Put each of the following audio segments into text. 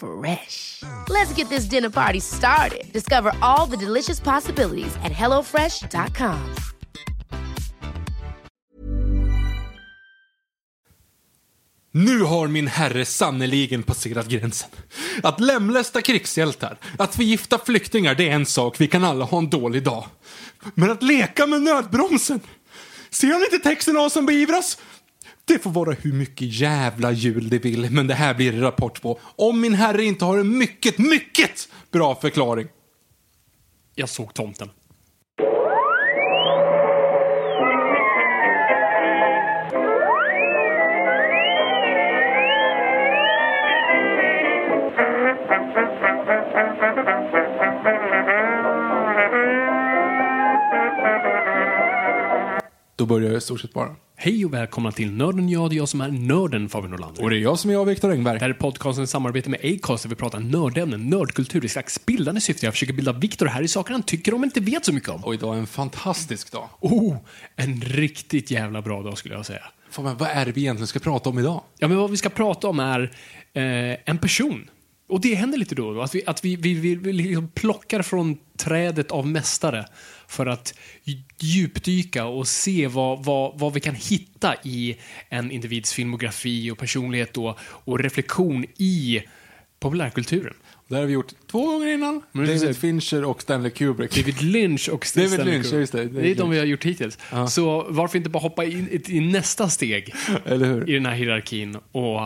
Fresh. Let's get this dinner party started. Discover all the delicious possibilities at hellofresh.com. Nu har min herre sannoliken passerat gränsen. Att lemlästa krigshjältar, att förgifta flyktingar, det är en sak. Vi kan alla ha en dålig dag. Men att leka med nödbromsen? Ser han inte texten av som beivras? Det får vara hur mycket jävla jul det vill, men det här blir det rapport på. Om min herre inte har en mycket, mycket bra förklaring. Jag såg tomten. Då börjar jag i stort sett bara. Hej och välkomna till Nörden jag, det är jag som är nörden Fabian Nordlander. Och det är jag som är jag, Viktor Engberg. Det här är podcasten i samarbete med Acast där vi pratar nördämnen, nördkultur i slags bildande syfte. Jag försöker bilda Viktor här i saker han tycker om men inte vet så mycket om. Och idag är en fantastisk dag. Oh, en riktigt jävla bra dag skulle jag säga. Fabian, vad är det vi egentligen ska prata om idag? Ja, men vad vi ska prata om är eh, en person. Och det händer lite då och då, att vi, att vi, vi, vi, vi liksom plockar från trädet av mästare för att djupdyka och se vad, vad, vad vi kan hitta i en individs filmografi och personlighet och, och reflektion i populärkulturen. Det har vi gjort två gånger innan. Men David Fincher och Stanley Kubrick. David Lynch och David Stanley Lynch, Kubrick. just det. Det är de vi har gjort hittills. Så varför inte bara hoppa in i, nästa steg i den här hierarkin och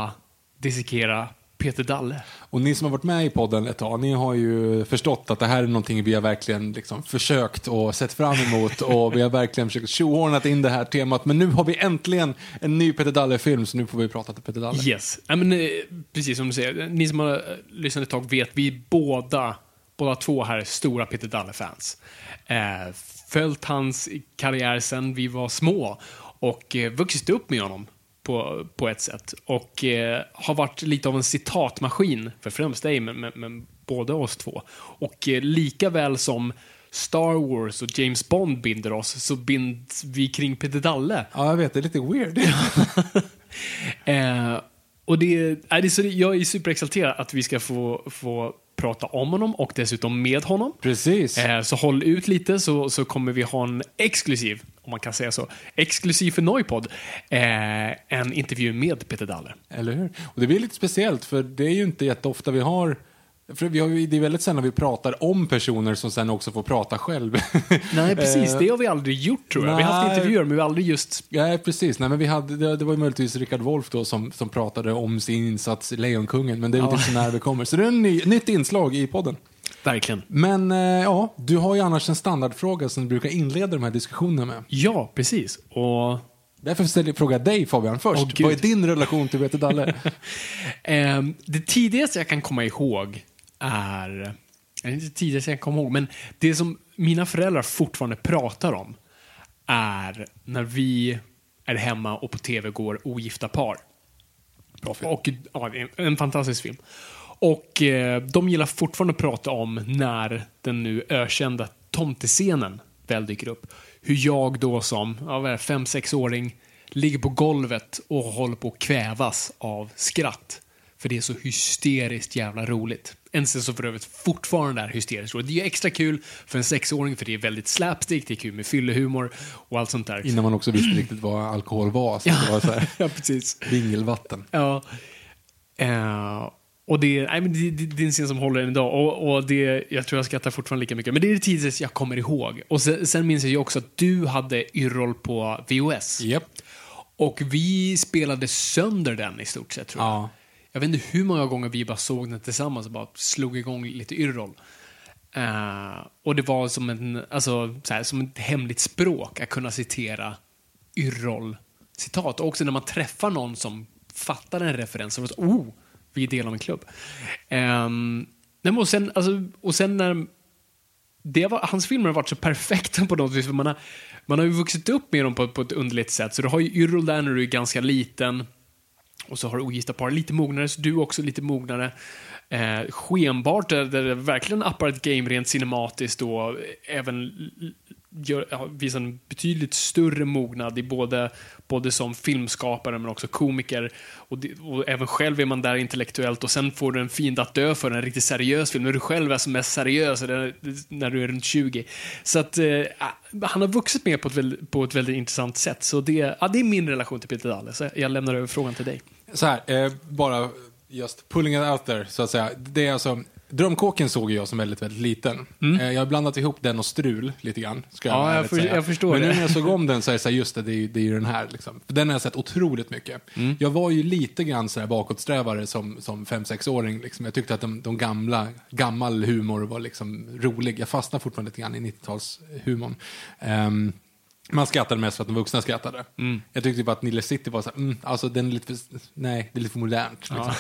dissekera Peter Dalle. Och ni som har varit med i podden ett tag, ni har ju förstått att det här är någonting vi har verkligen liksom försökt och sett fram emot och vi har verkligen försökt tjohornat in det här temat. Men nu har vi äntligen en ny Peter Dalle-film, så nu får vi prata till Peter Dalle. Yes. Ja, men, eh, precis som du säger, ni som har eh, lyssnat ett tag vet, vi båda, båda två här är stora Peter Dalle-fans. Eh, följt hans karriär sedan vi var små och eh, vuxit upp med honom på, på ett sätt. Och eh, har varit lite av en citatmaskin, för främst dig, men, men, men båda oss två. Och eh, lika väl som Star Wars och James Bond binder oss, så binds vi kring Peter Dalle. Ja, jag vet, det är lite weird. Eh, och det, är det är så, jag är superexalterad att vi ska få, få prata om honom och dessutom med honom. Precis. Eh, så håll ut lite så, så kommer vi ha en exklusiv, om man kan säga så, exklusiv för Noipod, eh, en intervju med Peter Dalle. Eller hur? Och det blir lite speciellt, för det är ju inte jätteofta vi har för vi har ju, det är väldigt sällan vi pratar om personer som sen också får prata själv. Nej, precis. Eh, Det har vi aldrig gjort tror jag. Vi har haft nej. intervjuer, men vi har aldrig just... Ja, precis. Nej, men vi hade, det, det var ju möjligtvis Richard Wolff då som, som pratade om sin insats i Lejonkungen, men det är Ja. inte så nära vi kommer. Så det är ett ny, nytt inslag i podden. Verkligen. Men eh, ja, du har ju annars en standardfråga som du brukar inleda de här diskussionerna med. Ja, precis. Och Därför ställer jag fråga dig Fabian först. Gud. Vad är din relation till Peter Dalle? Ehm, det tidigaste jag kan komma ihåg är... eller Inte det tidigaste jag komma ihåg, men det som mina föräldrar fortfarande pratar om är när vi är hemma och på tv går Ogifta par. Bra film. Och, ja, är en, fantastisk film. Och eh, de gillar fortfarande att prata om när den nu ökända tomtescenen väl dyker upp. Hur jag då som ja, är fem sexåring ligger på golvet och håller på att kvävas av skratt. För det är så hysteriskt jävla roligt. En scen som för övrigt fortfarande är hysteriskt roligt. Det är extra kul för en sexåring för det är väldigt slapstick, det är kul med fyllehumor och allt sånt där. Innan man också visste riktigt vad alkohol var. Så det var så här, ja, precis. vingelvatten. Ja. Eh, och det, nej, men det, det, det är en scen som håller än idag. Och, och det, jag tror jag skrattar fortfarande lika mycket. Men det är det tidigaste jag kommer ihåg. Och sen, sen minns jag ju också att du hade Yrrol på VOS. Japp. Och vi spelade sönder den i stort sett, tror jag. Ja. Jag vet inte hur många gånger vi bara såg den tillsammans och bara slog igång lite Yrrol. Uh, och det var som, en, alltså, så här, som ett hemligt språk att kunna citera Yrrol-citat. Och också när man träffar någon som fattar en referens, så så, oh, vi är del av en klubb. Um, nej, och, sen, alltså, och sen när det var, hans filmer har varit så perfekta på något vis. För man, har, man har ju vuxit upp med dem på, på ett underligt sätt. Så du har ju Yrrol där när du är ganska liten. Och så har du Ogifta par lite mognare, så du också lite mognare. Eh, skenbart, där, där det verkligen appar ett game rent cinematiskt och även gör, visar en betydligt större mognad i både, både som filmskapare men också komiker. Och, det, och även själv är man där intellektuellt och sen får du en fin att dö för en riktigt seriös film. När du själv är som mest seriös när, när du är runt 20. Så att eh, han har vuxit med på ett, väldigt, på ett väldigt intressant sätt. Så det, ja, det är min relation till Peter Dalle. Så jag lämnar över frågan till dig. Så här, eh, bara just pulling it out there, så att säga. Det är alltså, Drömkåken såg jag som väldigt, väldigt liten. Eh, jag har blandat ihop den och Strul lite grann. Ska Ja, vara jag för- jag förstår Men nu när jag såg om den så är det så här, just det, det är, ju- det är ju den här. Liksom. För den har jag sett otroligt mycket. Jag var ju lite grann så här bakåtsträvare som, som fem sexåring Liksom. Jag tyckte att de, de gamla, gammal humor var liksom rolig. Jag fastnade fortfarande lite grann i 90-talshumorn. Ehm, man skrattade mest för att de vuxna skrattade. Jag tyckte typ att Nile City var så här, mm, alltså den är lite för, nej, det är lite för modernt. Liksom.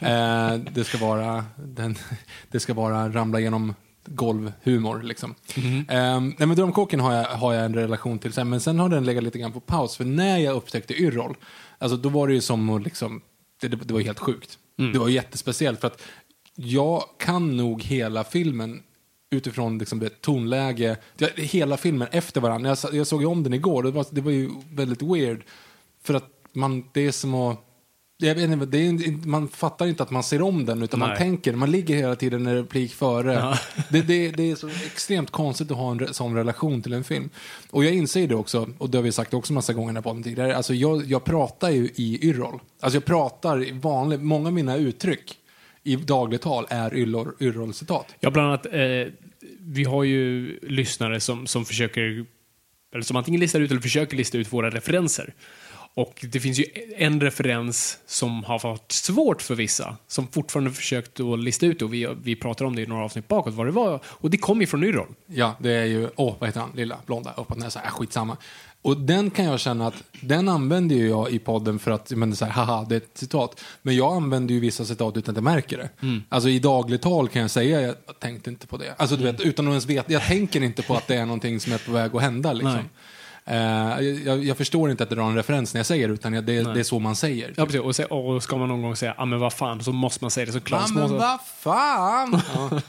eh, det ska vara, den, det ska vara ramla genom golvhumor liksom. Eh, nej men Drömkåken har jag, har jag en relation till sen, men sen har den legat lite grann på paus, för när jag upptäckte Yrrol, alltså då var det ju som att liksom, det, det, det var helt sjukt. Det var jättespeciellt för att jag kan nog hela filmen utifrån liksom det tonläge, ja, hela filmen efter varandra. Jag, jag såg ju om den igår det var, det var ju väldigt weird. För att man, det är som att, jag vet inte, det är, man fattar inte att man ser om den utan man Nej. tänker, man ligger hela tiden en replik före. Det, det, det är så extremt konstigt att ha en sån relation till en film. Och jag inser det också, och det har vi sagt också massa gånger på den tidigare, alltså jag, jag pratar ju i yrrol. Alltså jag pratar i vanlig, många av mina uttryck i dagligt tal är yrrol- yrrol-citat. Ja, bland annat, eh, vi har ju lyssnare som, som försöker, eller som antingen listar ut eller försöker lista ut våra referenser. Och det finns ju en referens som har varit svårt för vissa, som fortfarande försökt att lista ut, och vi, vi pratar om det i några avsnitt bakåt, vad det var. Och det kom ju från Yrrol. Ja, det är ju, åh, vad heter han, lilla blonda, uppåt näsa, äh, skitsamma. Och den kan jag känna att, den använder jag i podden för att, men det är så här, haha, det är ett citat. Men jag använder ju vissa citat utan att jag märker det. Alltså i dagligt tal kan jag säga, jag tänkte inte på det. Alltså du vet, utan att ens veta, jag tänker inte på att det är någonting som är på väg att hända liksom. Eh, jag, jag förstår inte att det drar en referens när jag säger det, utan jag, det, det är så man säger. Ja, precis. Och, se, och ska man någon gång säga, ja men vad fan, så måste man säga det så Ja, klart. men vad fan! Ja.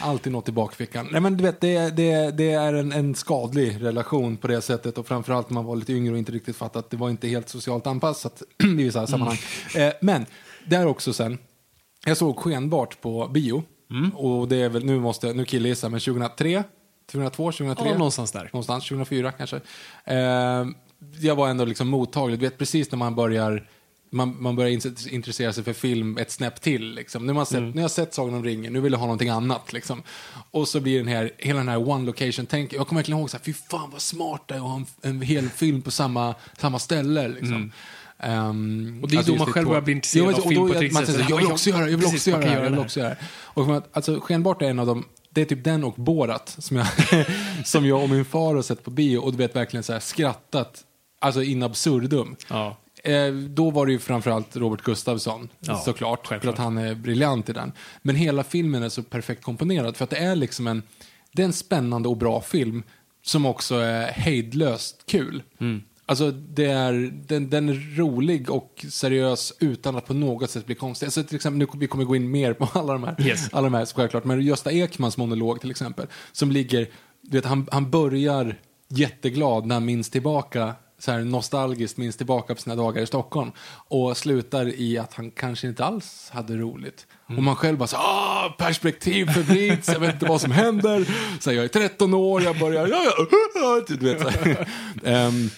Alltid något i bakfickan. Nej, men du vet, det, det, det är en, en skadlig relation på det sättet och framförallt när man var lite yngre och inte riktigt fattat att det var inte helt socialt anpassat i vissa sammanhang. Eh, men, där också sen, jag såg Skenbart på bio och det är väl, nu måste jag, nu killgissar jag, men 2003, 2002, 2003? Ja, någonstans där. Någonstans, 2004 kanske. Eh, jag var ändå liksom mottaglig. Du vet precis när man börjar man, man börjar intressera sig för film ett snäpp till. Liksom. Nu, har man sett, nu har jag sett Sagan om ringen, nu vill jag ha någonting annat. Liksom. Och så blir den här, hela den här one location tänk Jag kommer verkligen ihåg så här, fy fan vad smart det är att ha en, en hel film på samma, samma ställe. Liksom. Ehm, Och det är då just man själv börjar bli intresserad av film då på ett man säger här, Jag vill också göra jag vill också göra det, jag göra vill också göra det. Och alltså, Skenbart är en av de, det är typ den och Borat som jag, som jag och min far har sett på bio och du vet verkligen så här skrattat, alltså in absurdum. Ja. Eh, då var det ju framförallt Robert Gustafsson, Ja, såklart, för självklart. att han är briljant i den. Men hela filmen är så perfekt komponerad, för att det är liksom en, det är en spännande och bra film som också är hejdlöst kul. Mm. Alltså, det är, den, den är rolig och seriös utan att på något sätt bli konstig. Alltså, till exempel, nu, vi kommer gå in mer på alla de här, Yes. alla de här självklart, men Gösta Ekmans monolog till exempel, som ligger, du vet, han, han börjar jätteglad när han minns tillbaka, så här nostalgiskt minns tillbaka på sina dagar i Stockholm och slutar i att han kanske inte alls hade roligt. Och man själv bara så ah, perspektiv förvrids, jag vet inte vad som händer. Så här, jag är 13 år, jag börjar, ja, ja, du vet så. Ehm,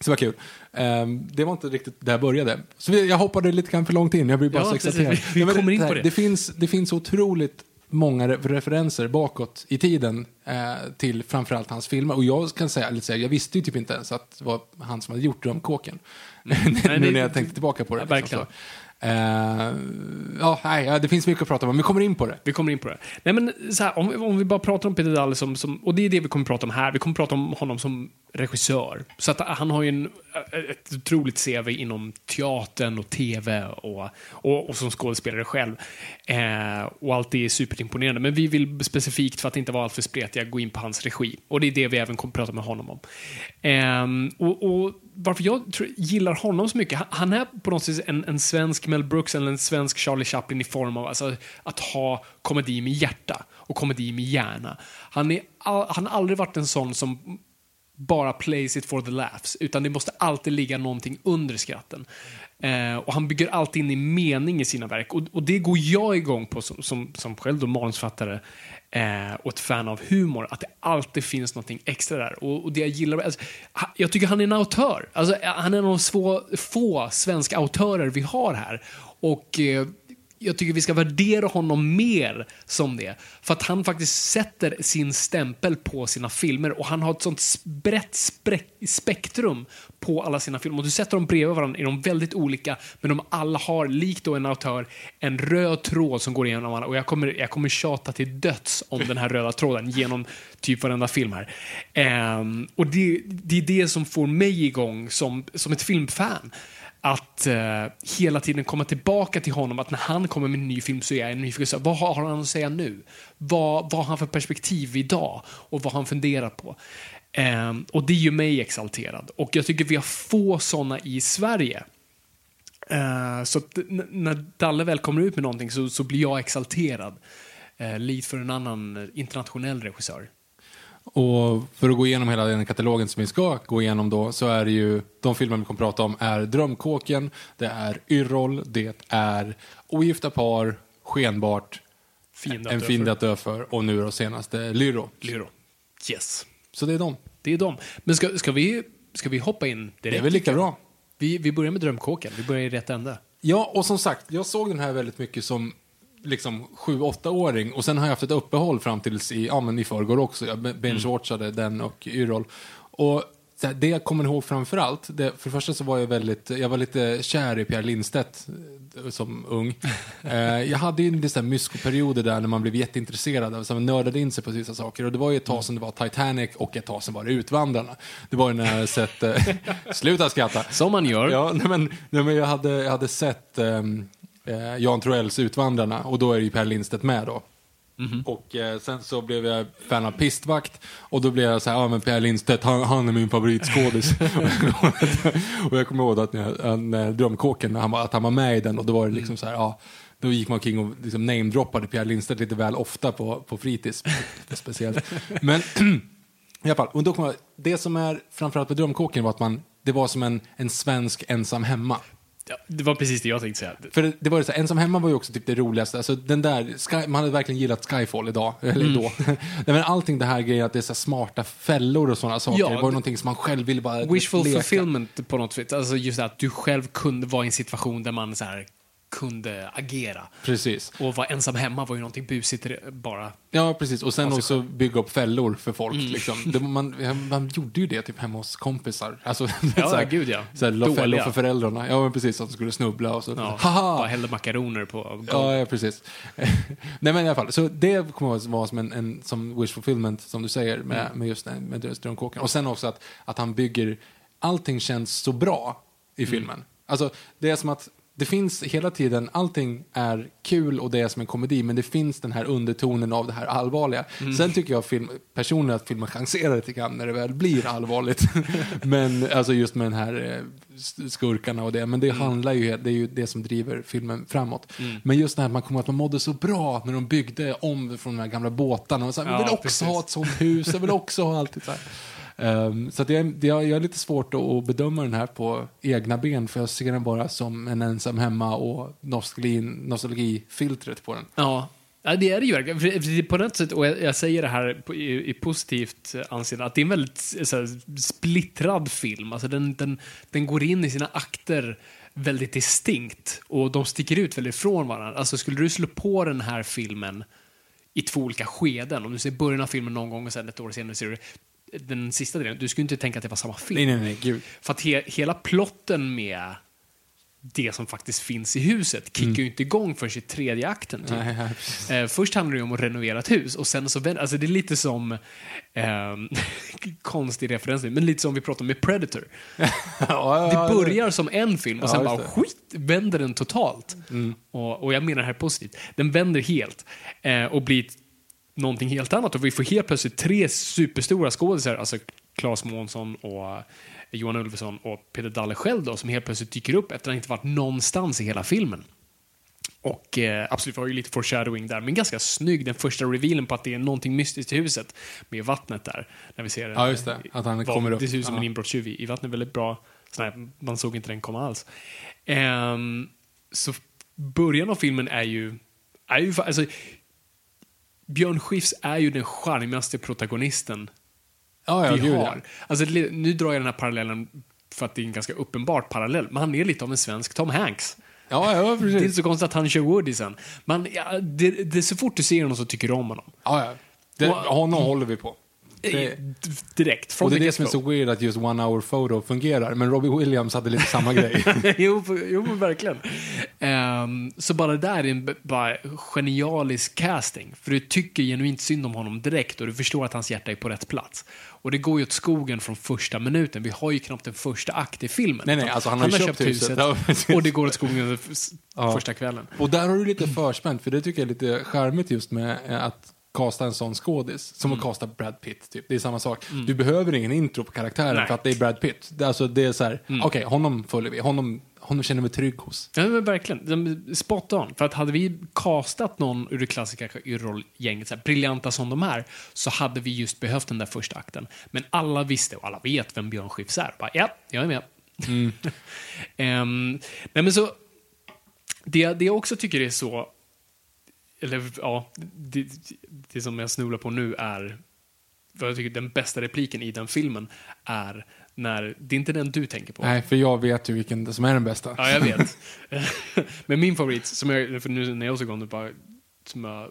Så det var kul. Ehm, det var inte riktigt där jag började. Så jag hoppade lite grann för långt in, jag blir bara Ja, så exalterad. Vi- vi Nej, men kommer in här, på det. Det finns, det finns otroligt många re- referenser bakåt i tiden eh, till framförallt hans filmer. Och jag kan säga, här, jag visste ju typ inte ens att det var han som hade gjort Drömkåken. Nej, nu när jag tänkte tillbaka på det. Ja, liksom Uh, ja, nej, det finns mycket att prata om, men vi kommer in på det. Vi kommer in på det. Nej, men så här, om, om vi bara pratar om Peter Dalle som, som, och det är det vi kommer prata om här, vi kommer prata om honom som regissör. Så att han har ju en, eh, ett otroligt CV inom teatern och tv och, och, och som skådespelare själv. Eh, och allt det är superimponerande. Men vi vill specifikt, för att inte vara alltför spretiga, gå in på hans regi. Och det är det vi även kommer prata med honom om. Eh, och, och varför jag tror, gillar honom så mycket, han, är på något sätt en, en svensk Mel Brooks eller en svensk Charlie Chaplin i form av alltså, att ha komedi med hjärta och komedi med hjärna. Han, är all, han har aldrig varit en sån som bara plays it for the laughs, utan det måste alltid ligga någonting under skratten. Eh, och han bygger alltid in i mening i sina verk. Och, och det går jag igång på som, som, som själv då manusförfattare eh, och ett fan av humor, att det alltid finns någonting extra där. Och, och det jag gillar, alltså, jag tycker han är en autör. Alltså, han är en av de få, få svenska autörer vi har här. Och eh, jag tycker vi ska värdera honom mer som det. För att han faktiskt sätter sin stämpel på sina filmer och han har ett sånt brett spektrum på alla sina filmer. Och du sätter dem bredvid varandra är de väldigt olika, men de alla har, likt då en autör, en röd tråd som går igenom alla. Och jag kommer, jag kommer tjata till döds om den här röda tråden genom typ varenda film här. Um, och det, det är det som får mig igång som, som ett filmfan att eh, hela tiden komma tillbaka till honom, att när han kommer med en ny film så är jag nyfiken. Så, vad har han att säga nu? Vad, vad har han för perspektiv idag? Och vad har han funderat på? Eh, och det gör mig exalterad. Och jag tycker vi har få sådana i Sverige. Eh, så att när Dalle väl kommer ut med någonting så, så blir jag exalterad. Eh, lite för en annan internationell regissör. Och för att gå igenom hela den katalogen som vi ska gå igenom då så är det ju de filmer vi kommer prata om är Drömkåken, det är Yrrol, det är Ogifta par, Skenbart, att En fiende att dö för och nu då senaste Lyro. Lyro. Yes. Så det är de. Det är de. Men ska, ska, vi, ska vi hoppa in direkt? Det är väl lika bra. Vi, vi börjar med Drömkåken. Vi börjar i rätt ände. Ja, och som sagt, jag såg den här väldigt mycket som liksom 7-8-åring och sen har jag haft ett uppehåll fram tills i, ja, men i förrgår också. Jag binge-watchade den och Yrrol. Och det jag kommer ihåg framför allt, det, för det första så var jag väldigt, jag var lite kär i Pierre Lindstedt eh, som ung. Eh, jag hade ju lite myskoperioder där när man blev jätteintresserad, av, så man nördade in sig på vissa saker. Och det var ju ett tag sedan det var Titanic och ett tag sedan var det Utvandrarna. Det var ju när jag hade sett, eh, sluta skratta. Som man gör. Ja, nej men, nej men jag, hade, jag hade sett ehm, eh, Jan Troells Utvandrarna och då är ju Per Lindstedt med då. Och eh, sen så blev jag fan av Pistvakt och då blev jag så här, ja men Per Lindstedt, han, han är min favoritskådis. och jag kommer ihåg att när, jag- när Drömkåken, han att han var med i den och då var det liksom så här, ja, då gick man omkring och liksom namedroppade Per Lindstedt lite väl ofta på, på fritids. speciellt. Men i alla fall, och då kommer jag, det som är framförallt med Drömkåken var att man, det var som en, en svensk ensam hemma. Ja, det var precis det jag tänkte säga. För det, det var ju så här, ensam hemma var ju också typ det roligaste. Alltså den där, Sky, man hade verkligen gillat Skyfall idag, eller Mm. då. Nej, men allting det här grejen att det är så smarta fällor och sådana saker. Ja, det var ju någonting som man själv ville bara Wishful leka. fulfillment på något sätt. Alltså just det att du själv kunde vara i en situation där man så här kunde agera. Precis. Och vara ensam hemma var ju någonting busigt bara. Ja, precis. Och sen också bygga upp fällor för folk. Mm. Liksom. Det, man, man gjorde ju det typ hemma hos kompisar. Alltså, Ja, så här, gud, ja. Så här, la fällor för föräldrarna. Ja, men precis. Att de skulle snubbla och så. Ja, Haha! bara hällde makaroner på golv. Ja, ja, precis. Nej, men i alla fall. Så det kommer att vara som en, en som wish fulfillment, som du säger, med, Mm. med just den- med Drömkåken. Och sen också att, att han bygger, allting känns så bra i Mm. filmen. Alltså, det är som att det finns hela tiden, allting är kul och det är som en komedi, men det finns den här undertonen av det här allvarliga. Mm. Sen tycker jag film, personligen att filmen chanserar lite grann när det väl blir allvarligt. men alltså just med den här eh, skurkarna och det. Men det Mm. handlar ju, det är ju det som driver filmen framåt. Men just det här att man kommer att man mådde så bra när de byggde om från de här gamla båtarna. Och så här, jag Ja, vill också precis. ha ett sånt hus, jag vill också ha allt det här. Um, så att jag, jag, jag har lite svårt att, att bedöma den här på egna ben för jag ser den bara som en ensam hemma och nostalgin, nostalgifiltret på den. Ja, Ja, det är det ju verkligen. På något sätt, och jag, säger det här i, i positivt eh, anseende, att det är en väldigt eh, så här, splittrad film. Alltså den, den, den går in i sina akter väldigt distinkt och de sticker ut väldigt från varandra. Alltså skulle du slå på den här filmen i två olika skeden, om du ser början av filmen någon gång och sen ett år senare ser du den sista delen, du skulle inte tänka att det var samma film. Nej, nej, nej, gud. För att he, hela plotten med det som faktiskt finns i huset kickar ju inte igång förrän i tredje akten. Typ. Nej, precis. Eh, först handlar det ju om att renovera ett hus och sen så vänder, alltså det är lite som, ehm, konstig referens nu, men lite som vi pratade med Predator. Ja, Det ja, börjar som en film och Ja, sen bara det. Mm. skit, vänder den totalt. Och, och jag menar det här positivt. Den vänder helt eh, och blir någonting helt annat och vi får helt plötsligt tre superstora skådisar, alltså Claes Månsson och Johan Ulveson och Peter Dalle själv då, som helt plötsligt dyker upp efter att inte varit någonstans i hela filmen. Och eh, absolut, vi har ju lite foreshadowing där, men ganska snygg den första revealen på att det är någonting mystiskt i huset med vattnet där. När vi ser Ja, just det. Att han kommer upp. Det ser ut som en inbrottstjuv i, i vattnet. Väldigt bra. Så här, man såg inte den komma alls. Ehm, så början av filmen är ju... Är ju alltså, Björn Skifs är ju den charmigaste protagonisten Ja, ja, vi har. ja. Alltså, nu drar jag den här parallellen för att det är en ganska uppenbart parallell, men han är lite av en svensk Tom Hanks. Ja, ja, Det är inte precis. så konstigt att han kör Woodisen. Men ja, det, det är så fort du ser honom så tycker du om honom. Ja, ja. Det, Och- honom håller vi på. Det- Direkt. Från Och det är det som är så weird att just One Hour Photo fungerar. Men Robbie Williams hade lite samma grej. jo, jo, men verkligen. Ehm, så bara det där är en bara genialisk casting. För du tycker genuint synd om honom direkt och du förstår att hans hjärta är på rätt plats. Och det går ju åt skogen från första minuten. Vi har ju knappt en första akt i filmen. Nej, nej, alltså han har ju köpt huset. Ja, precis. och det går åt skogen Ja. första kvällen. Och där har du lite förspänt, för det tycker jag är lite charmigt just med eh, att kasta en sån skådis. Som Mm. att kasta Brad Pitt, typ. Det är samma sak. Du behöver ingen intro på karaktären Nej. Mm. för att det är Brad Pitt. Det, alltså, det är så här, okej, honom följer vi. Honom, honom känner vi trygg hos. Ja, men verkligen. Spot on. För att hade vi castat någon ur det klassiska rollgänget, så här, briljanta som de är, så hade vi just behövt den där första akten. Men alla visste och alla vet vem Björn Skifs är. Bara, ja, jag är med. Ehm, nej, men så, det, det jag också tycker är så, eller ja, det, det som jag snubblar på nu är, vad jag tycker den bästa repliken i den filmen är när, det är inte den du tänker på. Nej, för jag vet ju vilken som är den bästa. Ja, jag vet. Men min favorit, som jag, för nu när jag såg om det, bara, som jag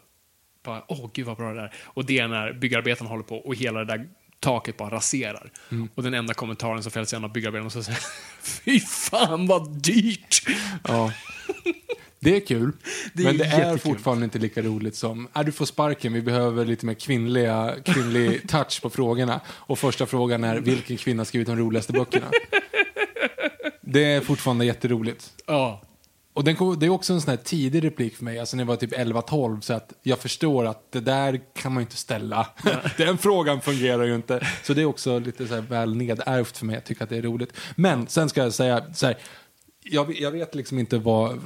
bara, åh gud vad bra det är. Och det är när byggarbetaren håller på och hela det där taket bara raserar. Mm. Och den enda kommentaren som fälls är en av byggarbetarna som säger Fy fan vad dyrt! Ja. Det är kul, Det är men det är jättekul. fortfarande inte lika roligt som, äh, du får sparken, vi behöver lite mer kvinnliga, kvinnlig touch på frågorna. Och första frågan är, vilken kvinna skrivit de roligaste böckerna? Det är fortfarande jätteroligt. Ja. Och den det är också en sån här tidig replik för mig, alltså när jag var typ 11-12, så att jag förstår att det där kan man ju inte ställa. Den frågan fungerar ju inte. Så det är också lite så väl nedärvt för mig, jag tycker att det är roligt. Men sen ska jag säga, så här, jag, jag vet liksom inte vad,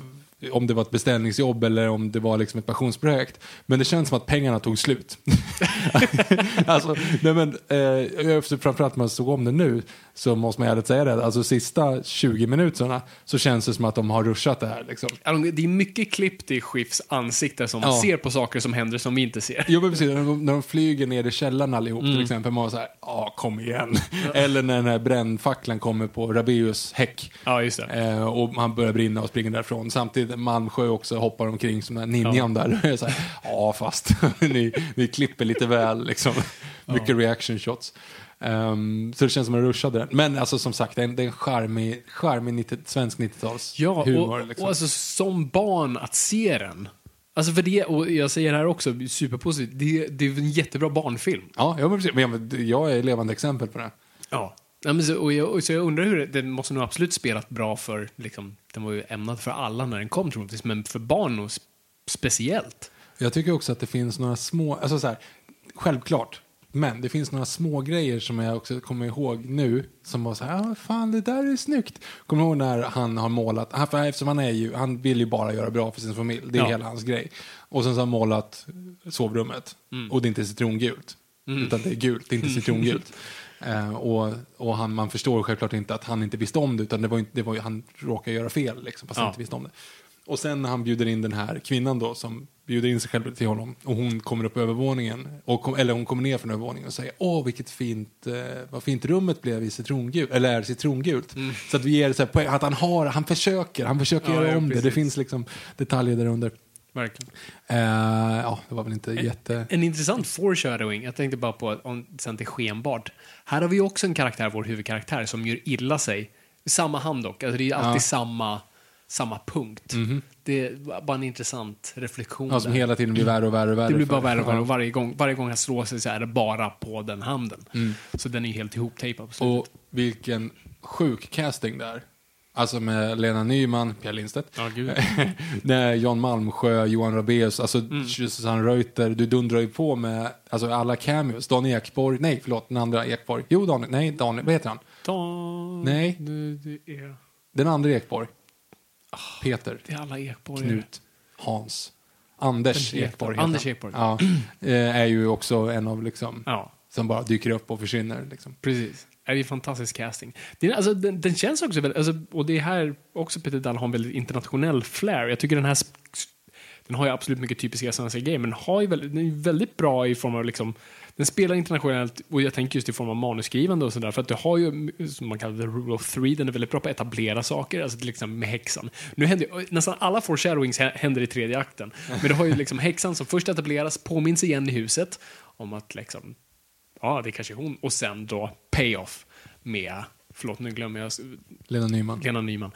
om det var ett beställningsjobb eller om det var liksom ett passionsprojekt. Men det känns som att pengarna tog slut. alltså, nej men, eh, efter framförallt när man såg om det nu så måste man ärligt säga det. Alltså sista 20 minuterna så känns det som att de har ruschat det här. Liksom. Ja, de- Det är mycket klippt i Skifs ansikte som Ja. ser på saker som händer som vi inte ser. Jo men precis, när de, när de flyger ner i källaren allihop till exempel. Man var så här, ja kom igen. Eller när den här brännfacklan kommer på Rabeus häck. Ja, just det. Eh, och han börjar brinna och springer därifrån. Samtidigt Malmsjö också hoppar omkring som här ninjan där. Jag är så här, ja fast ni, ni klipper lite väl liksom. Mycket reaction shots. Ehm, så det känns som att de ruschade den. Men alltså som sagt, det är en, en charmig, charmig 90, svensk 90-tals Ja, humor. och, liksom. och alltså som barn att se den. Alltså för det, och jag säger det här också, superpositivt, det, det är en jättebra barnfilm. Ja, ja, men precis. Men jag, jag är levande exempel på det. Ja. Ja, men så, och jag, och så jag undrar hur det, den måste nog absolut spelat bra för, liksom, den var ju ämnad för alla när den kom troligtvis, men för barn nog sp- speciellt. Jag tycker också att det finns några små, alltså så här, självklart, men det finns några små grejer som jag också kommer ihåg nu som var så här, ah, fan det där är snyggt. Kommer du ihåg när han har målat, han, för eftersom han är ju, han vill ju bara göra bra för sin familj, det är Ja. hela hans grej. Och sen så har han målat sovrummet och det är inte citrongult, utan det är gult, det är inte citrongult. Eh, och och han, man förstår självklart inte att han inte visste om det, utan det var, inte, det var han råkade göra fel, liksom, fast han Ja. inte visste om det. Och sen när han bjuder in den här kvinnan då som bjuder in sig själv till honom och hon kommer upp på övervåningen, och kom, eller hon kommer ner från övervåningen och säger åh vilket fint, eh, vad fint rummet blev i citrongult, eller är citrongult. Så att vi ger så här, att han har, han försöker, han försöker Mm. Ja, göra ja, om det. Det precis. finns liksom detaljer där under. Verkligen. Eh, ja, det var väl inte jätte... En intressant foreshadowing, jag tänkte bara på, om sen till skenbart. Här har vi också en karaktär, vår huvudkaraktär, som gör illa sig. Samma hand dock, alltså det är alltid samma, samma punkt. Det är bara en intressant reflektion. Ja, som där. hela tiden blir värre och värre och värre. det blir bara värre och värre Ja. och varje gång, varje gång han slår sig så är det bara på den handen. Så den är ju helt ihoptejpad på slutet. Och vilken sjuk casting där. Alltså med Lena Nyman, Pia Lindstedt. Nej, Jan Malmsjö, Johan Rabaeus, alltså Mm. Susanne Reuter. Du dundrar ju på med alltså, alla cameos. Dan Ekborg, nej förlåt, den andra Ekborg. Jo, Daniel, nej, Daniel, vad heter han? Ta- Nej. Det, det, är, Den andra Ekborg. Ah, Peter, det är alla Ekborg. Knut, Hans, Anders Ekborg. Anders. Ekborg. Ja, eh, är ju också en av liksom, Ja. som bara dyker upp och försvinner. Liksom. Precis. Det är ju fantastisk casting. Den, alltså, den, den känns också väldigt, alltså, och det är här också Peter Dahl har en väldigt internationell flair. Jag tycker den här den har ju absolut mycket typiska svenska grejer, men har ju väldigt, den är väldigt bra i form av liksom, den spelar internationellt och jag tänker just i form av manusskrivande och sådär, för att du har ju, som man kallar the rule of three, den är väldigt bra på att etablera saker, alltså till exempel med häxan. Nu händer ju- nästan alla foreshadowings händer i tredje akten, men du har ju liksom häxan som först etableras, påminns igen i huset om att liksom, ja, det kanske är hon. Och sen då payoff med, förlåt nu glömmer jag, Lena Nyman. Lena Nyman.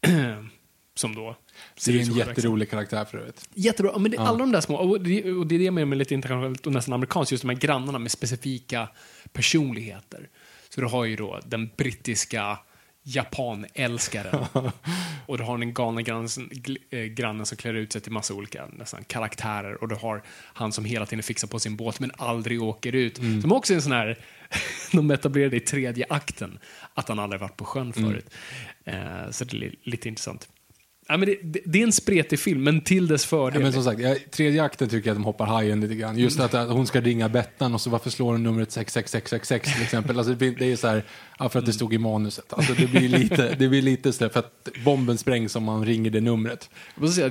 som då Det är en jätterolig karaktär för övrigt. Jättebra. Ja, Men det, alla de där små, och det, och det är det menar med lite internationellt och nästan amerikanskt, just de här grannarna med specifika personligheter. Så du har ju då den brittiska japanälskaren. och du har den galna grannen, eh, grannen som klär ut sig till massa olika nästan, karaktärer. Och du har han som hela tiden fixar på sin båt men aldrig åker ut. Som också är en sån här, de etablerade i tredje akten, att han aldrig varit på sjön förut. Eh, så det är li- lite intressant. Ja, men det, det, det är en spretig film, men till dess Ja, fördel. men som sagt, jag, tredje akten tycker jag att de hoppar hajen lite grann. Just att, att hon ska ringa Bettan och så varför slår hon numret 66666 till exempel. Alltså det, det är så här, ja, för att det stod i manuset. Alltså det blir lite, det blir lite så där, för att bomben sprängs om man ringer det numret. Jag måste säga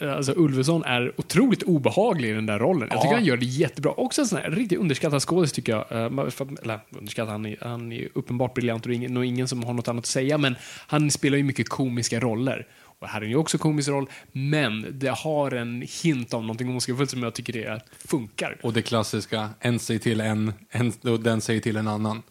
att alltså, Ulveson är otroligt obehaglig i den där rollen. Jag tycker Ja. han gör det jättebra. Också en sån här riktigt underskattad skådis tycker jag. Eh, Eller underskattad, han är, han är uppenbart briljant och ingen, nog ingen som har något annat att säga. Men han spelar ju mycket komiska roller. Och här är ju också komisk roll, men det har en hint av någonting ondskefullt som jag tycker det funkar. Och det klassiska, en säger till en, en och den säger till en annan.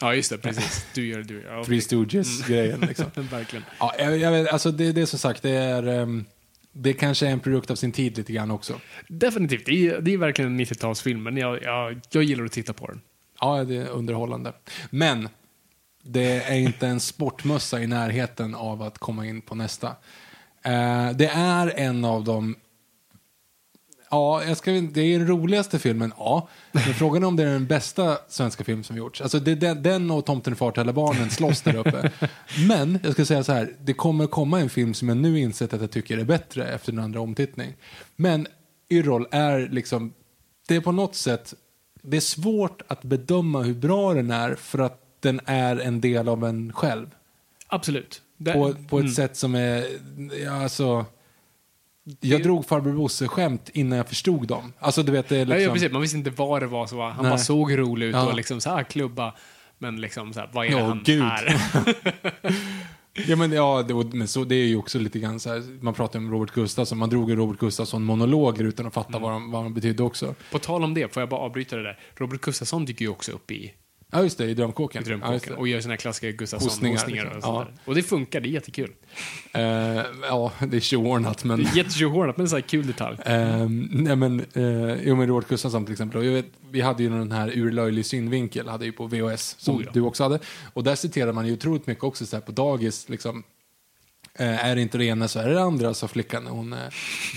Ja, just det. Precis. Du gör det. Du, ja, Three Stooges-grejen liksom. Verkligen. Ja, jag, jag vet, alltså det, det är som sagt, det är... ehm, det kanske är en produkt av sin tid lite grann också. Definitivt. Det är, det är verkligen en 90-talsfilm, men jag, jag, jag gillar att titta på den. Ja, det är underhållande. Men det är inte en sportmössa i närheten av att komma in på nästa. Eh, det är en av de... Ja, jag ska, det är den roligaste filmen, ja. Men frågan är om det är den bästa svenska film som gjorts. Alltså det, den och Tomten i till alla barnen slåss där uppe. Men jag ska säga så här, det kommer komma en film som jag nu insett att jag tycker är bättre efter den andra omtittning. Men Yrrol är liksom, det är på något sätt, det är svårt att bedöma hur bra den är för att den är en del av en själv. Absolut. Det- På, på ett mm. sätt som är, ja, alltså, jag drog farbror Bosse-skämt innan jag förstod dem. Alltså du vet, det liksom... ja, precis. Man visste inte vad det var. Så han Nej. bara såg rolig ut Ja. och liksom så här klubba. Men liksom så här, vad är det Ja, han gud. är? Ja, men, ja det, men så, det är ju också lite grann så här, man pratar om Robert Gustafsson, man drog ju Robert Gustafsson monologer utan att fatta Mm. vad, de, vad de betydde också. På tal om det, får jag bara avbryta det där. Robert Gustafsson dyker ju också upp i, Ja, just det, i Drömkåken. Ja, Drömkåken det. och gör sina klassiska Gustafsson Hostningar, hostningar, liksom. och Ja. Och det funkar, det är jättekul. Eh, ja, det är tjoordnat, men... Det är jättetjohornat, men det är en här kul detalj. Um, nej men, uh, jo men Robert Gustafsson till exempel. Jag vet, vi hade ju den här Ur löjlig synvinkel, hade ju på VHS, som Oh ja. du också hade. Och där citerar man ju otroligt mycket också så här på dagis, liksom. Eh, är det inte det ena så är det det andra, sa flickan när hon uh,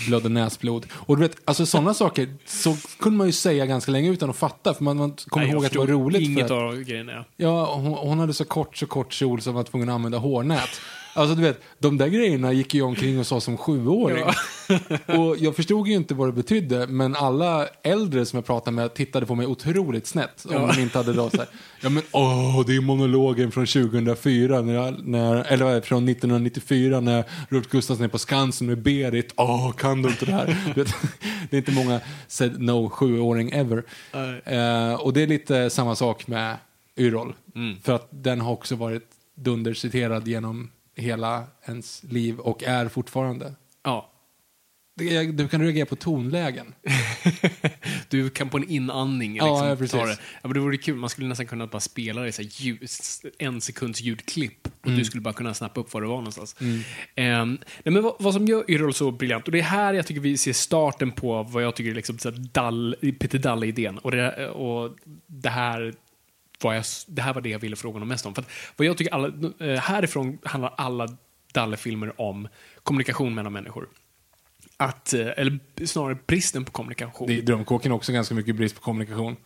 blödde näsblod. Och du vet, alltså sådana saker så kunde man ju säga ganska länge utan att fatta, för man, man kommer ihåg att det var roligt. Inget för att, av grejerna. ja. Ja, hon, hon hade så kort, så kort kjol som var tvungen att använda hårnät. Alltså du vet, de där grejerna gick jag omkring och sa som sjuåring. och jag förstod ju inte vad det betydde, men alla äldre som jag pratade med tittade på mig otroligt snett. Om de inte hade då så här, ja men åh, det är monologen från 2004, när jag, när, eller vad är det, från 1994 när Robert Gustafsson är på Skansen med Berit. Åh, kan du inte det här? Vet, det är inte många said no sjuåring ever. Eh, och det är lite samma sak med Yrrol. För att den har också varit dunderciterad genom hela ens liv och är fortfarande. Ja. Du kan reagera på tonlägen. Du kan på en inandning Ja, liksom, ja, precis. ta det. Ja, men det vore kul, man skulle nästan kunna bara spela det så här ljud, en sekunds ljudklipp och Mm. du skulle bara kunna snappa upp var det var någonstans. Ehm, nej, men vad, vad som gör Yrrol så briljant, och det är här jag tycker vi ser starten på vad jag tycker är liksom så här Dall, Peter Dalle-idén. Och det, och det här var jag, det här var det jag ville fråga honom mest om. För vad jag tycker alla, eh, härifrån handlar alla Dalle-filmer om kommunikation mellan människor. Att, eh, eller snarare bristen på kommunikation. Det är Drömkåken också ganska mycket brist på kommunikation.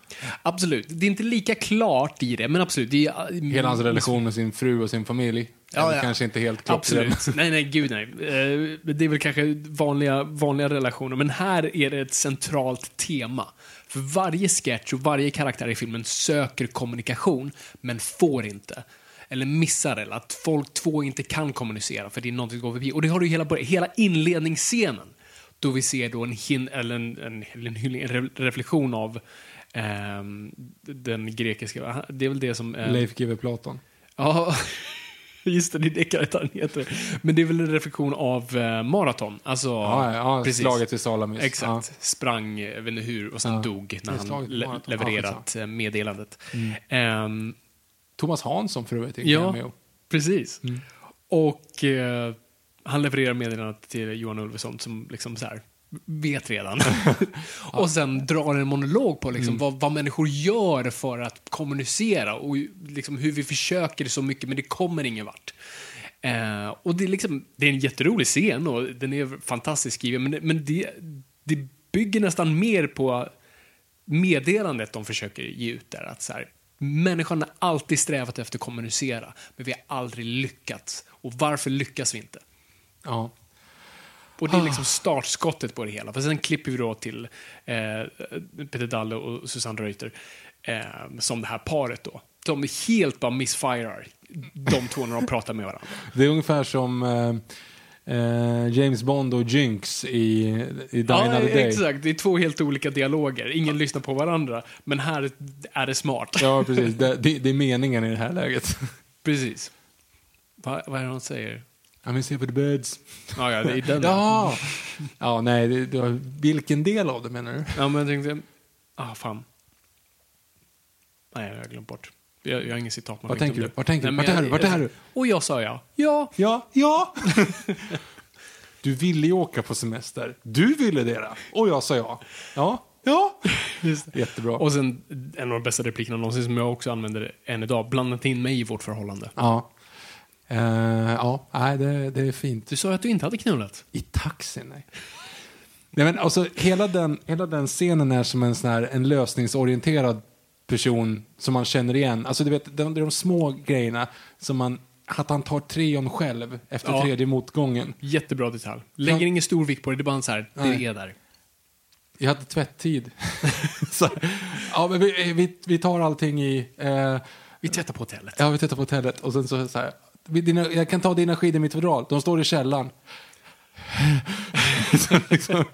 Absolut. Det är inte lika klart i det, men absolut. Det är, Hela hans relation med sin fru och sin familj. Ja, ja. kanske inte helt klockren. Absolut. nej, nej, gud nej. Eh, Det är väl kanske vanliga, vanliga relationer, men här är det ett centralt tema. För varje sketch och varje karaktär i filmen söker kommunikation, men får inte. Eller missar det, eller att folk två inte kan kommunicera för det är någonting som går förbi. Och det har du hela, hela inledningsscenen. Då vi ser då en, hin, eller en, en, en, en re- reflektion av ehm, den grekiska, det är väl det som... eh, Leif GW Platon. Ja, just det, det är det karaktären heter. Men det är väl en reflektion av eh, maraton. Alltså, Ja, ja, precis. slaget vid Salamis. Exakt. Sprang, jag vet inte hur, och sen Ja. dog när han le- levererat eh, meddelandet. Ehm, Thomas Hansson för övrigt. ja, precis. Mm. Och eh, han levererar meddelandet till Johan Ulveson som liksom så här vet redan. och sen drar en monolog på Mm. liksom vad, vad människor gör för att kommunicera och liksom hur vi försöker så mycket men det kommer ingen vart. Eh, och det är, liksom, det är en jätterolig scen och den är fantastiskt skriven men, men det, det bygger nästan mer på meddelandet de försöker ge ut där. Att så här, människan har alltid strävat efter att kommunicera, men vi har aldrig lyckats. Och varför lyckas vi inte? Ja. Och det är liksom startskottet på det hela. För sen klipper vi då till eh, Peter Dalle och Susanne Reuter eh, som det här paret då. De är helt bara missfirar, de två när de pratar med varandra. Det är ungefär som eh, eh, James Bond och Jinx i, i Die Ja, Another Day. exakt. Det är två helt olika dialoger. Ingen lyssnar på varandra, men här är det smart. Ja, precis. Det, det, det är meningen i det här läget. Precis. Va, vad är det hon säger? I'm in for the birds. Ja, ja, det är den. Ja! Ja, nej, det, det var, vilken del av det menar du? Ja, men jag tänkte... Ah, fan. Nej, jag har glömt bort. Jag, jag har ingen citat. Vad tänker du? Vad tänker du? Vart är du? Vart är du? Och jag sa ja. Ja. Ja, ja! Du ville ju åka på semester. Du ville det då. Och jag sa ja. Ja, ja. Jättebra. Och sen en av de bästa replikerna någonsin som jag också använder än idag. Blandat in mig i vårt förhållande. Ja. Eh, ja, nej, det, det är fint. Du sa att du inte hade knullat. I taxin, nej. nej men alltså, hela, den, hela den scenen är som en, sån här, en lösningsorienterad person som man känner igen. Alltså, du vet, de, det är de små grejerna som man... Att han tar treon själv efter Ja. tredje motgången. Jättebra detalj. Lägger ingen stor vikt på det. Det är bara en så här, det är där. Jag hade tvätttid. ja, men vi, vi, vi tar allting i... Eh, Vi tvättar på hotellet. ja, vi tittar på hotellet och sen så, så här. Dina, jag kan ta dina skidor i mitt fodral. De står i källaren. liksom,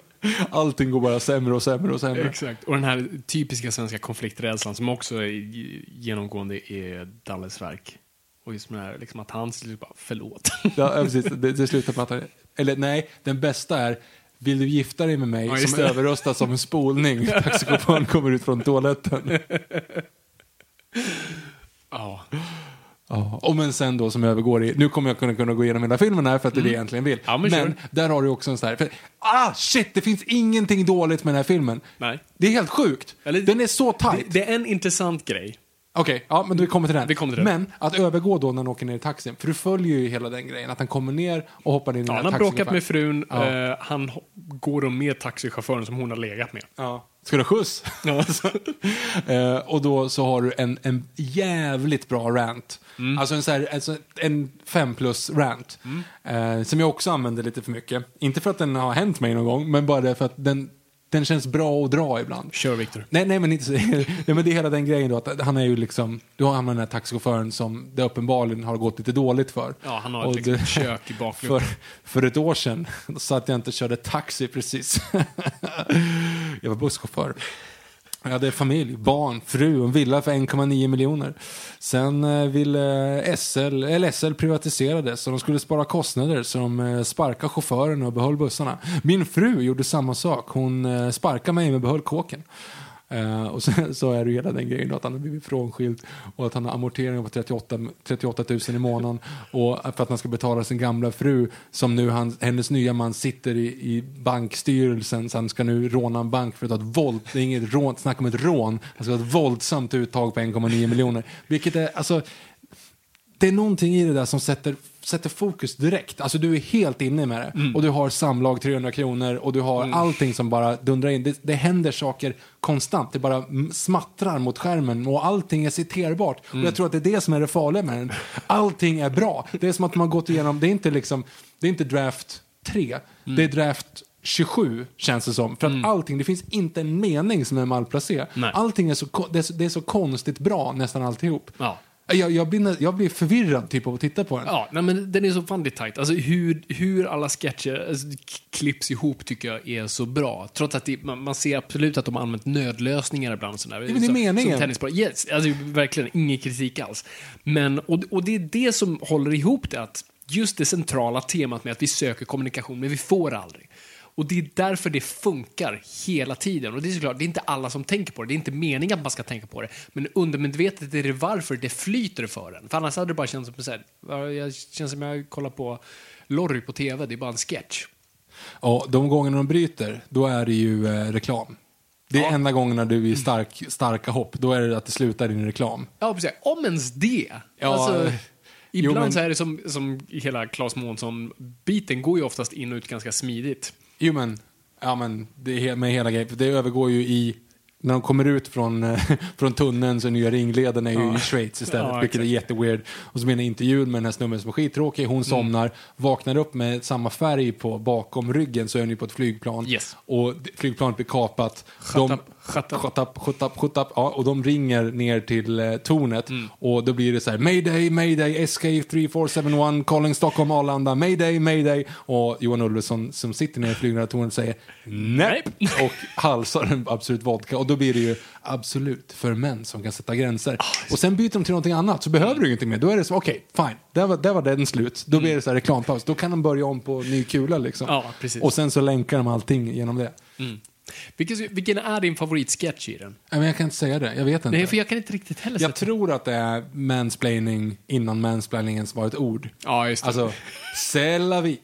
allting går bara sämre och sämre och sämre. Exakt. Och den här typiska svenska konflikträdslan som också är genomgående i Dalles verk. Och just med det här, liksom att han till slut bara, förlåt. Ja, precis. Det, det slutar med att han, Eller nej, den bästa är Vill du gifta dig med mig Ja, som överröstas som en spolning? Taxikopan kommer ut från toaletten. Ja. Ja, och men sen då som övergår i, nu kommer jag kunna, kunna gå igenom hela filmen här för att det är det jag egentligen vill. Mm. Ja, men kör. där har du också en sån här, för, ah shit, det finns ingenting dåligt med den här filmen. Nej. Det är helt sjukt. Eller- den är så Det, tight. det är en intressant grej Okej, ja men vi kommer till den. Vi kommer till den. Men att övergå då när han åker ner i taxin, för du följer ju hela den grejen, att han kommer ner och hoppar in i Ja, den han har bråkat med frun, eh, han går då med taxichauffören som hon har legat med. Ja. Ska du ha skjuts? Eh, och då så har du en, en jävligt bra rant. Mm. Alltså en, så här, alltså en fem plus rant. Mm. Eh, som jag också använder lite för mycket. Inte för att den har hänt mig någon gång, men bara för att den, den känns bra att dra ibland. Kör Viktor. Nej, nej, men inte nej, men det är hela den grejen då att han är ju liksom, du har han den här taxichauffören som det uppenbarligen har gått lite dåligt för. Ja, han har Och liksom det- ett kök i bakluckan. för, för ett år sedan då sa att jag inte körde taxi precis. jag var busschaufför. Jag hade familj, barn, fru och en villa för 1,9 miljoner. Sen eh, ville eh, SL, eller SL privatiserades och de skulle spara kostnader så de eh, sparkade chauffören och behöll bussarna. Min fru gjorde samma sak. Hon sparkade mig men behöll kåken. Eh, och sen så är det ju hela den grejen då att han har blivit frånskild och att han har amorteringar på 38, 38 000 i månaden. Och för att han ska betala sin gamla fru som nu han, hennes nya man sitter i, i bankstyrelsen. Så han ska nu råna en bank för att ha ett våld, det är inget rån, snack om ett rån, han ska ha ett våldsamt uttag på 1,9 miljoner. Vilket är, alltså det är någonting i det där som sätter, sätter fokus direkt. Alltså du är helt inne med det. Mm. Och du har samlag 300 kronor och du har allting som bara dundrar in. Det, det händer saker konstant. Det bara mm, smattrar mot skärmen och allting är citerbart. Mm. Och jag tror att det är det som är det farliga med den. Allting är bra. Det är som att man gått igenom, det är inte liksom, det är inte draft 3. Mm. Det är draft 27 känns det som. För att allting, det finns inte en mening som är malplacerad. Nej. Allting är så, det är så, det är så konstigt bra nästan alltihop. Ja. Jag, jag, blir, jag blir förvirrad typ av att titta på den. Ja, nej, men den är så fan tight. Alltså hur, hur alla sketcher alltså, klipps ihop tycker jag är så bra. Trots att det, man, man ser absolut att de har använt nödlösningar ibland. Sådär. det är Som- meningen. Som. Yes, alltså, verkligen ingen kritik alls. Men, och, och det är det som håller ihop det. Att just det centrala temat med att vi söker kommunikation, men vi får aldrig. Och det är därför det funkar hela tiden. Och det är såklart, det är inte alla som tänker på det. Det är inte meningen att man ska tänka på det. Men undermedvetet är det varför det flyter för en. För annars hade det bara känts som så här, ja, jag känns som jag kollar på Lorry på TV, det är bara en sketch. Och de gångerna de bryter, då är det ju eh, reklam. Det är Ja. enda gångerna du är i stark, starka hopp, då är det att det slutar i en reklam. Ja, precis. Om ens det. Ja, alltså, eh, ibland jo, men- så är det som, som hela Claes Månsson-biten går ju oftast in och ut ganska smidigt. Jo men, ja men, det är med hela grejen, det övergår ju i när de kommer ut från, eh, från tunneln så är nya ringleden är ju i Schweiz istället, Ja, vilket är jätteweird. Och så blir det intervjun med den här snubben som är skittråkig, Mm. hon somnar, vaknar upp med samma färg på bakom ryggen så är ni på ett flygplan. Yes. Och flygplanet blir kapat. Up, shut up. Shut up, shut up, shut up. Ja, och de ringer ner till eh, tornet Mm. och då blir det så här Mayday, Mayday, SK 3471, calling Stockholm, Arlanda, Mayday, Mayday. Och Johan Ulveson som sitter nere i flygledartornet säger nej och halsar en Absolut Vodka. Och då blir det ju Absolut för män som kan sätta gränser. Ah, Och sen byter de till någonting annat så behöver du ingenting mer. Då är det så, okej, fine, där var, där var den slut. Då blir det så här reklampaus. Då kan de börja om på ny kula liksom. Ja. Och sen så länkar de allting genom det. Vilken, vilken är din favoritsketch i den? Nej, Men jag kan inte säga det, jag vet inte. Nej, för jag kan inte riktigt heller Jag sätta- tror att det är mansplaining innan mansplainingens var ett ord. Ja, just det. Alltså, c'est la vie.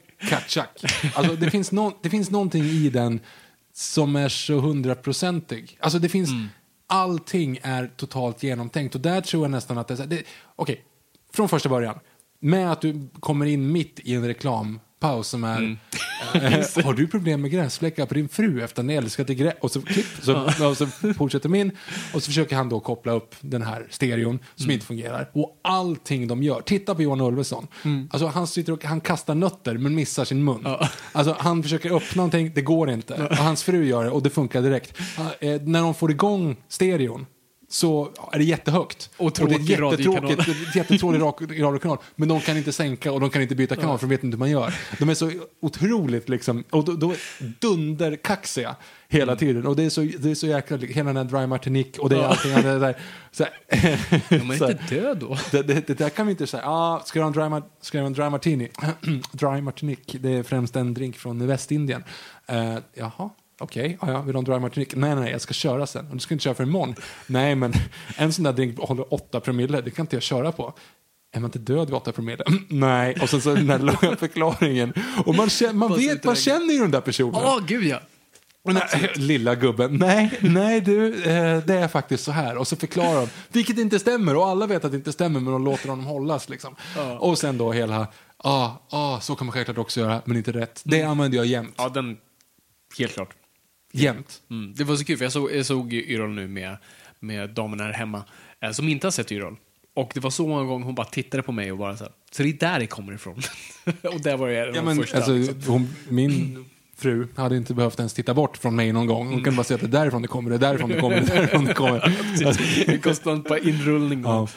Alltså, det, finns no, det finns någonting i den som är så hundraprocentig. Alltså, det finns... Allting är totalt genomtänkt och där tror jag nästan att det är Okej, från första början. Med att du kommer in mitt i en reklampaus som är... Eh, har du problem med gräsfläckar på din fru efter en älskade gräs... Och så klipp, så, och så fortsätter min. Och så försöker han då koppla upp den här stereon som inte fungerar. Och allting de gör. Titta på Johan Ulveson. Alltså han, sitter och, han kastar nötter men missar sin mun. Alltså han försöker öppna någonting, det går inte. Och hans fru gör det och det funkar direkt. Eh, när de får igång stereon så är det jättehögt. Och tråkig det är jättetråkigt, jättetråkig radiokanal. Men de kan inte sänka och de kan inte byta kanal för de vet inte hur man gör. De är så otroligt liksom, och då, då dunderkaxiga hela Mm. tiden. Och det är så, det är så jäkla, hela den här Dry Martinique och det är allting annat. Där, så De är så inte död då. Det, det, det där kan vi inte säga. Ah, ska du ha en dry, ska du ha en dry martini? dry martinique, det är främst en drink från Västindien. Uh, jaha, okej. Ah, ja, vill du ha en dry martinique? Nej, nej, jag ska köra sen. Du ska inte köra för imorgon. nej, men en sån där drink håller 8 promille, det kan inte jag köra på. Är man inte död vid 8 promille? nej, och sen så den här långa förklaringen. Och man, känner, man vet, man känner ju den där personen. Ja, gud ja. Nej, lilla gubben. Nej, nej du, eh, det är faktiskt så här. Och så förklarar de, vilket inte stämmer. Och alla vet att det inte stämmer, men de låter honom hållas. Liksom. Och sen då hela, ja, ah, ah, så kan man självklart också göra, men inte rätt. Det använder jag jämt. Ja, den... Helt klart. Jämt. Mm. Det var så kul, för jag såg, jag såg Yrrol nu med, med damerna här hemma, eh, som inte har sett Yrrol. Och det var så många gånger hon bara tittade på mig och bara så här, så det är där det kommer ifrån. och där var det Ja, men, första. alltså, liksom. hon, min fru hade inte behövt ens titta bort från mig någon gång. Hon kunde bara säga att det är därifrån det kommer, det är därifrån det kommer, det är därifrån det kommer. Alltså, En konstant bara inrullning. Ja.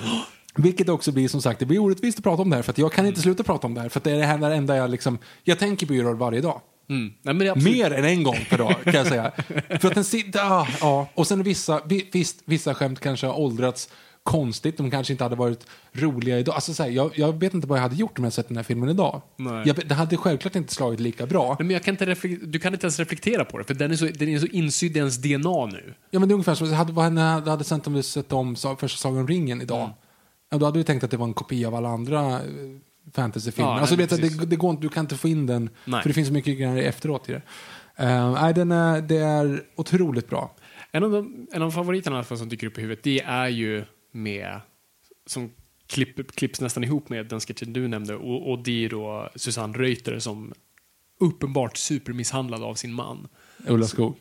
Vilket också blir som sagt, det blir orättvist att prata om det här för att jag kan inte sluta prata om det här för att det är det här enda jag liksom, jag tänker på Yrrol varje dag. Mm. Nej, Mer än en gång per dag kan jag säga. för att den sitter, ah, ja. Och sen vissa, vi- visst, vissa skämt kanske har åldrats konstigt, de kanske inte hade varit roliga idag. Alltså, så här, jag, jag vet inte vad jag hade gjort om jag sett den här filmen idag. Jag, det hade självklart inte slagit lika bra. Nej, men jag kan inte du kan inte ens reflektera på det, för den är så, den är så insydd i ens DNA nu. Ja, men det är ungefär som hade, vad hade, hade sett om vi sett om första Sagan om ringen idag. Mm. Ja, då hade vi tänkt att det var en kopia av alla andra eh, fantasyfilmer. Ja, alltså, nej, vet det, det går inte, du kan inte få in den, Nej. för det finns så mycket grejer efteråt i det. Uh, nej, den är, det är otroligt bra. En av, de, en av favoriterna som dyker upp i huvudet, det är ju med, som klipp, klipps nästan ihop med den sketchen du nämnde, och, och det är då Susanne Reuter som uppenbart supermisshandlad av sin man. Ulla Skog.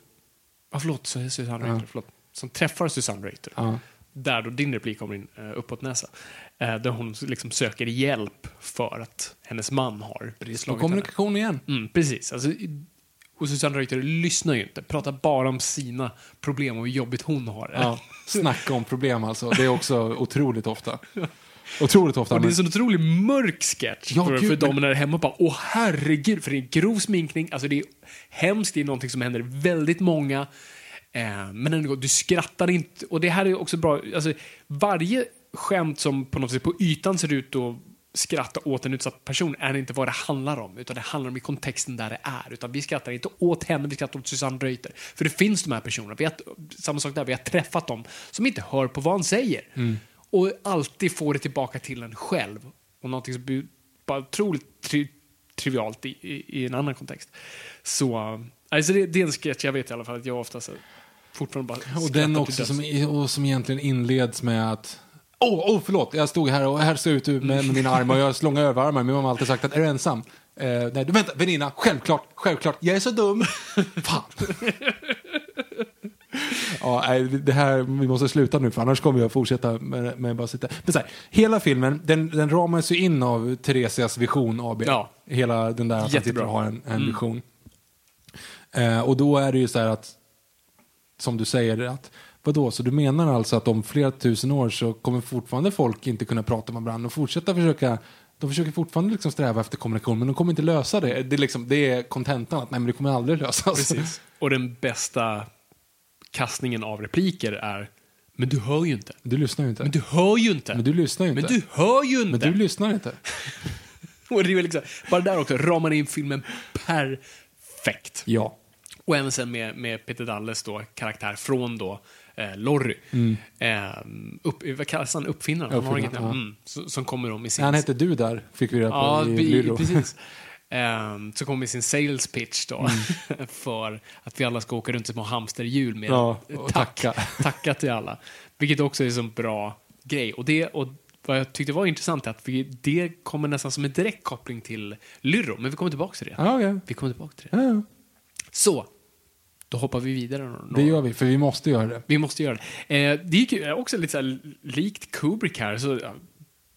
Ja, förlåt, så är Susanne Reuter, förlåt. Som träffar Susanne Reuter. Ja. Där då din replik kommer in uh, uppåt näsa. Eh, där hon liksom söker hjälp för att hennes man har Brist på slagit henne. kommunikation igen. Mm, precis. Alltså, och Susanne Reuter lyssnar ju inte, pratar bara om sina problem och hur jobbigt hon har det. Ja, snacka om problem alltså. Det är också otroligt ofta. Otroligt ofta. Och det är en sån otroligt mörk sketch Ja, för, gud, för dem när hemma. Bara, Åh herregud, för det är en grov sminkning. Alltså det är hemskt, det är någonting som händer väldigt många. Eh, men ändå, du skrattar inte. Och det här är också bra. Alltså, varje skämt som på något sätt på ytan ser ut att skratta åt en utsatt person är inte vad det handlar om. Utan det handlar om i kontexten där det är. Utan vi skrattar inte åt henne, vi skrattar åt Susanne Reuter. För det finns de här personerna. Vi har, samma sak där, vi har träffat dem som inte hör på vad han säger. Och alltid får det tillbaka till en själv. Och någonting som blir bara otroligt tri trivialt i, i, i en annan kontext. Så alltså det, det är en sketch jag vet i alla fall att jag oftast fortfarande bara Och den också som, och som egentligen inleds med att Åh, oh, oh, förlåt, jag stod här och här ser ut med, med mina armar och jag har långa överarmar. Min mamma har alltid sagt att är du ensam? Eh, nej, du, vänta, väninna, självklart, självklart, jag är så dum. Fan. ja, nej, det här, vi måste sluta nu för annars kommer jag fortsätta med, med bara sitta. Men så här, hela filmen, den, den ramas ju in av Theresias vision AB. Ja. Hela den där att han sitter och har en, en vision. Eh, och då är det ju så här att som du säger, att vadå, så du menar alltså att om flera tusen år så kommer fortfarande folk inte kunna prata med varandra och fortsätta försöka de försöker fortfarande liksom sträva efter kommunikation, men de kommer inte lösa det. Det är, liksom, det är kontentan, att nej, men det kommer aldrig lösas. Precis. Och den bästa kastningen av repliker är Men du hör ju inte. Du lyssnar ju inte. Men du hör ju inte. Men du lyssnar ju inte. Men du hör ju inte. Men du lyssnar inte. Och det är liksom, bara där också ramar in filmen perfekt. Ja. Och även sen med, med Peter Dalles då, karaktär från då eh, Lorry. Eh, upp, vad kallas han? Uppfinnaren? Han har Mm. Uppfinnaren, ja. mm, som kommer då med sin... Han hette du där, fick vi reda på Ja, i Lyro. precis. Um, så kommer sin sales pitch då. Mm. för att vi alla ska åka runt som små hamsterhjul med Ja, tack, tacka. tacka till alla. Vilket också är en sån bra grej. Och, det, och vad jag tyckte var intressant är att vi, det kommer nästan som en direkt koppling till Lyro. Men vi kommer tillbaka till det. Ja, okej. Vi kommer tillbaka till det. Ja, ja. Så, då hoppar vi vidare. några- Det gör vi, för vi måste göra det. vi måste göra det. Eh, det ju också lite så här, likt Kubrick här. Så, ja,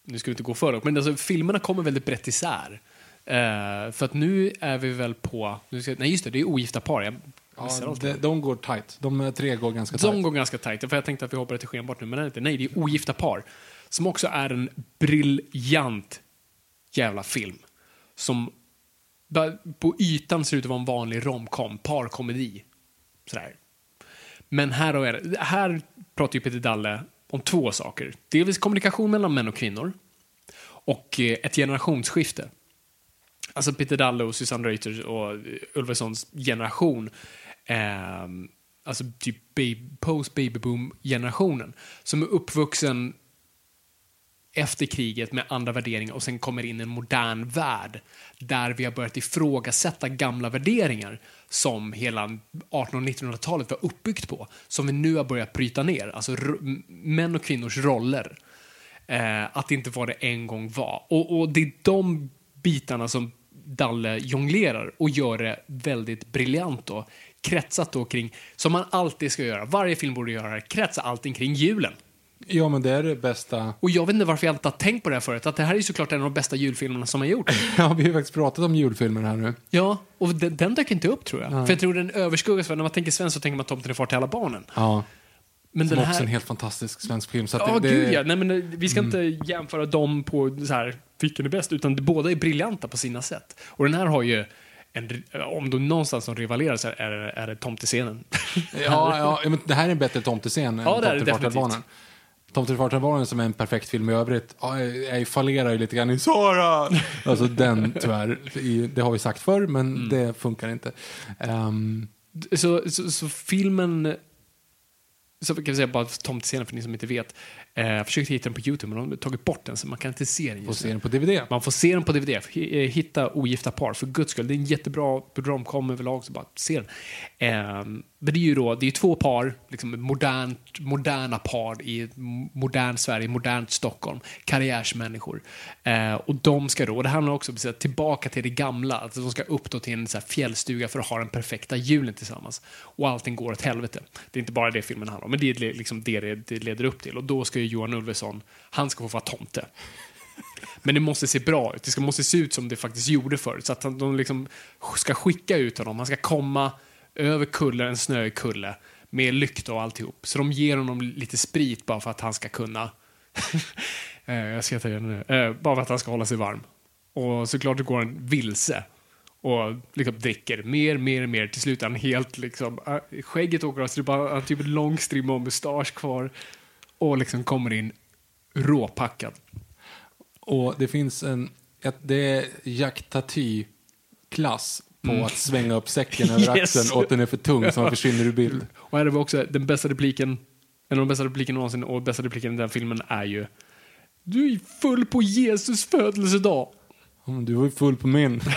nu ska vi inte gå för långt, men alltså, filmerna kommer väldigt brett isär. Eh, för att nu är vi väl på... Nu ska, nej, just det, det är ogifta par. Jag Ja, de, de går tight. De tre går ganska tight. De går ganska tajt, för jag tänkte att vi hoppade till skenbart nu, men nej, inte. nej, det är ogifta par. Som också är en briljant jävla film. Som på ytan ser ut att vara en vanlig romcom, parkomedi. Sådär. Men här, har jag, här pratar ju Peter Dalle om två saker. delvis kommunikation mellan män och kvinnor och eh, ett generationsskifte. Alltså Peter Dalle och Susanne Reuter och Ulvessons generation. Eh, alltså typ baby, post-babyboom-generationen. Som är uppvuxen efter kriget med andra värderingar och sen kommer in en modern värld där vi har börjat ifrågasätta gamla värderingar som hela 1800 och 1900-talet var uppbyggt på, som vi nu har börjat bryta ner. Alltså män och kvinnors roller. Eh, att det inte var det en gång var. Och, och det är de bitarna som Dalle jonglerar och gör det väldigt briljant då. Kretsat då kring, som man alltid ska göra, varje film borde göra, kretsa allting kring julen. Ja, men det är det bästa. Och jag vet inte varför jag inte har tänkt på det här förut, att det här är såklart en av de bästa julfilmerna som har gjorts. Ja, vi har ju faktiskt pratat om julfilmer här nu. Ja, och den, den dök inte upp tror jag. För jag tror den överskuggas, för när man tänker svensk så tänker man Tomten är far till alla barnen. Ja. Men Som den också är en här... helt fantastisk svensk film. Så Ja, det, det, gud ja. Nej, men eh, vi ska inte jämföra dem på så här, vilken är bäst, utan båda är briljanta på sina sätt. Och den här har ju, en, om de någonstans som rivalerar så är det, är det tomtescenen. Ja, ja, men det här är en bättre tomtescen än Ja, det är det definitivt. Barnen. Tomten far till barnen som är en perfekt film i övrigt, jag fallerar ju lite grann i Sara. Alltså den tyvärr, i- det har vi sagt förr, men Mm. det funkar inte. Ehm, så, så, så filmen... Så kan vi säga bara tomtescenen för ni som inte vet. Eh, jag försökte hitta den på YouTube, men de har tagit bort den så man kan inte se den får se den på DVD. Man får se den på DVD. Eh, Hitta ogifta par, för guds skull. Det är en jättebra romcom överlag, så bara se den. Ehm, men det är ju då, det är två par, liksom modernt, moderna par i ett modernt Sverige, modernt Stockholm, karriärsmänniskor. Eh, och de ska då, och det handlar också om att tillbaka till det gamla, att de ska upp då till en så här fjällstuga för att ha den perfekta julen tillsammans. Och allting går åt helvete. Det är inte bara det filmen handlar om, men det är liksom det det leder upp till. Och då ska ju Johan Ulveson, han ska få vara tomte. Men det måste se bra ut. Det ska, måste se ut som det faktiskt gjorde förut. Så att de liksom ska skicka ut honom. Han ska komma över kullen, en snöig kulle, med lykta och alltihop. Så de ger honom lite sprit bara för att han ska kunna... Eh, jag ska ta igen nu. Eh, bara för att han ska hålla sig varm. Och såklart går han vilse. Och liksom dricker mer, mer, mer. Till slut är han helt liksom... Eh, skägget åker av, så det är bara typ en lång strimma och mustasch kvar. Och liksom kommer in råpackad. Och det finns en, ett, det är Jack Tati-klass på att svänga upp säcken över Mm. Yes. axeln och att den är för tung så man försvinner ur bild. Och här har vi också den bästa repliken, en av de bästa replikerna någonsin, och bästa repliken i den filmen är ju Du är full på Jesus födelsedag. Mm, Du var ju full på min.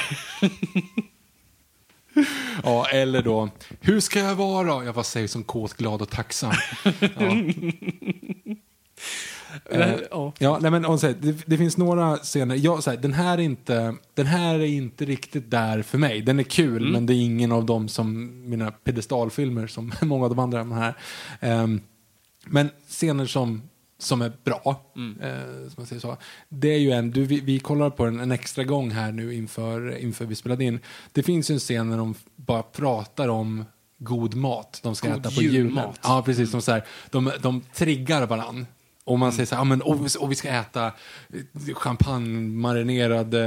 ja, eller då, hur ska jag vara? Jag bara säger som kåt, glad och tacksam. Ja. Eh, ja. Ja, nej men om så här, det, det finns några scener. Jag, så här, den, här är inte, den här är inte riktigt där för mig. Den är kul, men det är ingen av dem som mina pedestalfilmer som många av de andra. De här. Ehm, men scener som, som är bra, eh, som man säger så. Det är ju en, du, vi, vi kollar på den en extra gång här nu inför, inför vi spelade in. Det finns ju en scen när de bara pratar om god mat de ska God äta på julen. Ja, precis. De, så här, de, de triggar varann. Och man säger så här, ja, men, och, vi- och vi ska äta eh, champagne-marinerade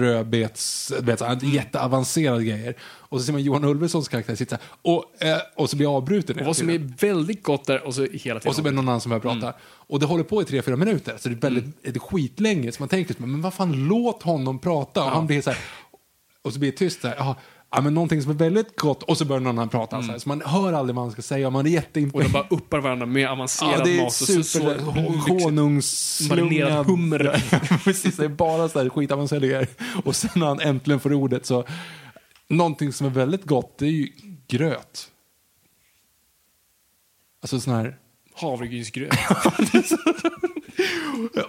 rödbets, vet, här, jätteavancerade grejer. Och så ser man Johan Ulvesons karaktär sitta och, eh, och så blir avbruten. Och vad som är väldigt gott där, och så hela tiden. Och så blir det någon annan som börjar prata. Och det håller på i tre, fyra minuter. Så det är väldigt det är skitlänge. Så man tänker, men vad fan, låt honom prata. Och han blir så här, och så blir det tyst så här, ja, men någonting som är väldigt gott. Och så börjar någon annan prata. Så, här, så man hör aldrig vad han ska säga. Man är och jätteimponerad. de bara uppar varandra med avancerad Ja, det är mat. Och super honungsslungad. Hummer. Precis, det är bara så här skitavancerade grejer. Och sen när han äntligen får ordet så, någonting som är väldigt gott, det är ju gröt. Alltså sån här, Havregrynsgröt.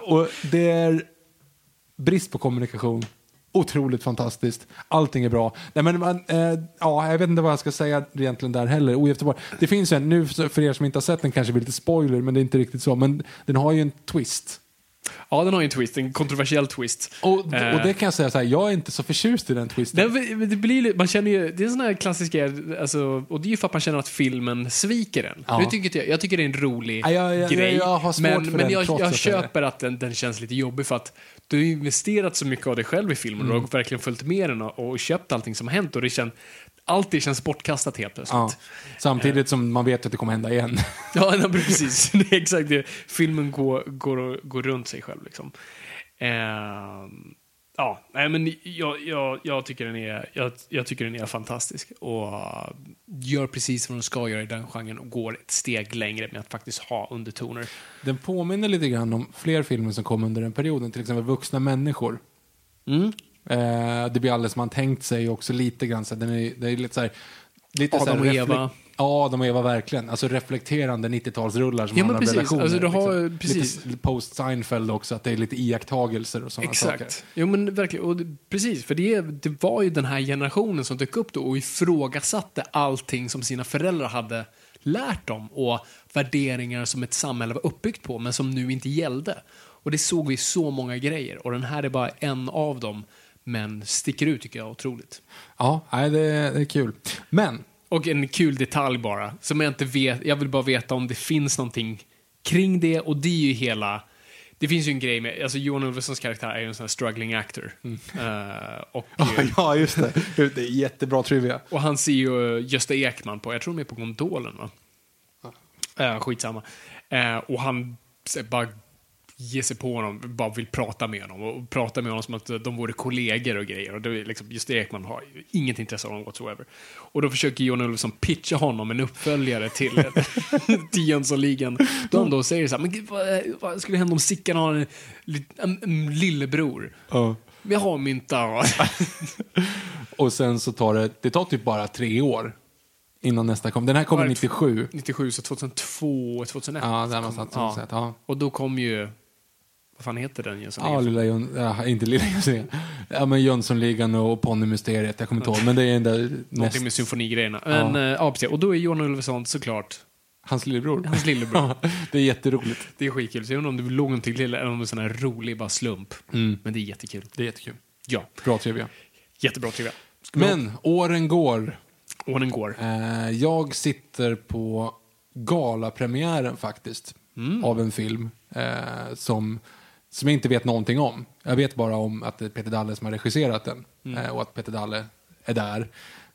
och det är brist på kommunikation. Otroligt fantastiskt. Allting är bra. Nej, men man, eh, ja, jag vet inte vad jag ska säga egentligen där heller. Par. Det finns en, nu för er som inte har sett den kanske blir lite spoiler, men det är inte riktigt så. Men den har ju en twist. Ja, den har ju en twist. En kontroversiell twist. Och, och Eh. det kan jag säga så här, jag är inte så förtjust i den twisten. Det, det blir, li- man känner ju, det är en sån här klassisk alltså, och det är ju för att man känner att filmen sviker en. Ja. Jag, tycker, inte- jag tycker det är en rolig Ja, jag- jag- grej. jag men men jag, jag jag köper att den, den känns lite jobbig för att du har investerat så mycket av dig själv i filmen och Mm. du har verkligen följt med den och, och köpt allting som har hänt och det känns, allt det känns bortkastat helt plötsligt. Ja. Samtidigt som man vet att det kommer hända igen. Ja, nej, precis. Det är exakt det. Filmen går, går, går runt sig själv. Liksom. Ehm, Ja, nej men jag, jag, jag, tycker den är, jag, jag tycker den är fantastisk. Och uh, gör precis vad den ska göra i den genren och går ett steg längre med att faktiskt ha undertoner. Den påminner lite grann om fler filmer som kom under den perioden, till exempel Vuxna människor. Mm. Eh, det blir alldeles man tänkt sig också lite grann. Så den är, det är lite så här, lite Adam så här och Eva. Ja, och Eva verkligen. Alltså reflekterande 90-talsrullar som Ja, handlar om relationer. Alltså, du har- liksom. precis. Lite post-Seinfeld också, att det är lite iakttagelser och sådana saker. Exakt. Jo, men verkligen. Och det, precis, för det, det var ju den här generationen som dök upp då och ifrågasatte allting som sina föräldrar hade lärt dem och värderingar som ett samhälle var uppbyggt på, men som nu inte gällde. Och det såg vi så många grejer och den här är bara en av dem, men sticker ut tycker jag otroligt. Ja, det, det är kul. Men, Och en kul detalj bara, som jag inte vet, jag vill bara veta om det finns någonting kring det och det är ju hela det finns ju en grej med, alltså Johan Ulvesons karaktär är ju en sån här struggling actor. Eh, och, ja just det. Det är jättebra trivia. och han ser ju Gösta Ekman på, jag tror de är på Gondolen va? Uh, skitsamma. Eh, och han bara ger sig på honom, bara vill prata med honom och prata med honom som att de vore kollegor och grejer. Och det är liksom, just Ekman har inget intresse av honom whatsoever. Och då försöker Johan Ulveson pitcha honom en uppföljare till, till Jönssonligan. De då säger så här, men gud, vad, vad skulle hända om Sickan har en, en, en lillebror? Men jag har mynta och... Sen så tar det, det tar typ bara tre år innan nästa kom. Den här kommer Var det 97. 97, så 2002, 2001. Ja, där någonstans. Ja. Ja. Och då kom ju, vad fan heter den Ja, Jönssonligan? lilla Jön, ja, inte lilla Jönssonligan. Ja, men Jönssonligan och Ponnymysteriet, jag kommer inte ihåg. Men det är den där näst, Någonting med symfonigrejerna. Men, ja. ja, precis. Och då är Johan Ulveson såklart hans lillebror. hans lillebror. Ja, det är jätteroligt. Det är skitkul. Så jag undrar om det låg någonting till eller om det är en sån här rolig bara slump. Men det är jättekul. Det är jättekul. Ja, Bra trivia. jättebra trivia. Men åren går. den går. Eh, jag sitter på galapremiären faktiskt. Av en film eh, som, som jag inte vet någonting om. Jag vet bara om att det är Peter Dalle som har regisserat den. Eh, och att Peter Dalle är där.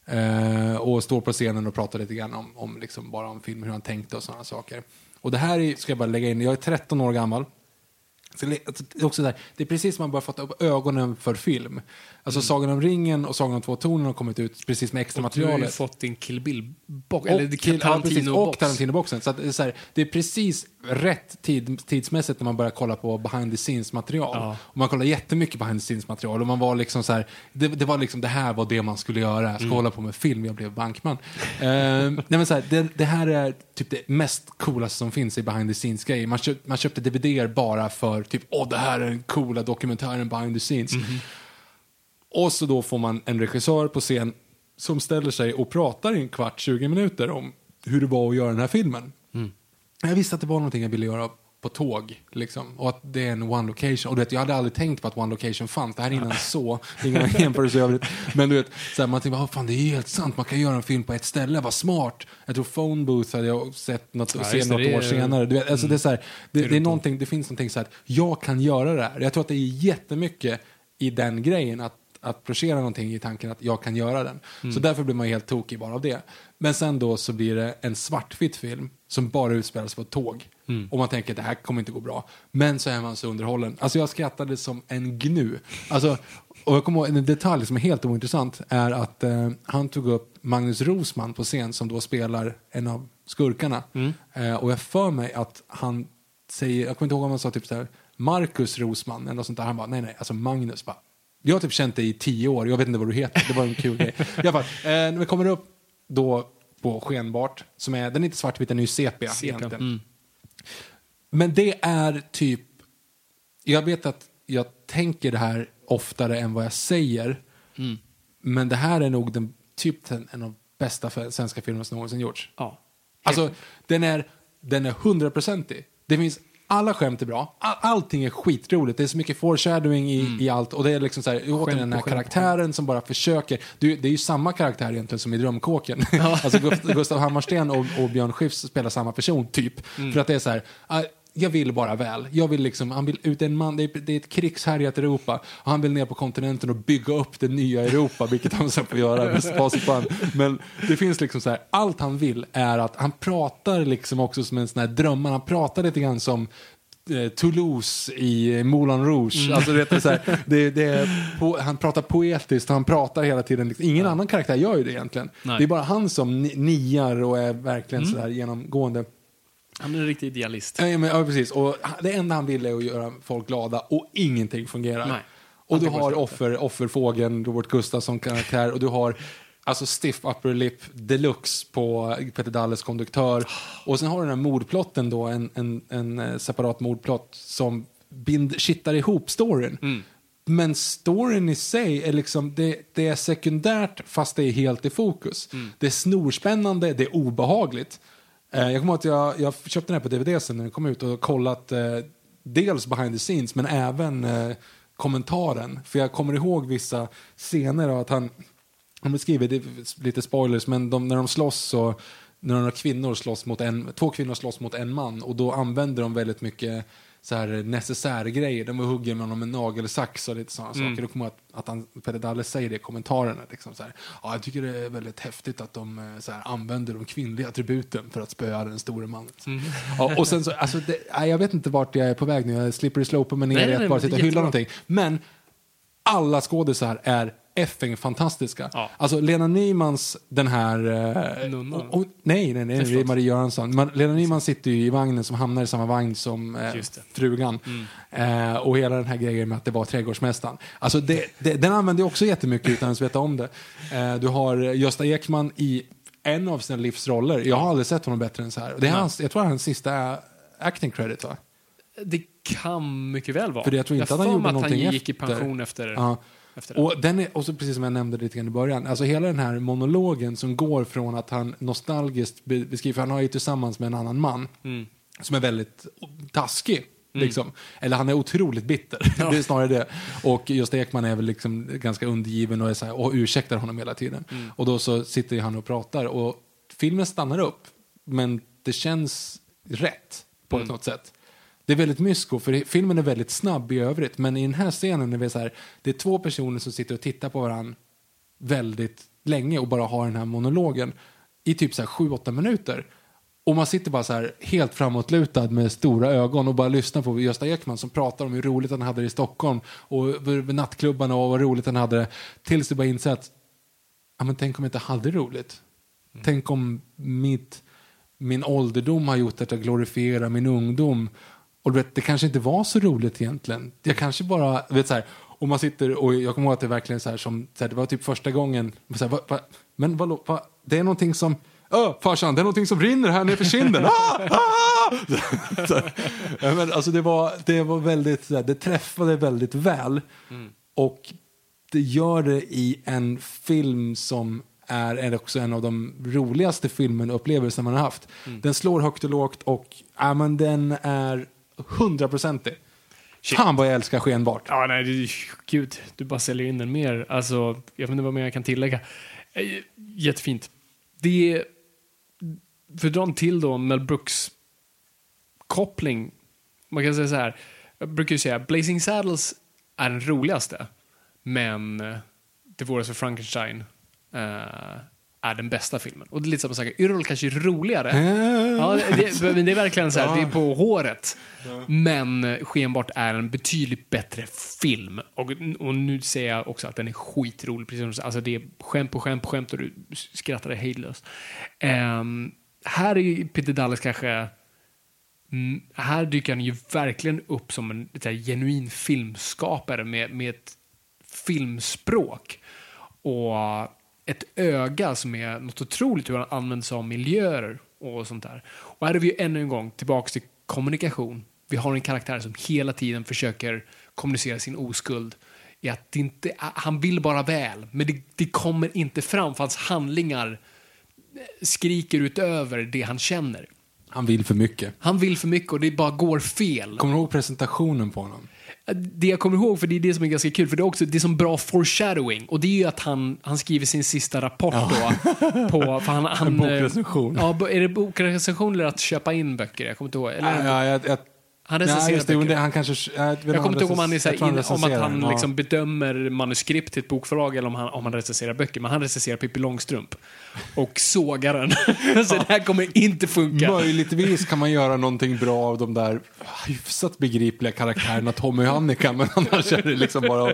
Eh, och står på scenen och pratar lite grann om, om liksom bara om film, hur han tänkte och sådana saker. Och det här är, ska jag bara lägga in, jag är 13 år gammal. Så det, alltså, är också där, det är precis som man bara fått upp ögonen för film. Alltså Sagan om ringen och Sagan om två tornen har kommit ut precis med extra Och du har ju fått din Kill Bill-box. Och, Eller. Tarantino-boxen. Så att det, är så här, det är precis rätt tid, tidsmässigt när man börjar kolla på behind the scenes-material. Ja. Och man kollar jättemycket behind the scenes-material. Och man var liksom så här, det, det var liksom, det här var det man skulle göra. Jag ska Mm. hålla på med film, jag blev bankman. uh, nej men så här, det, det här är typ det mest coolaste som finns i behind the scenes-grejer. Man, köp, man köpte DVD bara för typ, åh det här är den coola dokumentären behind the scenes. Mhm. Och så då får man en regissör på scen som ställer sig och pratar i en kvart, 20 minuter om hur det var att göra den här filmen. Jag visste att det var någonting jag ville göra på tåg. Liksom. Och att det är en one location. Och du vet, jag hade aldrig tänkt på att one location fanns. Det här är innan så. Inga jämförelser övrigt. Men du vet, så här, man tänkte, oh, fan det är helt sant. Man kan göra en film på ett ställe. Vad smart. Jag tror Phone Booth hade jag sett något, Ja, se något det år är- senare. Du vet, alltså, det, är så här, det, det, är någonting, det finns någonting så här, jag kan göra det här. Jag tror att det är jättemycket i den grejen. Att att projicera någonting i tanken att jag kan göra den. Så därför blir man ju helt tokig bara av det. Men sen då så blir det en svartvit film som bara utspelas på ett tåg. Och man tänker att det här kommer inte gå bra. Men så är man så underhållen. Alltså jag skrattade som en gnu. Alltså, och jag kommer ihåg en detalj som är helt ointressant är att eh, han tog upp Magnus Rosman på scen som då spelar en av skurkarna. Eh, och jag för mig att han säger, jag kommer inte ihåg om han sa typ så här Marcus Rosman eller något sånt där. Han bara, nej nej, alltså Magnus bara. Jag har typ känt dig i tio år, jag vet inte vad du heter. Det var en kul grej. I alla fall, eh, när vi kommer upp då på Skenbart, som är, den är inte svartvit, den är ju sepia, Sepia, mm. Men det är typ, jag vet att jag tänker det här oftare än vad jag säger. Mm. Men det här är nog den, typ den, en av bästa svenska filmerna som någonsin gjorts. Ja. Alltså, den är, den är hundraprocentig. Det finns, alla skämt är bra. All, allting är skitroligt. Det är så mycket foreshadowing i, i allt. Och det är liksom så här, återigen den här karaktären som bara försöker. Du, det är ju samma karaktär egentligen som i Drömkåken. alltså Gust- Gustav Hammarsten och, och Björn Skifs spelar samma person, typ. För att det är så här, ah, jag vill bara väl. Jag vill liksom, han vill ut en man, det är, det är ett krigshärjat Europa. Och han vill ner på kontinenten och bygga upp det nya Europa, vilket han sen får göra med. Men det finns liksom så här, allt han vill är att han pratar liksom också som en sån här drömmare. Han pratar lite grann som eh, Toulouse i Moulin Rouge. Alltså, du vet, är så här, det, det po, han pratar poetiskt, han pratar hela tiden. Ingen annan karaktär gör ju det egentligen. Nej. Det är bara han som ni- niar och är verkligen så här genomgående. Han är en riktig idealist. Ja, men, ja, precis. Och det enda han vill är att göra folk glada och ingenting fungerar. Nej. Och du har offer, offerfågeln, Robert Gustafsson karaktär och du har alltså stiff upper lip deluxe på Peter Dalles konduktör. Och sen har du den här mordplotten då, en, en, en eh, separat mordplott som bind, kittar ihop storyn. Mm. Men storyn i sig är liksom, det, det är sekundärt fast det är helt i fokus. Mm. Det är snorspännande, det är obehagligt. Eh, jag kommer att jag, jag köpte den här på DVD sen när den kom ut och kollat eh, dels behind the scenes men även eh, kommentaren. För jag kommer ihåg vissa scener av att han, han beskriver, det är lite spoilers, men de, när de slåss så när några kvinnor slåss mot en, två kvinnor slåss mot en man och då använder de väldigt mycket så här necessärgrejer. De hugger med honom med nagelsax och lite sådana saker. Då kommer att, att han, Peder Dalle säger det i kommentarerna. Liksom så här, ja, jag tycker det är väldigt häftigt att de eh, så här, använder de kvinnliga attributen för att spöa den store mannen. Ja, och sen så, alltså, det, jag vet inte vart jag är på väg nu. Jag slipper slopa mig ner i att bara sitta och hylla någonting. Men alla skådisar är effing fantastiska. Ja. Alltså Lena Nymans den här... Eh, Nunnan. och, och, nej, nej, nej, det är. Marie Göransson. Men Lena Nyman sitter ju i vagnen som hamnar i samma vagn som eh, det. frugan. Eh, och hela den här grejen med att det var trädgårdsmästaren. Alltså det, det, den använder jag också jättemycket utan att veta om det. Eh, du har Gösta Ekman i en av sina livsroller. Jag har aldrig sett honom bättre än så här. Det är hans, jag tror det är hans sista acting credit va? Det kan mycket väl vara. För jag tror inte att han gjorde att han någonting gick i efter. pension efter, Ja. Efter det. Och, den är, och så precis som jag nämnde lite grann i början, alltså hela den här monologen som går från att han nostalgiskt be- beskriver, för han har ju tillsammans med en annan man Mm. som är väldigt taskig. Liksom. Eller han är otroligt bitter. det är snarare det. Och Gösta Ekman är väl liksom ganska undergiven och, är så här, och ursäktar honom hela tiden. Mm. Och då så sitter han och pratar och filmen stannar upp. Men det känns rätt på Mm. något sätt. Det är väldigt mysko, för filmen är väldigt snabb i övrigt. Men i den här scenen är det så här, det är två personer som sitter och tittar på varandra väldigt länge och bara har den här monologen i typ så här sju, åtta minuter. Och man sitter bara så här helt framåtlutad med stora ögon och bara lyssnar på Gösta Ekman som pratar om hur roligt han hade det i Stockholm och nattklubbarna och vad roligt han hade det. Tills du bara inser att ja, men tänk om jag inte hade roligt. Tänk om mitt, min ålderdom har gjort att jag glorifierar min ungdom. Och du vet, det kanske inte var så roligt egentligen. Jag kanske bara, vet så här, och man sitter och jag kommer ihåg att det verkligen så här som, så här, det var typ första gången, så här, va, va, men vadå, va, det är någonting som, Öh, farsan, det är någonting som rinner här nerför kinden. Ah, ah! Så här, ja, men, alltså det var, det var väldigt, det träffade väldigt väl. Och det gör det i en film som är, är också en av de roligaste filmen och upplevelser man har haft. Den slår högt och lågt och ja, men den är hundraprocentig. Fan vad jag älskar skenbart. Ja, nej, det, gud, du bara säljer in den mer. Alltså, jag vet inte vad mer jag kan tillägga. Eh, Jättefint. Det är, för att dra en till då, Mel Brooks koppling. Man kan säga så här, jag brukar ju säga Blazing Saddles är den roligaste, men eh, Det vore för Frankenstein eh, är den bästa filmen. Och det är lite samma sak, Yrrol kanske är roligare. Ja, det, det, men det är verkligen så här, det är på håret. Men Skenbart är en betydligt bättre film. Och, och nu säger jag också att den är skitrolig. Precis. Alltså det är skämt på skämt på skämt och du skrattar hejdlöst. Ehm, här är ju Peter Dallas kanske... Mm, här dyker han ju verkligen upp som en här, genuin filmskapare med, med ett filmspråk och ett öga som är något otroligt hur han använder sig av miljöer och sånt där. Och här är vi ju ännu en gång tillbaks till kommunikation. Vi har en karaktär som hela tiden försöker kommunicera sin oskuld. I att det inte, han vill bara väl, men det, det kommer inte fram för hans handlingar skriker utöver det han känner. Han vill för mycket. Han vill för mycket och det bara går fel. Kommer du ihåg presentationen på honom? Det jag kommer ihåg, för det är det som är ganska kul, för det är också det är som bra foreshadowing. Och det är ju att han, han skriver sin sista rapport då. På, för han, han, En bokrecension. Ja, är det bokrecension eller att köpa in böcker? Jag kommer inte ihåg. Eller, Ja, jag, jag, Han recenserar det, böcker. det, han kanske... Jag, vet Jag kommer inte ihåg om han är här, in, om att han den, ja. liksom bedömer manuskript till ett bokförlag eller om han, om han recenserar böcker. Men han recenserar Pippi Långstrump. Och sågar den. så det här kommer inte funka. Möjligtvis kan man göra någonting bra av de där hyfsat begripliga karaktärerna Tommy och Annika, men annars är det liksom bara...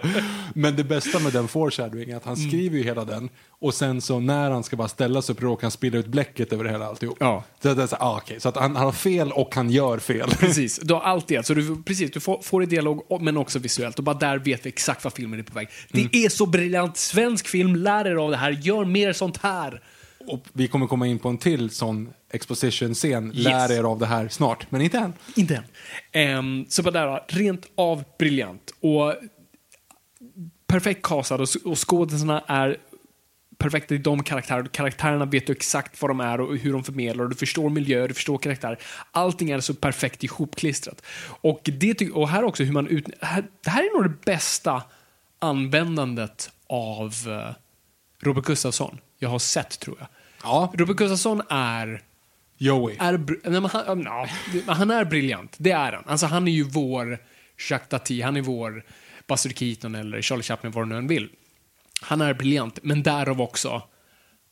Men det bästa med den foreshadowing är att Mm. han skriver ju hela den och sen så när han ska bara ställa sig upp råkar han spilla ut bläcket över hela alltihop. Ja. Så, det är så, ah, okej, så att han, han har fel och han gör fel. Precis, har allt det. Så du, precis, du får, får i dialog men också visuellt. Och bara där vet vi exakt vad filmen är på väg. Det Mm. är så briljant. Svensk film, lär er av det här. Gör mer sånt här. Och vi kommer komma in på en till sån exposition-scen. Lär er av det här snart, men inte än. Inte än. Ehm, så bara där, rent av briljant. Och perfekt castad och, och skådespelarna är perfekta i de karaktärerna. Karaktärerna vet du exakt vad de är och hur de förmedlar. Du förstår miljö, du förstår karaktär. Allting är så perfekt ihopklistrat. Och, det, och här också hur man ut, här, Det här är nog det bästa användandet av eh, Robert Gustafsson jag har sett, tror jag. Ja, Robert Gustafsson är Joey. är, nej, men han, men han är briljant, det är han. Alltså, han är ju vår Jacques Tati, han är vår Buster Keaton eller Charlie Chaplin, vad du nu än vill. Han är briljant, men därav också,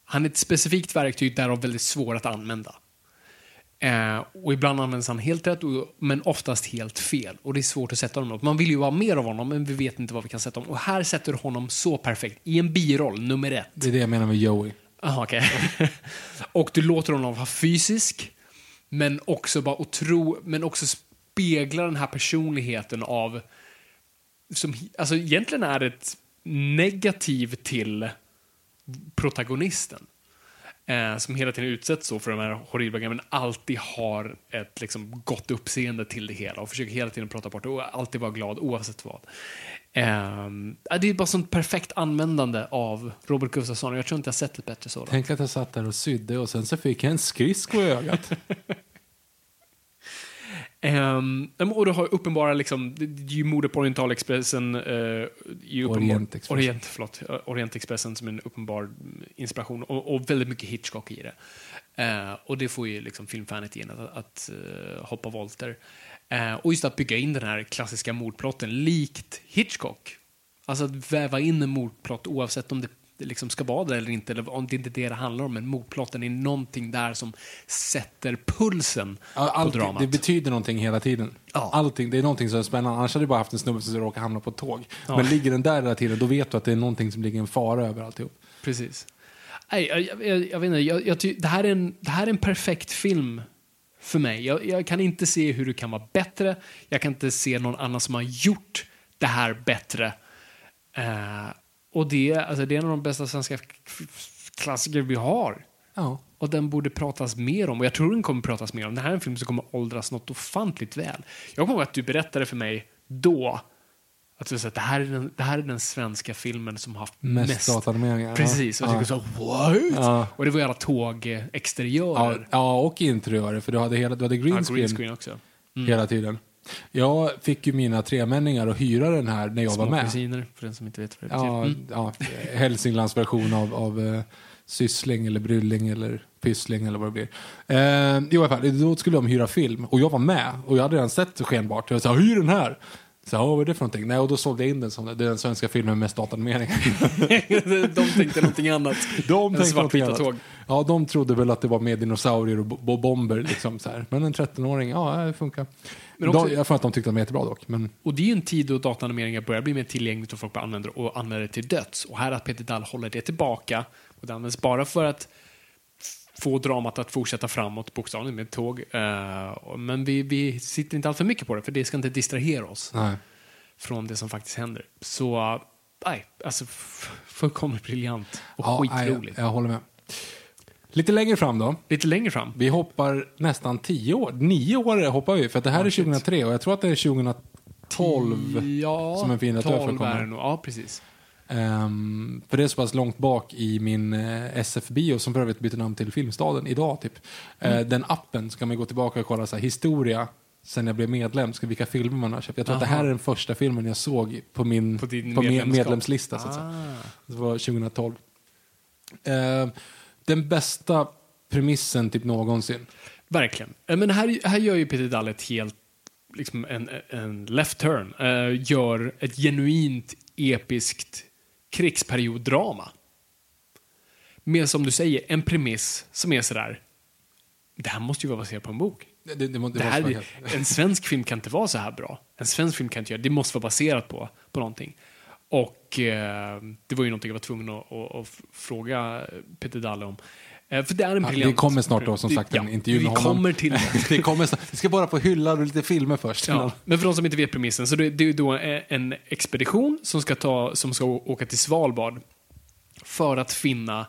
han är ett specifikt verktyg, därav väldigt svår att använda. Eh, och ibland används han helt rätt, och, men oftast helt fel. Och det är svårt att sätta honom något. Man vill ju vara mer av honom, men vi vet inte vad vi kan sätta honom. Och här sätter du honom så perfekt, i en biroll, nummer ett. Det är det jag menar med Joey. Aha, okej. och du låter honom vara fysisk, men också bara otro, men också spegla den här personligheten av, som alltså egentligen är ett negativ till protagonisten. Eh, som hela tiden utsätts så för de här horribla grejerna, men alltid har ett liksom, gott uppseende till det hela och försöker hela tiden prata bort det och alltid vara glad oavsett vad. Eh, det är bara sånt perfekt användande av Robert Gustafsson och jag tror inte jag sett ett bättre sådant. Tänk att jag satt där och sydde och sen så fick jag en skridsko i ögat. Um, och du har uppenbara, liksom, det är ju mordet på Orientalexpressen, uh, Orientexpressen. Orient, förlåt, eh, Orientexpressen som en uppenbar inspiration och, och väldigt mycket Hitchcock i det. Eh, och det får ju liksom filmfanet igen att, att eh, hoppa volter. Eh, och just att bygga in den här klassiska mordplotten likt Hitchcock. Alltså att väva in en mordplott oavsett om det det liksom ska vara det eller inte, eller om det inte är det det handlar om. Men mordplotten är någonting där som sätter pulsen Ja, på dramat. det betyder någonting hela tiden. Ja. Allting, det är någonting som är spännande. Annars hade du bara haft en snubbe som råkar hamna på ett tåg. Men ligger den där hela tiden, då vet du att det är någonting som ligger en fara över alltihop. Precis. Nej, jag, jag, jag, jag vet inte, jag, jag, ty- det, här är en, det här är en perfekt film för mig. Jag, jag kan inte se hur det kan vara bättre. Jag kan inte se någon annan som har gjort det här bättre. Eh, och det, alltså, det är en av de bästa svenska klassiker vi har. Ja. Och den borde pratas mer om. Och jag tror den kommer pratas mer om. Det här är en film som kommer åldras något ofantligt väl. Jag kommer ihåg att du berättade för mig då att du sa att det här är den, det här är den svenska filmen som har haft Mest mest... dataanimeringar, ja. Precis. Och jag Ja. tyckte så, what? Ja. Och det var alla Ja, tågexteriörer. ja, och interiörer, för du hade, hela, du hade green, Ja, green screen, screen också. hela tiden. Jag fick ju mina tremänningar att hyra den här när jag var Små med. kusiner, för den som inte vet vad det Ja, betyder. Mm. ja, Hälsinglands version av, av uh, syssling eller brylling eller pyssling eller vad det blir. Eh, jo, i alla fall, då skulle de hyra film och jag var med och jag hade redan sett skenbart. Jag sa, hyr den här. Så, vad är det för någonting? Nej, och då sålde jag in den som det är den svenska filmen med mest datanimeringar. de tänkte någonting annat. De tänkte någonting annat. tåg. Ja, de trodde väl att det var med dinosaurier och bo- bomber. Liksom, så här. Men en 13-åring, ja, det funkar. Men också- de, jag får att de tyckte att de var jättebra dock. Men Och det är ju en tid då dataanimeringar börjar bli mer tillgängligt och folk börjar använda det och använder det till döds. Och här att Peter Dahl håller det tillbaka och det används bara för att få dramat att fortsätta framåt, bokstavligen med tåg. Eh, men vi, vi sitter inte allt för mycket på det, för det ska inte distrahera oss nej. från det som faktiskt händer. Så, nej, alltså fullkomligt briljant och Ja, skitroligt. jag, jag håller med. Lite längre fram då. Lite längre fram. Vi hoppar nästan tio år. Nio år hoppar vi, för att det här Ja, är shit. 2003 och jag tror att det är 2012. ja, som en finatör 12 får komma. är det nog. Ja, precis. Ehm, för det är så pass långt bak i min eh, SF-bio, som för övrigt byter namn till Filmstaden idag. Typ. Eh, Mm. den appen så kan man gå tillbaka och kolla så här, historia sen jag blev medlem, ska vilka filmer man har köpt. Jag tror att det Aha. här är den första filmen jag såg på min På på medlemslista. Så att säga. Ah. Det var 2012. Ehm, den bästa premissen typ någonsin. Verkligen. Eh, Men här, här gör ju Peter Dahl ett helt liksom en, en left turn, eh, gör ett genuint episkt krigsperioddrama. Med, som du säger, en premiss som är sådär, det här måste ju vara baserat på en bok. Det, det, det, det här, en svensk film kan inte vara så här bra. En svensk film kan inte göra det. måste vara baserat på, på någonting. Och eh, det var ju någonting jag var tvungen att, att, att fråga Peter Dalle om. Eh, för det är en Ja, briljant... det kommer snart då, som Det- sagt, en ja, intervju Vi med honom. kommer till det. det kommer snart. Vi ska bara få hylla lite filmer först. Ja, men för de som inte vet premissen, så det, det är då en expedition som ska, ta, som ska åka till Svalbard för att finna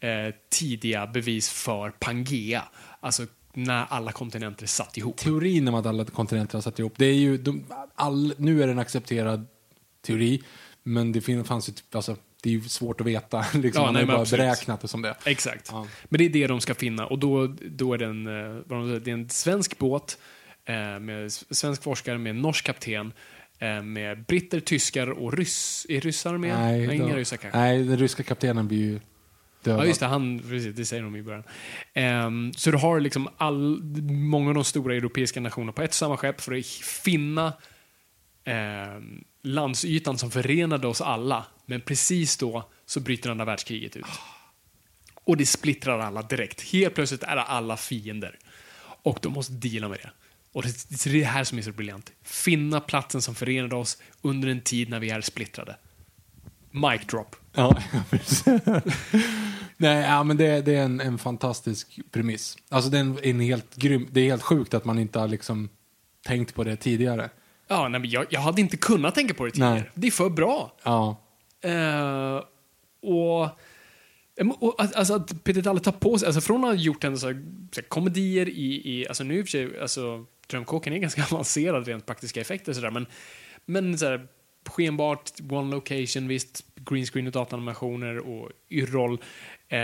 eh, tidiga bevis för Pangea. Alltså när alla kontinenter satt ihop. Teorin om att alla kontinenter har satt ihop, det är ju, de, all, nu är det en accepterad teori, men det fanns ju, typ- alltså, det är ju svårt att veta. Liksom, Ja, man nej, har ju bara absolut. beräknat det som det. Exakt. Ja. Men det är det de ska finna och då, då är det en, eh, det är en svensk båt eh, med svensk forskare med en norsk kapten eh, med britter, tyskar och ryss. Är ryssar med? Nej, inga då- ryssar kanske. Nej, den ryska kaptenen blir ju dödad. Ja, just det. Han, precis, det säger de i början. Ehm, så du har liksom all, många av de stora europeiska nationerna på ett och samma skepp för att finna ehm, landsytan som förenade oss alla. Men precis då så bryter andra världskriget ut. Och det splittrar alla direkt. Helt plötsligt är alla fiender. Och de måste deala med det. Och det, är det här som är så briljant. Finna platsen som förenade oss under en tid när vi är splittrade. Mic drop. Ja, precis. Nej, ja, men det, det är en, en fantastisk premiss. Alltså det är en, en helt grym, det är helt sjukt att man inte har liksom tänkt på det tidigare. Ja, nej, men jag, jag hade inte kunnat tänka på det tidigare. Nej. Det är för bra. Ja, Eh, och, och att- alltså att Peter Dalle tar på sig, alltså från att ha gjort en så här, så här, komedier i, i, alltså nu i och för sig, alltså Drömkåken är ganska avancerad rent praktiska effekter sådär, men, men så här, skenbart, one location, visst, green screen och datanimationer och yrroll, eh,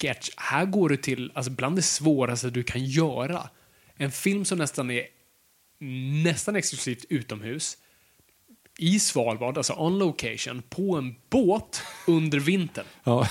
sketch. Här går du till, alltså bland det svåraste du kan göra. En film som nästan är nästan exklusivt utomhus, i Svalbard, alltså on location, på en båt under vintern. ja.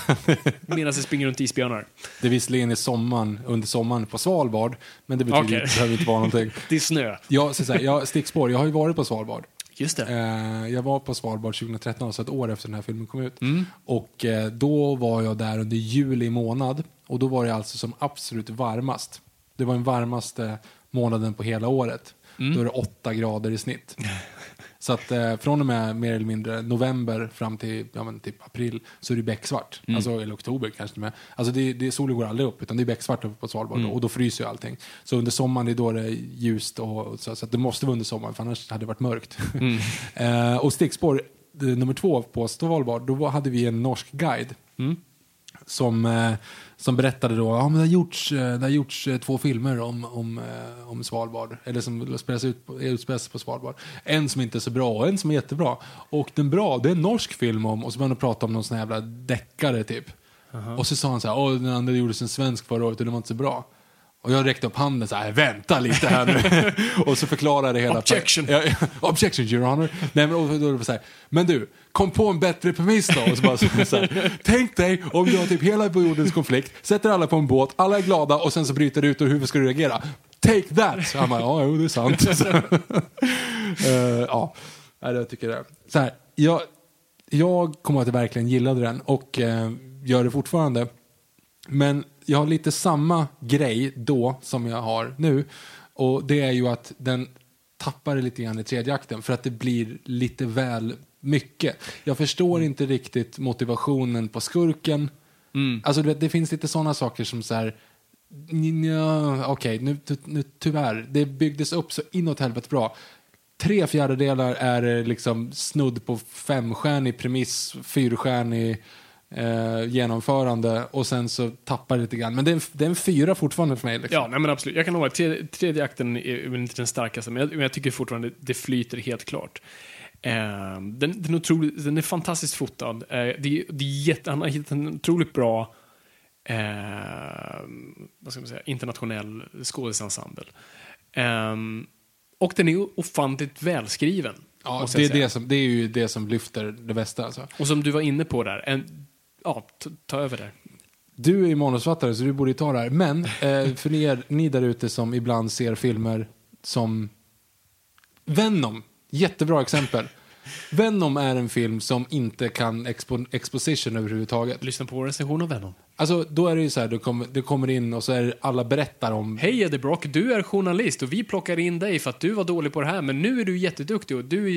Medan det springer runt isbjörnar. det är visserligen i sommaren, under sommaren på Svalbard, men det betyder Okej. inte, behöver inte vara någonting. Det är snö. Så så här, jag, stickspår, jag har ju varit på Svalbard. Just det. Eh, jag var på Svalbard 2013, alltså ett år efter den här filmen kom ut. Mm. Och eh, då var jag där under juli månad. Och då var det alltså som absolut varmast. Det var den varmaste månaden på hela året. Mm. Då är det åtta grader i snitt. Så att eh, från och med mer eller mindre november fram till ja, men typ april så är det becksvart. Mm. Alltså, eller oktober kanske med. Alltså det, det, solen går aldrig upp utan det är becksvart uppe på Svalbard Mm. och då fryser ju allting. Så under sommaren det är då det är ljust och, och så, så att det måste vara under sommaren för annars hade det varit mörkt. Mm. eh, och stickspår eh, nummer två på Svalbard, då hade vi en norsk guide. Mm. Som, eh, som berättade då, ja men det har gjorts, eh, det har gjorts eh, två filmer om, om, eh, om Svalbard. Eller som spelas ut på, utspelas på Svalbard. En som inte är så bra och en som är jättebra. Och den bra, det är en norsk film om, och så började de prata om någon sån här jävla deckare typ. Och så sa han så här, den andra gjordes en svensk förra året och den var inte så bra. Och jag räckte upp handen så här, vänta lite här nu. och så förklarade det hela. Objection. Ja, objection, your honor. Nej, men, och då så här, men du, kom på en bättre premiss då. Och så bara, så, här, tänk dig om du har typ hela jordens konflikt, sätter alla på en båt, alla är glada och sen så bryter det ut och hur ska du reagera? Take that! Så han bara, ja, jo, det är sant. Så, eh, ja, jag tycker det. Så här, jag, jag kommer att verkligen gillade den och eh, gör det fortfarande. Men jag har lite samma grej då som jag har nu. Och det är ju att den tappar det lite grann i tredje akten för att det blir lite väl mycket. Jag förstår inte riktigt motivationen på skurken. Alltså du vet, det finns lite sådana saker som så här Ja, Okej, nu, nu tyvärr. Det byggdes upp så inåt helvete bra. Tre fjärdedelar är liksom snudd på femstjärnig premiss, fyrstjärnig eh, genomförande och sen så tappar det lite grann. Men det är en, det är en fyra fortfarande för mig. Liksom. Ja, nej men absolut. Jag kan lova, tredje, tredje akten är väl inte den starkaste, men jag, men jag tycker fortfarande det flyter helt klart. Eh, den, den, är otroligt, den är fantastiskt fotad. Eh, det, det är jätte, han har hittat en otroligt bra eh, vad ska man säga, internationell skådisensemble. Eh, och den är ofantligt välskriven. Ja, det, är det, som, det är ju det som lyfter det bästa. Alltså. Och som du var inne på där, en, ja, ta, över där. Du är ju manusfattare så du borde ju ta det här. Men eh, för er, ni där ute som ibland ser filmer som Venom, jättebra exempel. Venom är en film som inte kan expo exposition överhuvudtaget. Lyssna på vår recension av Venom. Alltså, då är det ju så här, du kommer, du kommer in och så är det, alla berättar om... Hej Eddie Brock, du är journalist och vi plockar in dig för att du var dålig på det här, men nu är du jätteduktig och du är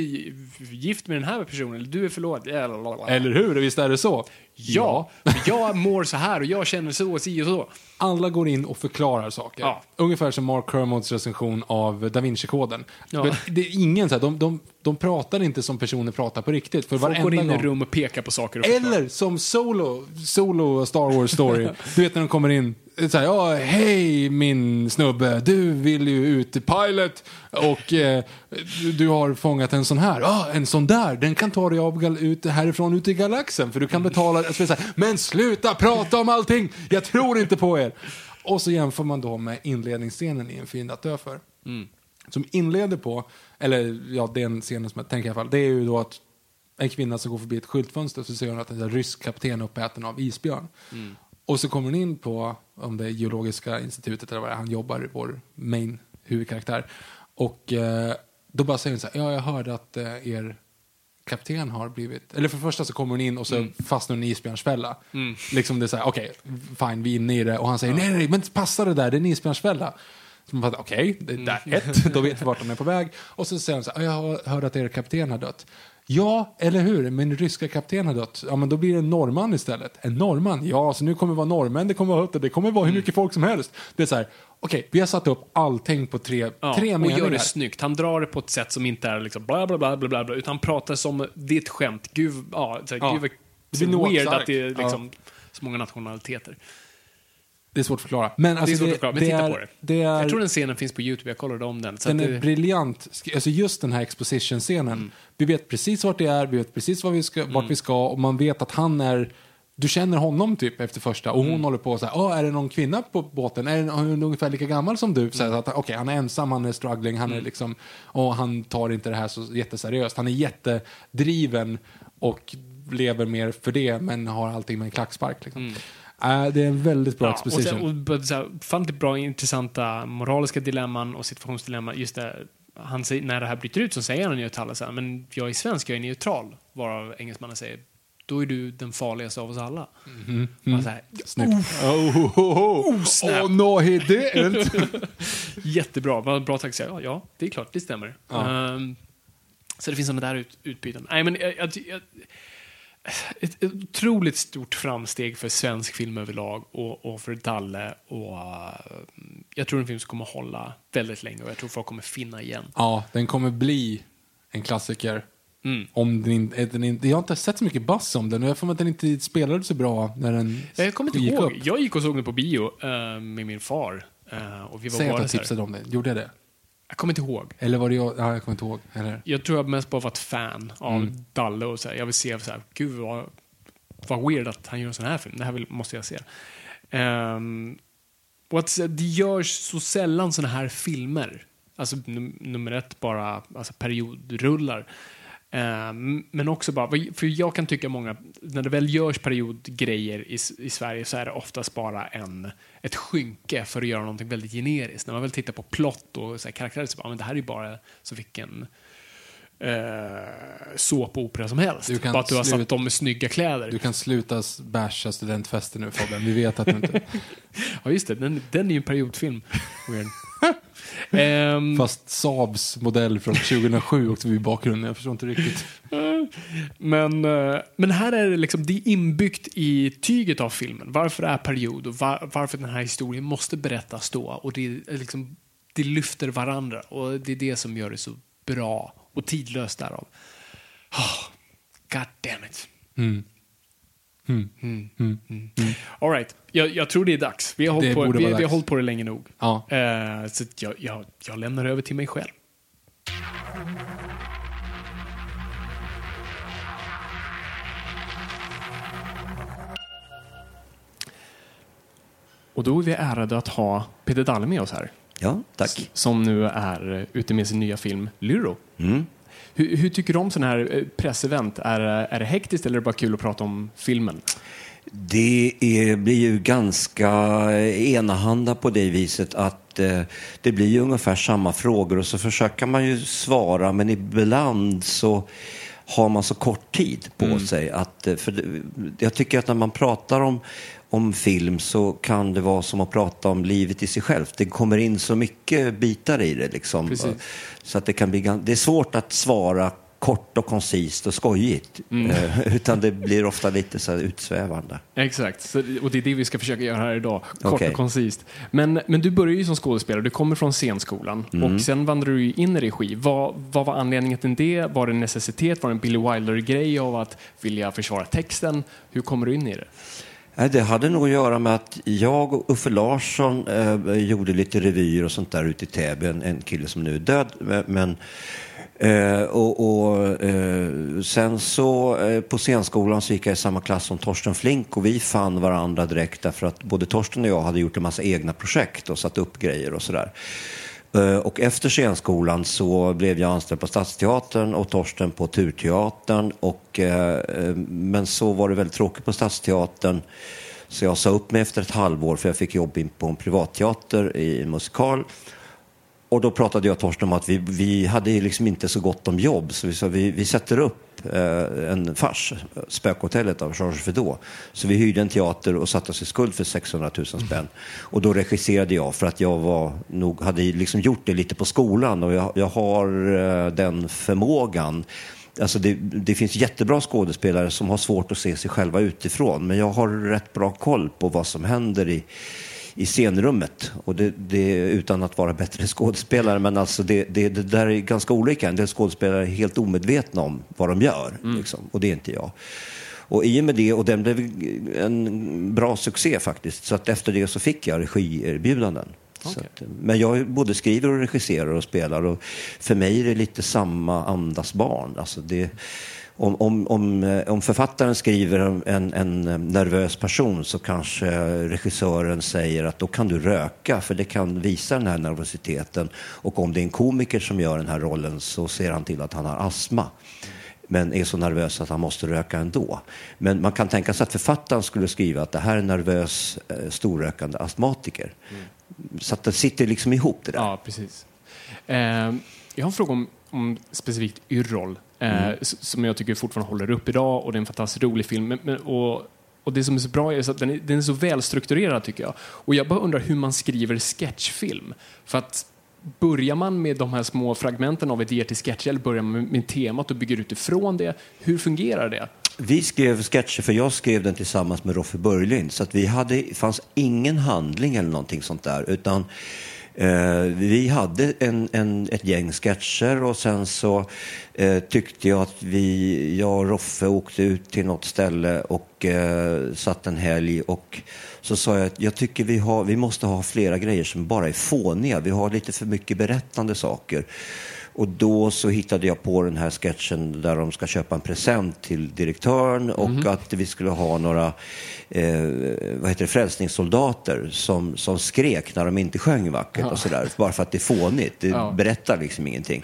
gift med den här personen, eller du är förlovad. Eller hur? Visst är det så? Ja, men jag mår så här och jag känner så och si och så. Alla går in och förklarar saker. Ja. Ungefär som Mark Kermods recension av Da Vinci-koden. Ja. Det är ingen så här, de, de, de pratar inte som personer pratar på riktigt. För Folk går in i gång- rum och pekar på saker och. Eller som Solo, Solo Star Wars Story. du vet när de kommer in, så här, ja, hej min snubbe, du vill ju ut till Pilot och eh, du, har fångat en sån här. Ja, en sån där, den kan ta dig av ut, härifrån ut i galaxen för du kan betala. Alltså, så här, Men sluta prata om allting, jag tror inte på er. Och så jämför man då med inledningsscenen i En fiend att dö för. Som inleder på, eller ja, den scenen som jag tänker i alla fall, det är ju då att en kvinna som går förbi ett skyltfönster så ser hon att en rysk kapten är uppäten av isbjörn. Och så kommer hon in på, om det geologiska institutet eller vad det är, han jobbar, vår main huvudkaraktär. Och eh, då bara säger hon så här, ja jag hörde att eh, er kapten har blivit, eller för det första så kommer hon in och så fastnar hon i isbjörnsfälla. Liksom det är så här, okej, fine, vi är inne i det. Och han säger, nej, nej, men passa det där, det är en isbjörnsfälla. Så man fattar, okej, det är där ett, då vet vi vart de är på väg. Och så säger hon så här, "Ja, jag hörde att er kapten har dött. Ja, eller hur? Min ryska kapten har dött. Ja, men då blir det en norrman istället. En norrman? Ja, så nu kommer det vara norrmän, det kommer vara hutter, det kommer vara hur mycket folk som helst. Det är så här, okej, vi har satt upp allting på tre, Ja, tre och meningar. gör det snyggt. Han drar det på ett sätt som inte är liksom bla bla bla bla bla, bla utan han pratar som det är ett skämt. Gud, ja, så här, Ja. gud vad Det så weird att det är liksom så många nationaliteter. Det är svårt att förklara. Men alltså, det är svårt att förklara, men titta är, på det. det är, Jag tror den scenen finns på YouTube, jag kollade om den. Den är det, briljant. Alltså just den här exposition-scenen. Mm. Vi vet precis vart det är, vi vet precis vad vi ska, vart vi ska och man vet att han är du känner honom typ efter första och hon Mm. håller på så här, "Åh, är det någon kvinna på båten? Är hon ungefär lika gammal som du? Så här, att, Okej, han är ensam, han är struggling, han är Mm. liksom, och han tar inte det här så jätteseriöst. Han är jättedriven och lever mer för det, men har allting med en klackspark. Liksom. Äh, det är en väldigt bra Mm. ja, och, exposition. sen, och så här, fan det bra intressanta moraliska dilemman och situationsdilemman. Just det, han säger, när det här bryter ut så säger han ju till alla så här, men jag är svensk, jag är neutral. Varav engelsmannen säger, då är du den farligaste av oss alla. Bara så här, Snyggt. Oh, oh, oh, oh. snap. oh no he didn't. Jättebra. Bra tack. Ja, ja, det är klart, det stämmer. Ja. Ehm, så det finns sådana där ut, utbyten. Nej, men jag, jag, jag, ett, otroligt stort framsteg för svensk film överlag och, och för Dalle. Och, eh, jag tror en film som kommer hålla väldigt länge och jag tror folk kommer finna igen. ja, den kommer bli en klassiker. Mm. Om den inte, den inte, jag har inte sett så mycket buzz om den och jag får att den inte spelade så bra när den Jag kommer inte gick ihåg. upp. Jag gick och såg den på bio eh, med min far. eh, och vi var Säg att jag tipsade om den. Gjorde jag det? Jag kommer inte ihåg. Eller var det jag? Ja, jag kommer inte ihåg. Eller? Jag tror jag mest bara var ett fan av Mm. Dalle och så här, jag vill se så här, gud vad, vad weird att han gör en sån här film. Det här vill, måste jag se. Um, och att det görs så sällan såna här filmer. Alltså num nummer ett bara alltså periodrullar. Ehm, men också bara, för jag kan tycka många, när det väl görs periodgrejer i, i Sverige så är det oftast bara en, ett skynke för att göra någonting väldigt generiskt. När man väl tittar på plott och så här karaktärer så bara, men det här är ju bara så vilken eh, såpopera som helst. Du kan bara att du har satt dem med snygga kläder. Du kan sluta basha studentfester nu Fabian. Vi vet att du inte... Ja, just det. Den, den är ju en periodfilm. Ehm, Fast Saabs modell från 2007 också i bakgrunden. Jag förstår inte riktigt. Men, eh, men här är det liksom, det är inbyggt i tyget av filmen. Varför det är period och var, varför den här historien måste berättas då. Och det, är liksom, det lyfter varandra och det är det som gör det så bra och tidlöst därav. Oh, God damn it. Mm. All right. jag, jag tror det är dags. Vi har hållit, på, vi, vi har hållit på det länge nog. Ja. Eh, så jag, jag, jag lämnar över till mig själv. Och då är vi ärade att ha Peter Dalle med oss här. Ja, tack. Som nu är eh, ute med sin nya film Lyro. Mm. Hur, hur tycker du om sådana här eh, pressevent? Är, är det hektiskt eller är det bara kul att prata om filmen? Det är, blir ju ganska enahanda på det viset att eh, det blir ju ungefär samma frågor och så försöker man ju svara men ibland så har man så kort tid på Mm. sig. Att, eh, för jag tycker att när man pratar om, om film så kan det vara som att prata om livet i sig självt. Det kommer in så mycket bitar i det. Liksom. Precis. Så att det, kan bli, det är svårt att svara kort och koncist och skojigt. Mm. Eh, utan det blir ofta lite så här utsvävande. Exakt, så, och det är det vi ska försöka göra här idag. Kort Okej. och koncist. Men, men du började ju som skådespelare, du kommer från scenskolan Mm. och sen vandrade du in i regi. Vad, vad var anledningen till det? Var det en necessitet? Var det en Billy Wilder-grej av att vilja försvara texten? Hur kommer du in i det? Det hade nog att göra med att jag och Uffe Larsson eh, gjorde lite revyer och sånt där ute i Täby. En, en kille som nu är död. Men, men, eh, och, och, eh, sen så eh, på scenskolan så gick jag i samma klass som Torsten Flink och vi fann varandra direkt därför att både Torsten och jag hade gjort en massa egna projekt och satt upp grejer och sådär. Eh, och efter scenskolan så blev jag anställd på Stadsteatern och Torsten på Turteatern. Och, eh, eh, men så var det väldigt tråkigt på Stadsteatern. Så jag sa upp mig efter ett halvår för jag fick jobb in på en privatteater i en musikal. Och då pratade jag och Torsten om att vi, vi hade liksom inte så gott om jobb så vi sa vi, vi sätter upp en fars, Spökhotellet av Georges Feydeau. Så vi hyrde en teater och satte oss i skuld för 600 000 spänn. Och då regisserade jag för att jag var, nog, hade liksom gjort det lite på skolan och jag, jag har eh, den förmågan. Alltså det, det finns jättebra skådespelare som har svårt att se sig själva utifrån men jag har rätt bra koll på vad som händer i, i scenrummet. Och det, det, utan att vara bättre skådespelare, men alltså det, det, det där är ganska olika. En del skådespelare är helt omedvetna om vad de gör, liksom, och det är inte jag. Och i och med det, och den blev en bra succé faktiskt, så att efter det så fick jag regierbjudanden. Okej. att, men jag både skriver och regisserar och spelar och för mig är det lite samma andas barn. Alltså det, om, om, om, eh, om författaren skriver en, en, en nervös person så kanske regissören säger att då kan du röka för det kan visa den här nervositeten. Och om det är en komiker som gör den här rollen så ser han till att han har astma men är så nervös att han måste röka ändå. Men man kan tänka sig att författaren skulle skriva att det här är en nervös eh, storrökande astmatiker. Så att det sitter liksom ihop det där. Ja, precis. Eh, jag har en fråga om, om specifikt Yrrol, eh, s- som jag tycker fortfarande håller upp idag och det är en fantastiskt rolig film. Men, men, och, och det som är så bra är att den är, den är så välstrukturerad tycker jag. Och jag bara undrar hur man skriver sketchfilm. För att Börjar man med de här små fragmenten av idéer till sketcher eller börjar man med, temat och bygger utifrån det? Hur fungerar det? Vi skrev sketcher, för jag skrev den tillsammans med Roffe Börjlind. Så att vi hade, fanns ingen handling eller någonting sånt där. Utan eh, vi hade en, en, ett gäng sketcher och sen så eh, tyckte jag att vi, jag och Roffe åkte ut till något ställe och eh, satt en helg och så sa jag att jag tycker vi, har, vi måste ha flera grejer som bara är fåniga. Vi har lite för mycket berättande saker. Och då så hittade jag på den här sketchen där de ska köpa en present till direktören och att vi skulle ha några eh, vad heter det, frälsningssoldater som, som skrek när de inte sjöng vackert och sådär. Bara för att det är fånigt. Det Ja. berättar liksom ingenting.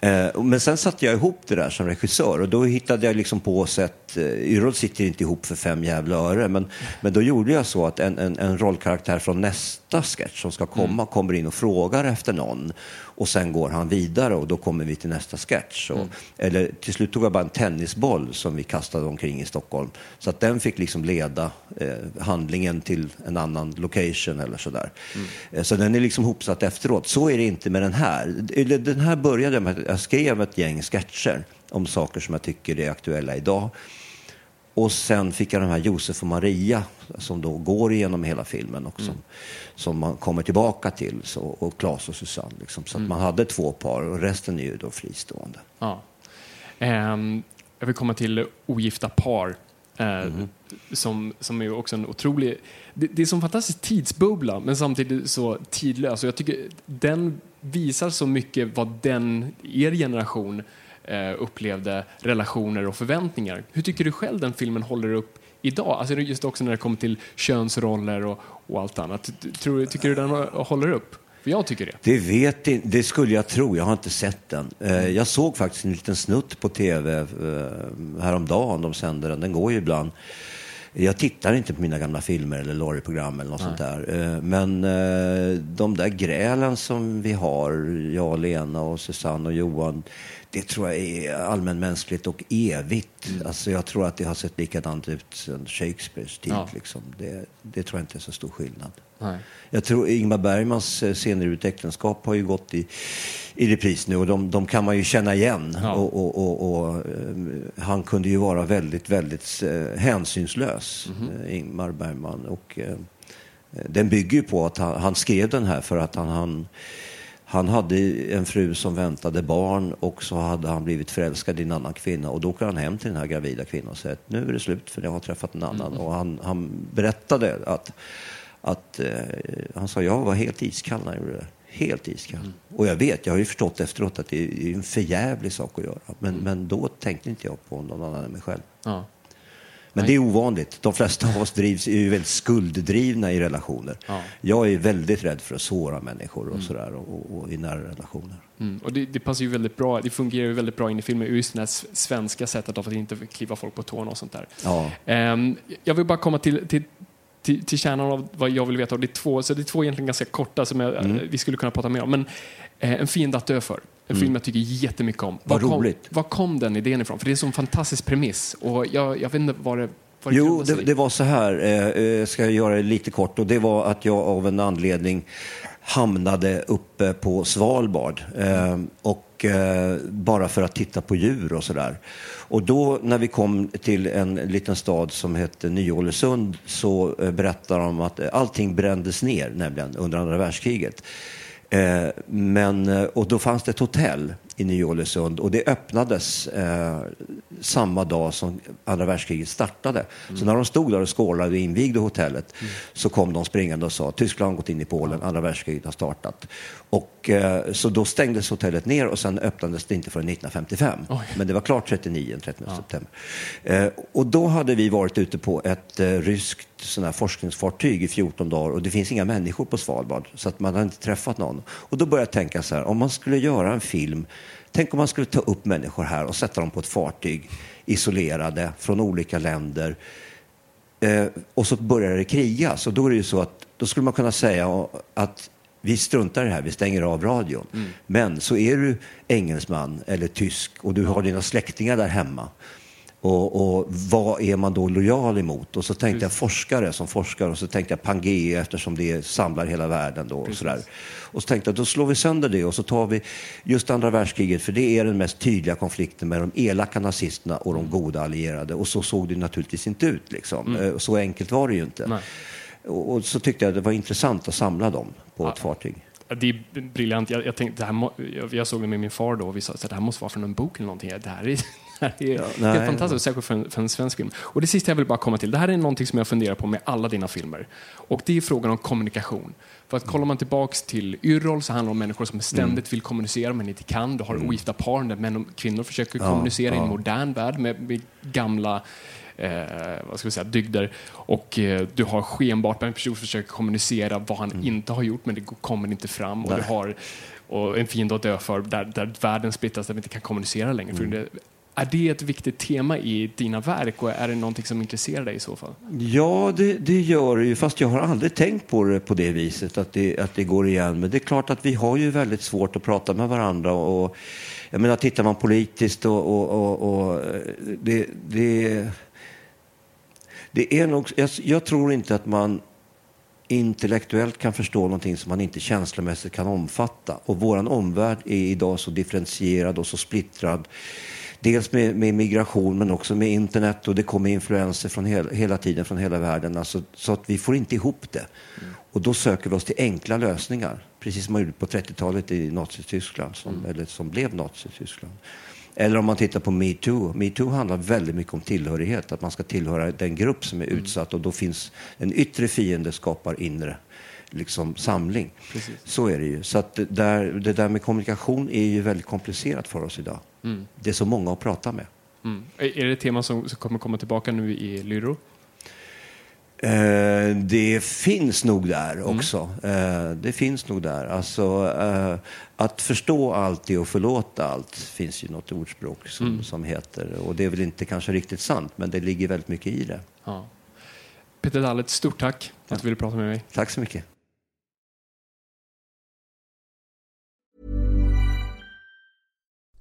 Eh, men sen satte jag ihop det där som regissör och då hittade jag liksom på sätt, eh, Yrrol sitter inte ihop för fem jävla öre, men, men då gjorde jag så att en, en, en rollkaraktär från nästa sketch som ska komma kommer in och frågar efter någon och sen går han vidare och då kommer vi till nästa sketch. Och, Eller till slut tog jag bara en tennisboll som vi kastade omkring i Stockholm så att den fick liksom leda eh, handlingen till en annan location eller sådär. Eh, Så den är liksom hopsatt efteråt. Så är det inte med den här. Den här började med att jag skrev ett gäng sketcher om saker som jag tycker är aktuella idag. Och sen fick jag de här Josef och Maria som då går igenom hela filmen och som, som man kommer tillbaka till. Så, och Claes och Susanne. Liksom. Så att man hade två par och resten är ju då fristående. Ja. Ehm, jag vill komma till ogifta par. eh, som, som är också en otrolig... Det, det är som en fantastisk tidsbubbla, men samtidigt så tidlös. Och jag tycker den visar så mycket vad den, er generation upplevde relationer och förväntningar. Hur tycker du själv den filmen håller upp idag? Alltså just också när det kommer till könsroller och, och allt annat. Tror, tycker du den håller upp? För jag tycker det. Det vet det skulle jag tro. Jag har inte sett den. Eh, Jag såg faktiskt en liten snutt på tv eh, häromdagen. De sänder den. Den går ju ibland. Jag tittar inte på mina gamla filmer eller Laurie-program eller något sånt där. Eh, Men eh, de där grälen som vi har, jag, Lena och Susanne och Johan, det tror jag är allmänmänskligt och evigt. Alltså jag tror att det har sett likadant ut sedan Shakespeares tid. Ja. Liksom. Det, det tror jag inte är så stor skillnad. Nej. Jag tror Ingmar Bergmans eh, scener ett äktenskap har ju gått i, i repris nu och de, de kan man ju känna igen. Ja. Och, och, och, och, eh, han kunde ju vara väldigt, väldigt eh, hänsynslös, eh, Ingmar Bergman. Och, den bygger ju på att han, han skrev den här för att han, han, han hade en fru som väntade barn och så hade han blivit förälskad i en annan kvinna och då åker han hem till den här gravida kvinnan och säger att nu är det slut för jag har träffat en annan. Och han, han berättade att, att eh, han sa jag var helt iskall när jag gjorde det. Helt iskall. Och jag vet, jag har ju förstått efteråt att det är en förjävlig sak att göra. Men, men då tänkte inte jag på någon annan än mig själv. Ja. Men det är ovanligt. De flesta av oss drivs, är ju väldigt skulddrivna i relationer. Ja. Jag är väldigt rädd för att såra människor och sådär och, och, och i nära relationer. Mm. Och det, det passar ju väldigt bra, det fungerar ju väldigt bra in i filmen, just det här svenska sättet av att inte kliva folk på tårna och sånt där. Ja. Ehm, jag vill bara komma till, till, till, till kärnan av vad jag vill veta. Och det, är två, så det är två egentligen ganska korta som jag, Mm. vi skulle kunna prata mer om. Men eh, En fiende att dö för. En film jag tycker jättemycket om. Vad Var kom, roligt. var kom den idén ifrån? För det är en sån fantastisk premiss. Och jag, jag vet inte vad det, det Jo, det, det var så här, eh, eh, ska jag göra det lite kort, och det var att jag av en anledning hamnade uppe på Svalbard. Eh, och eh, bara för att titta på djur och sådär. Och då när vi kom till en liten stad som hette Ny-Ålesund så eh, berättar de att allting brändes ner, nämligen under andra världskriget. Eh, men, eh, och då fanns det ett hotell i Ny-Ålesund och det öppnades eh, samma dag som andra världskriget startade. Så när de stod där och skålade och invigde hotellet så kom de springande och sa Tyskland har gått in i Polen, andra världskriget har startat. Och, eh, så då stängdes hotellet ner och sen öppnades det inte förrän 1955. Men det var klart 39, den 30 september. Eh, och då hade vi varit ute på ett eh, ryskt sån här forskningsfartyg i 14 dagar och det finns inga människor på Svalbard så att man hade inte träffat någon. Och då började jag tänka så här, om man skulle göra en film, tänk om man skulle ta upp människor här och sätta dem på ett fartyg isolerade från olika länder eh, och så börjar det krigas. Och då är det ju så att då skulle man kunna säga att vi struntar i det här, vi stänger av radion. Men så är du engelsman eller tysk och du har dina släktingar där hemma. Och, och vad är man då lojal emot? Och så tänkte jag forskare som forskar och så tänkte jag Pangea eftersom det samlar hela världen. Då, och, sådär. och så tänkte jag då slår vi sönder det och så tar vi just andra världskriget för det är den mest tydliga konflikten med de elaka nazisterna och de goda allierade. Och så såg det naturligtvis inte ut. Liksom. Eh, Så enkelt var det ju inte. Nej. Och, och så tyckte jag det var intressant att samla dem på ett fartyg. Ja, Det är briljant. Jag, jag, tänkte, det här jag, jag såg det med min far då och vi sa att det här måste vara från en bok eller någonting. Det här är, här är helt nej. fantastiskt, särskilt för en, för en svensk film. Och det sista jag vill bara komma till, det här är någonting som jag funderar på med alla dina filmer. Och det är frågan om kommunikation. För att kollar man tillbaks till Yrrol så handlar det om människor som ständigt vill kommunicera men inte kan. Du har ogifta par där män och kvinnor försöker kommunicera i en modern värld med, med gamla eh, vad ska vi säga, dygder. Och eh, du har skenbart en person som försöker kommunicera vad han inte har gjort men det kommer inte fram. Och du har och en fiende att dö för där, där världen splittras där vi inte kan kommunicera längre. För det, är det ett viktigt tema i dina verk och är det någonting som intresserar dig i så fall? Ja, det, det gör det ju, fast jag har aldrig tänkt på det på det viset, att det, att det går igen. Men det är klart att vi har ju väldigt svårt att prata med varandra. Och, jag menar, tittar man politiskt och, och, och, och det, det, det är nog, jag, jag tror inte att man intellektuellt kan förstå någonting som man inte känslomässigt kan omfatta. Och vår omvärld är idag så differentierad och så splittrad. Dels med, med migration men också med internet och det kommer influenser från hela, hela tiden från hela världen. Alltså, så att vi får inte ihop det. Och då söker vi oss till enkla lösningar. Precis som man gjorde på 30-talet i Nazityskland, som, eller som blev Nazityskland. Eller om man tittar på metoo. Metoo handlar väldigt mycket om tillhörighet. Att man ska tillhöra den grupp som är utsatt och då finns en yttre fiende skapar inre liksom, samling. Så är det ju. Så att där, det där med kommunikation är ju väldigt komplicerat för oss idag. Det är så många att prata med. Mm. Är det ett tema som, som kommer komma tillbaka nu i Lyro? Eh, det finns nog där också. Eh, det finns nog där. Alltså, eh, att förstå allt är att förlåta allt, finns ju något ordspråk som, som heter. Och det är väl inte kanske riktigt sant, men det ligger väldigt mycket i det. Ja. Peter Dalle, ett stort tack för att du ville prata med mig. Tack så mycket.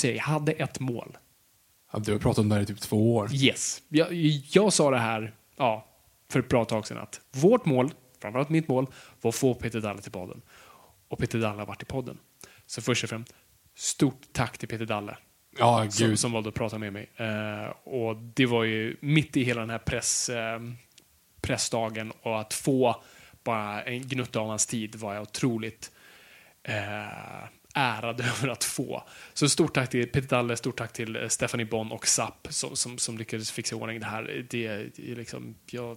Så jag hade ett mål. Ja, du har pratat om det här i typ två år. Yes. Jag, jag sa det här ja, för ett bra tag sedan att vårt mål, framförallt mitt mål, var att få Peter Dalle till podden. Och Peter Dalle har varit i podden. Så först och främst, stort tack till Peter Dalle. Ja, som, gud. som valde att prata med mig. Eh, och det var ju mitt i hela den här press, eh, pressdagen och att få bara en gnutta av hans tid var jag otroligt eh, ärad över att få. Så stort tack till Peter Dalle, stort tack till eh, Stephanie Bonn och SAP som, som, som lyckades fixa i ordning det här. Det, är liksom, jag,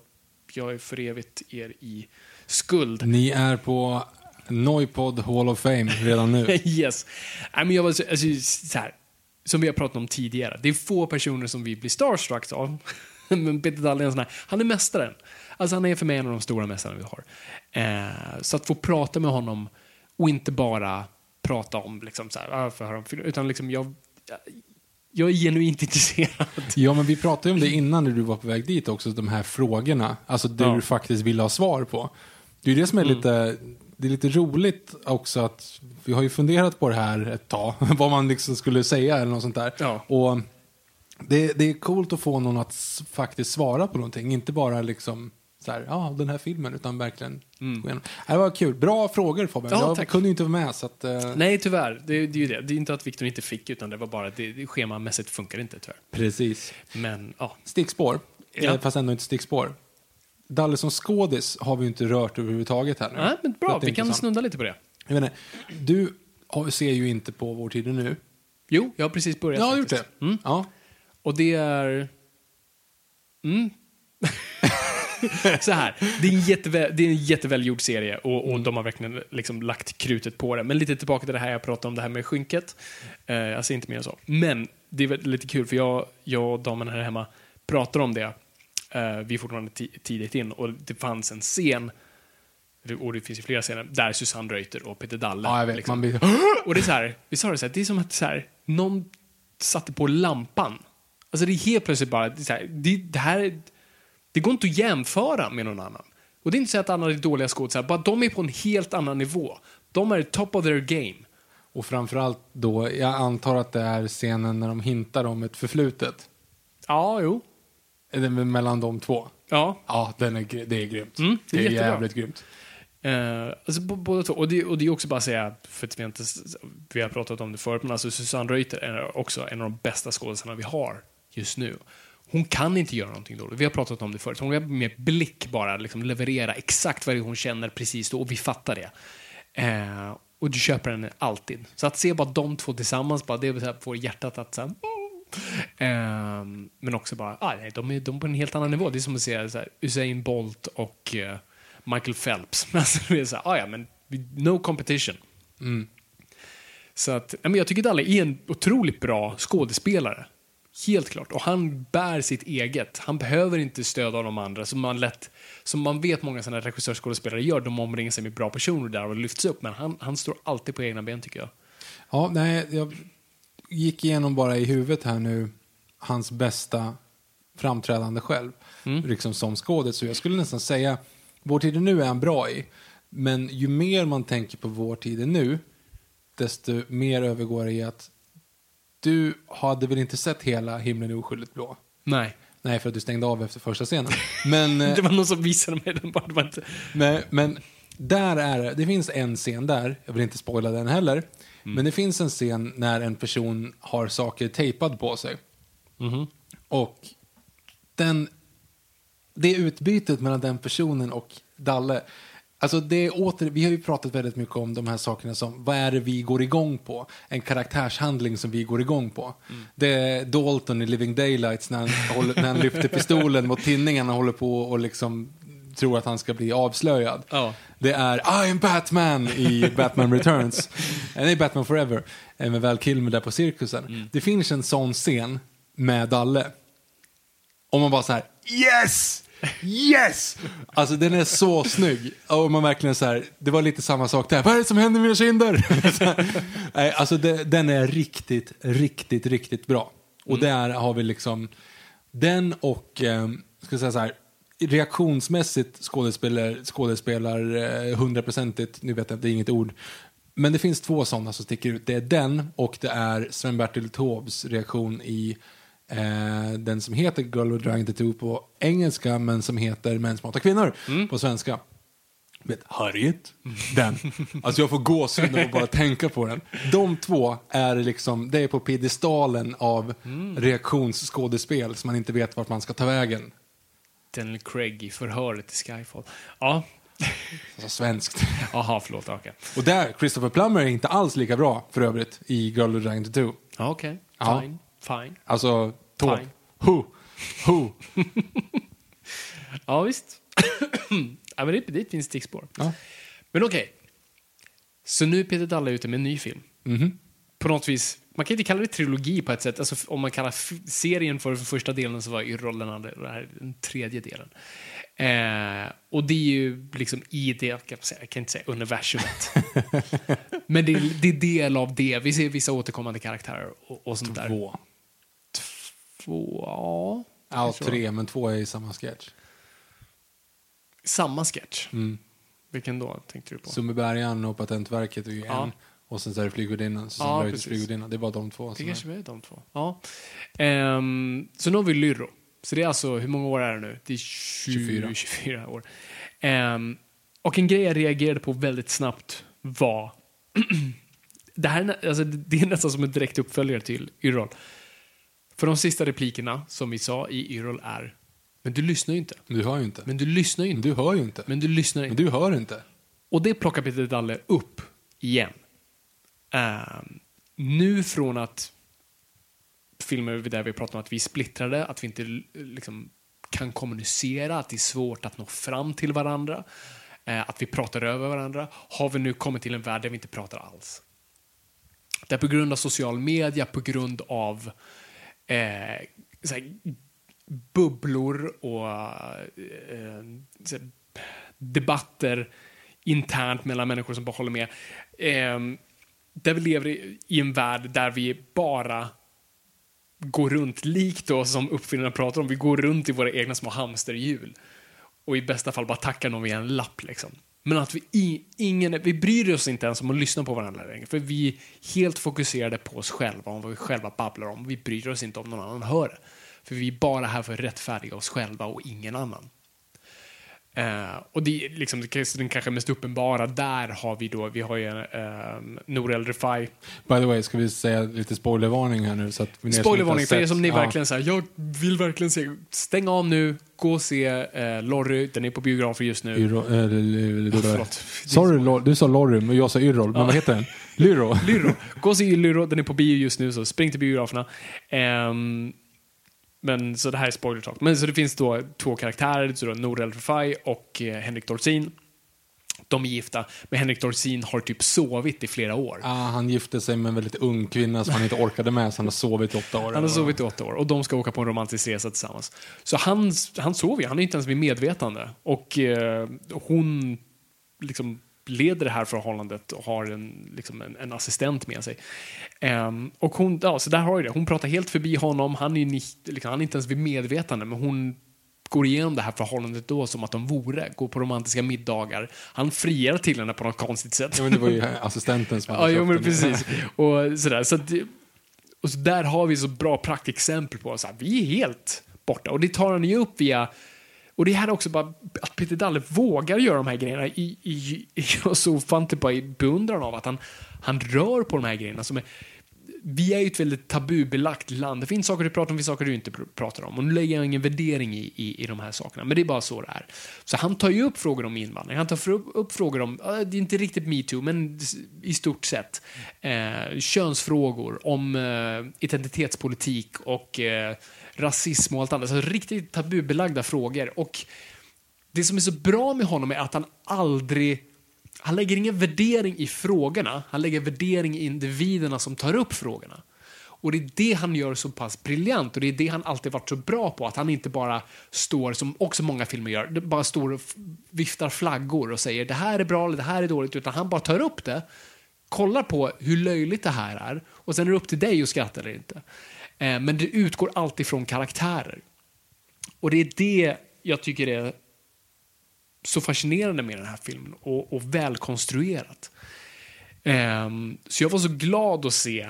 jag är för evigt er i skuld. Ni är på Noipod Hall of Fame redan nu. yes. Nej, men jag var så, alltså, så här, som vi har pratat om tidigare, det är få personer som vi blir starstruck av. men Peter Dalle är en sån här, han är mästaren. Alltså han är för mig en av de stora mästarna vi har. Eh, så att få prata med honom och inte bara prata om, liksom så här, ah, för höra om film, utan liksom jag, jag är genuint intresserad. Ja, men vi pratade ju om det innan när du var på väg dit också, de här frågorna. Alltså det Ja. du faktiskt vill ha svar på. Det är ju det som är Mm. lite, det är lite roligt också att vi har ju funderat på det här ett tag, vad man liksom skulle säga eller något sånt där. Ja. Och det, det är coolt att få någon att faktiskt svara på någonting, inte bara liksom så här, ja, den här filmen, utan verkligen igenom. Det var kul. Bra frågor Fabian. Mm. Ja, jag tack. kunde ju inte vara med så att, eh, Nej, tyvärr. Det, det är ju det. Det är inte att Victor inte fick, utan det var bara att det, schemamässigt funkar inte, tyvärr. precis. Men, ja. Stickspår, Ja. eh, fast ändå inte stickspår. Dalle som skådis har vi ju inte rört överhuvudtaget här nu. Nej, men bra. Vi kan snudda lite på det. Jag inte, du ser ju inte på Vår tid nu. Jo, jag har precis börjat. Ja, har gjort det? Mm. Ja. Och det är... Mm. så här, det är en, jätteväl, det är en jättevälgjord serie och, och de har verkligen liksom lagt krutet på det. Men lite tillbaka till det här jag pratade om, det här med skynket. Eh, säger inte mer än så. Men det är lite kul för jag, jag och damen här hemma pratar om det. Eh, vi är fortfarande ti- tidigt in och det fanns en scen och det finns ju flera scener där Susanne Reuter och Peter Dalle ja, jag vet. liksom, Man blir... och det är så här, vi sa det så här, det är som att så här, någon satte på lampan. Alltså det är helt plötsligt bara, det, här, det, det här, det går inte att jämföra med någon annan. Och det är inte så att alla är dåliga skådespelare, bara de är på en helt annan nivå. De är top of their game. Och framförallt då, jag antar att det är scenen när de hintar om ett förflutet. Ja, jo. Är det mellan de två? Ja. Ja, den är, det är grymt. Mm, det är det är jävligt grymt. Eh, alltså båda två. Och det, och det är också bara att säga, för att vi inte, vi har pratat om det förut, men alltså Susanne Reuter är också en av de bästa skådespelarna vi har just nu. Hon kan inte göra någonting dåligt. Vi har pratat om det förut. Hon kan med blick bara liksom leverera exakt vad det är hon känner precis då och vi fattar det. Eh, och du köper henne alltid. Så att se bara de två tillsammans, bara det är så får hjärtat att så här, mm, Ehm, men också bara, ah, nej, de, är, de är på en helt annan nivå. Det är som att se så här, Usain Bolt och eh, Michael Phelps. Alltså, det är så här, ah, ja, men no competition. Så att, men jag tycker Dalle är en otroligt bra skådespelare. Helt klart. Och han bär sitt eget. Han behöver inte stöd av de andra. Som man, lätt, som man vet många sådana regissörsskådespelare gör. De omringar sig med bra personer där och lyfts upp. Men han, han står alltid på egna ben tycker jag. Ja, nej, jag gick igenom bara i huvudet här nu hans bästa framträdande själv, liksom som skådis. Så jag skulle nästan säga, Vår tid är nu är han bra i. Men ju mer man tänker på Vår tid är nu, desto mer övergår det i att du hade väl inte sett hela Himlen är oskyldigt blå? Nej. Nej, för att du stängde av efter första scenen. Men, eh, Det var någon som visade mig den bara. Det var inte... men, men där är det, finns en scen där, jag vill inte spoila den heller, men det finns en scen när en person har saker tejpad på sig. Och den, det utbytet mellan den personen och Dalle, alltså det är åter, vi har ju pratat väldigt mycket om de här sakerna som, vad är det vi går igång på? En karaktärshandling som vi går igång på. Det är Dalton i Living Daylights när han, håller, när han lyfter pistolen mot tinningen och håller på och liksom tror att han ska bli avslöjad. Ja. Det är I'm Batman i Batman Returns. Nej, Batman Forever. eh, Med Val Kilmer där på cirkusen. Det finns en sån scen med Dalle. Och man bara så här, yes! Yes! Alltså den är så snygg. Och man verkligen så här, det var lite samma sak där. Vad är det som händer med mina kinder? Nej, alltså det, den är riktigt, riktigt, riktigt bra. Och där har vi liksom den och, eh, ska säga så här, reaktionsmässigt skådespelar, skådespelar eh, hundraprocentigt, nu vet jag inte, det är inget ord. Men det finns två sådana som sticker ut. Det är den och det är Sven-Bertil Taubes reaktion i eh, den som heter Girl with Dragon Tattoo på engelska men som heter Män som hatar kvinnor på svenska. Vet, Harriet, den. Alltså jag får gåshud av att bara tänka på den. De två är liksom, det är på piedestalen av reaktionsskådespel som man inte vet vart man ska ta vägen. Daniel Craig i förhöret i Skyfall. Ja. Alltså svenskt. Jaha, förlåt. Okej. Och där, Christopher Plummer är inte alls lika bra för övrigt i Girl with Dragon Tattoo. Ja, Okej. Ja. Fine. Fine. Alltså, Taube. Fine. Who? Who? Ja, visst. ja, men det, det fint stickspår. Ja. Men okej. Så nu är Peter Dalle ute med en ny film. Mhm. På något vis, man kan inte kalla det trilogi på ett sätt. Alltså, om man kallar f- serien för, för första delen så var ju rollen andra, det här är den tredje delen. Eh, och det är ju liksom i det, kan man säga, jag kan inte säga universumet. Men det, är- det är del av det. Vi ser vissa återkommande karaktärer och, och sånt där. Två. Två, ja. Ja, tre, men två är i samma sketch. Samma sketch. Vilken då, tänkte du på? Sundbybergaren och Patentverket är ju Ja. en. Och sen så är det Flygvärdinnan. Ja. Flygvärdinnan. Det var de två. Det kanske är- är de två. Ja. Ehm, så nu har vi Lyrro. Så det är alltså, hur många år är det nu? Det är 20, 24. 24 år. Ehm, och en grej jag reagerade på väldigt snabbt var... det, här, är alltså, det är nästan som en direkt uppföljare till Yrrol. För de sista replikerna som vi sa i Yrrol är Men du lyssnar ju inte. Du hör ju inte. Men du lyssnar ju Men inte. du hör ju inte. Men du lyssnar Men inte. du hör inte. Och det plockar Peter Dalle upp igen. Ehm, nu från att filmer där vi pratar om att vi är splittrade, att vi inte liksom, kan kommunicera, att det är svårt att nå fram till varandra, eh, att vi pratar över varandra, har vi nu kommit till en värld där vi inte pratar alls. Där på grund av social media, på grund av eh, så här, bubblor och eh, så här, debatter internt mellan människor som bara håller med. Eh, där vi lever i, i en värld där vi bara går runt, likt då som uppfinnarna pratar om, vi går runt i våra egna små hamsterhjul. Och i bästa fall bara tackar någon via en lapp. Liksom. Men att vi, i, ingen, vi bryr oss inte ens om att lyssna på varandra längre. För vi är helt fokuserade på oss själva, om vad vi själva babblar om. Vi bryr oss inte om någon annan hör det. För vi är bara här för att rättfärdiga oss själva och ingen annan. Eh, och det, är liksom, den kanske mest uppenbara, där har vi då, vi har ju eh, Nour El Refai. By the way, ska vi säga lite spoilervarning här nu? Så att Spoilervarning för er som ni Ja. verkligen säger, jag vill verkligen se, stäng av nu, gå och se eh, Lorry, den är på biografer just nu. Yrro, äh, förlåt. Sorry, du sa Lorry, men jag sa Yrrol. Men vad heter den? Lyro? Lyro. Gå och se Lyro, den är på bio just nu, så spring till biograferna. Ehm, men så det här är spoiler talk. Men så det finns då två karaktärer, så då Nour El Refai och eh, Henrik Dorsin. De är gifta, men Henrik Dorsin har typ sovit i flera år. Ah, han gifte sig med en väldigt ung kvinna som han inte orkade med, så han har sovit i åtta år. Han har sovit i åtta år och de ska åka på en romantisk resa tillsammans. Så han, han sover ju, han är inte ens vid medvetande. Och eh, hon liksom leder det här förhållandet och har en, liksom en, en assistent med sig. Ehm, och hon, ja, så där har ju det. Hon pratar helt förbi honom, han är, liksom, han är inte ens vid medvetande, men hon går igenom det här förhållandet då som att de vore, går på romantiska middagar. Han friar till henne på något konstigt sätt. Ja, men det var ju assistenten som hade Ja, jo, men precis. Och sådär. Så att, och så där har vi så bra praktexempel på att vi är helt borta. Och det tar han ju upp via och det här också bara att Peter Dalle vågar göra de här grejerna i, i, i och så ofantligt typ bara i beundran av att han, han rör på de här grejerna som är vi är ju ett väldigt tabubelagt land. Det finns saker du pratar om, det finns saker du inte pratar om. Och nu lägger jag ingen värdering i, i, i de här sakerna, men det är bara så det är. Så han tar ju upp frågor om invandring, han tar upp, upp frågor om, det är inte riktigt metoo, men i stort sett. Eh, könsfrågor, om eh, identitetspolitik och eh, rasism och allt annat. Så riktigt tabubelagda frågor. Och det som är så bra med honom är att han aldrig han lägger ingen värdering i frågorna, han lägger värdering i individerna som tar upp frågorna. Och det är det han gör så pass briljant och det är det han alltid varit så bra på. Att han inte bara står, som också många filmer gör, bara står och viftar flaggor och säger det här är bra eller det här är dåligt. Utan han bara tar upp det, kollar på hur löjligt det här är och sen är det upp till dig att skratta eller inte. Eh, men det utgår alltid från karaktärer. Och det är det jag tycker är så fascinerande med den här filmen och, och välkonstruerat. Ehm, så jag var så glad att se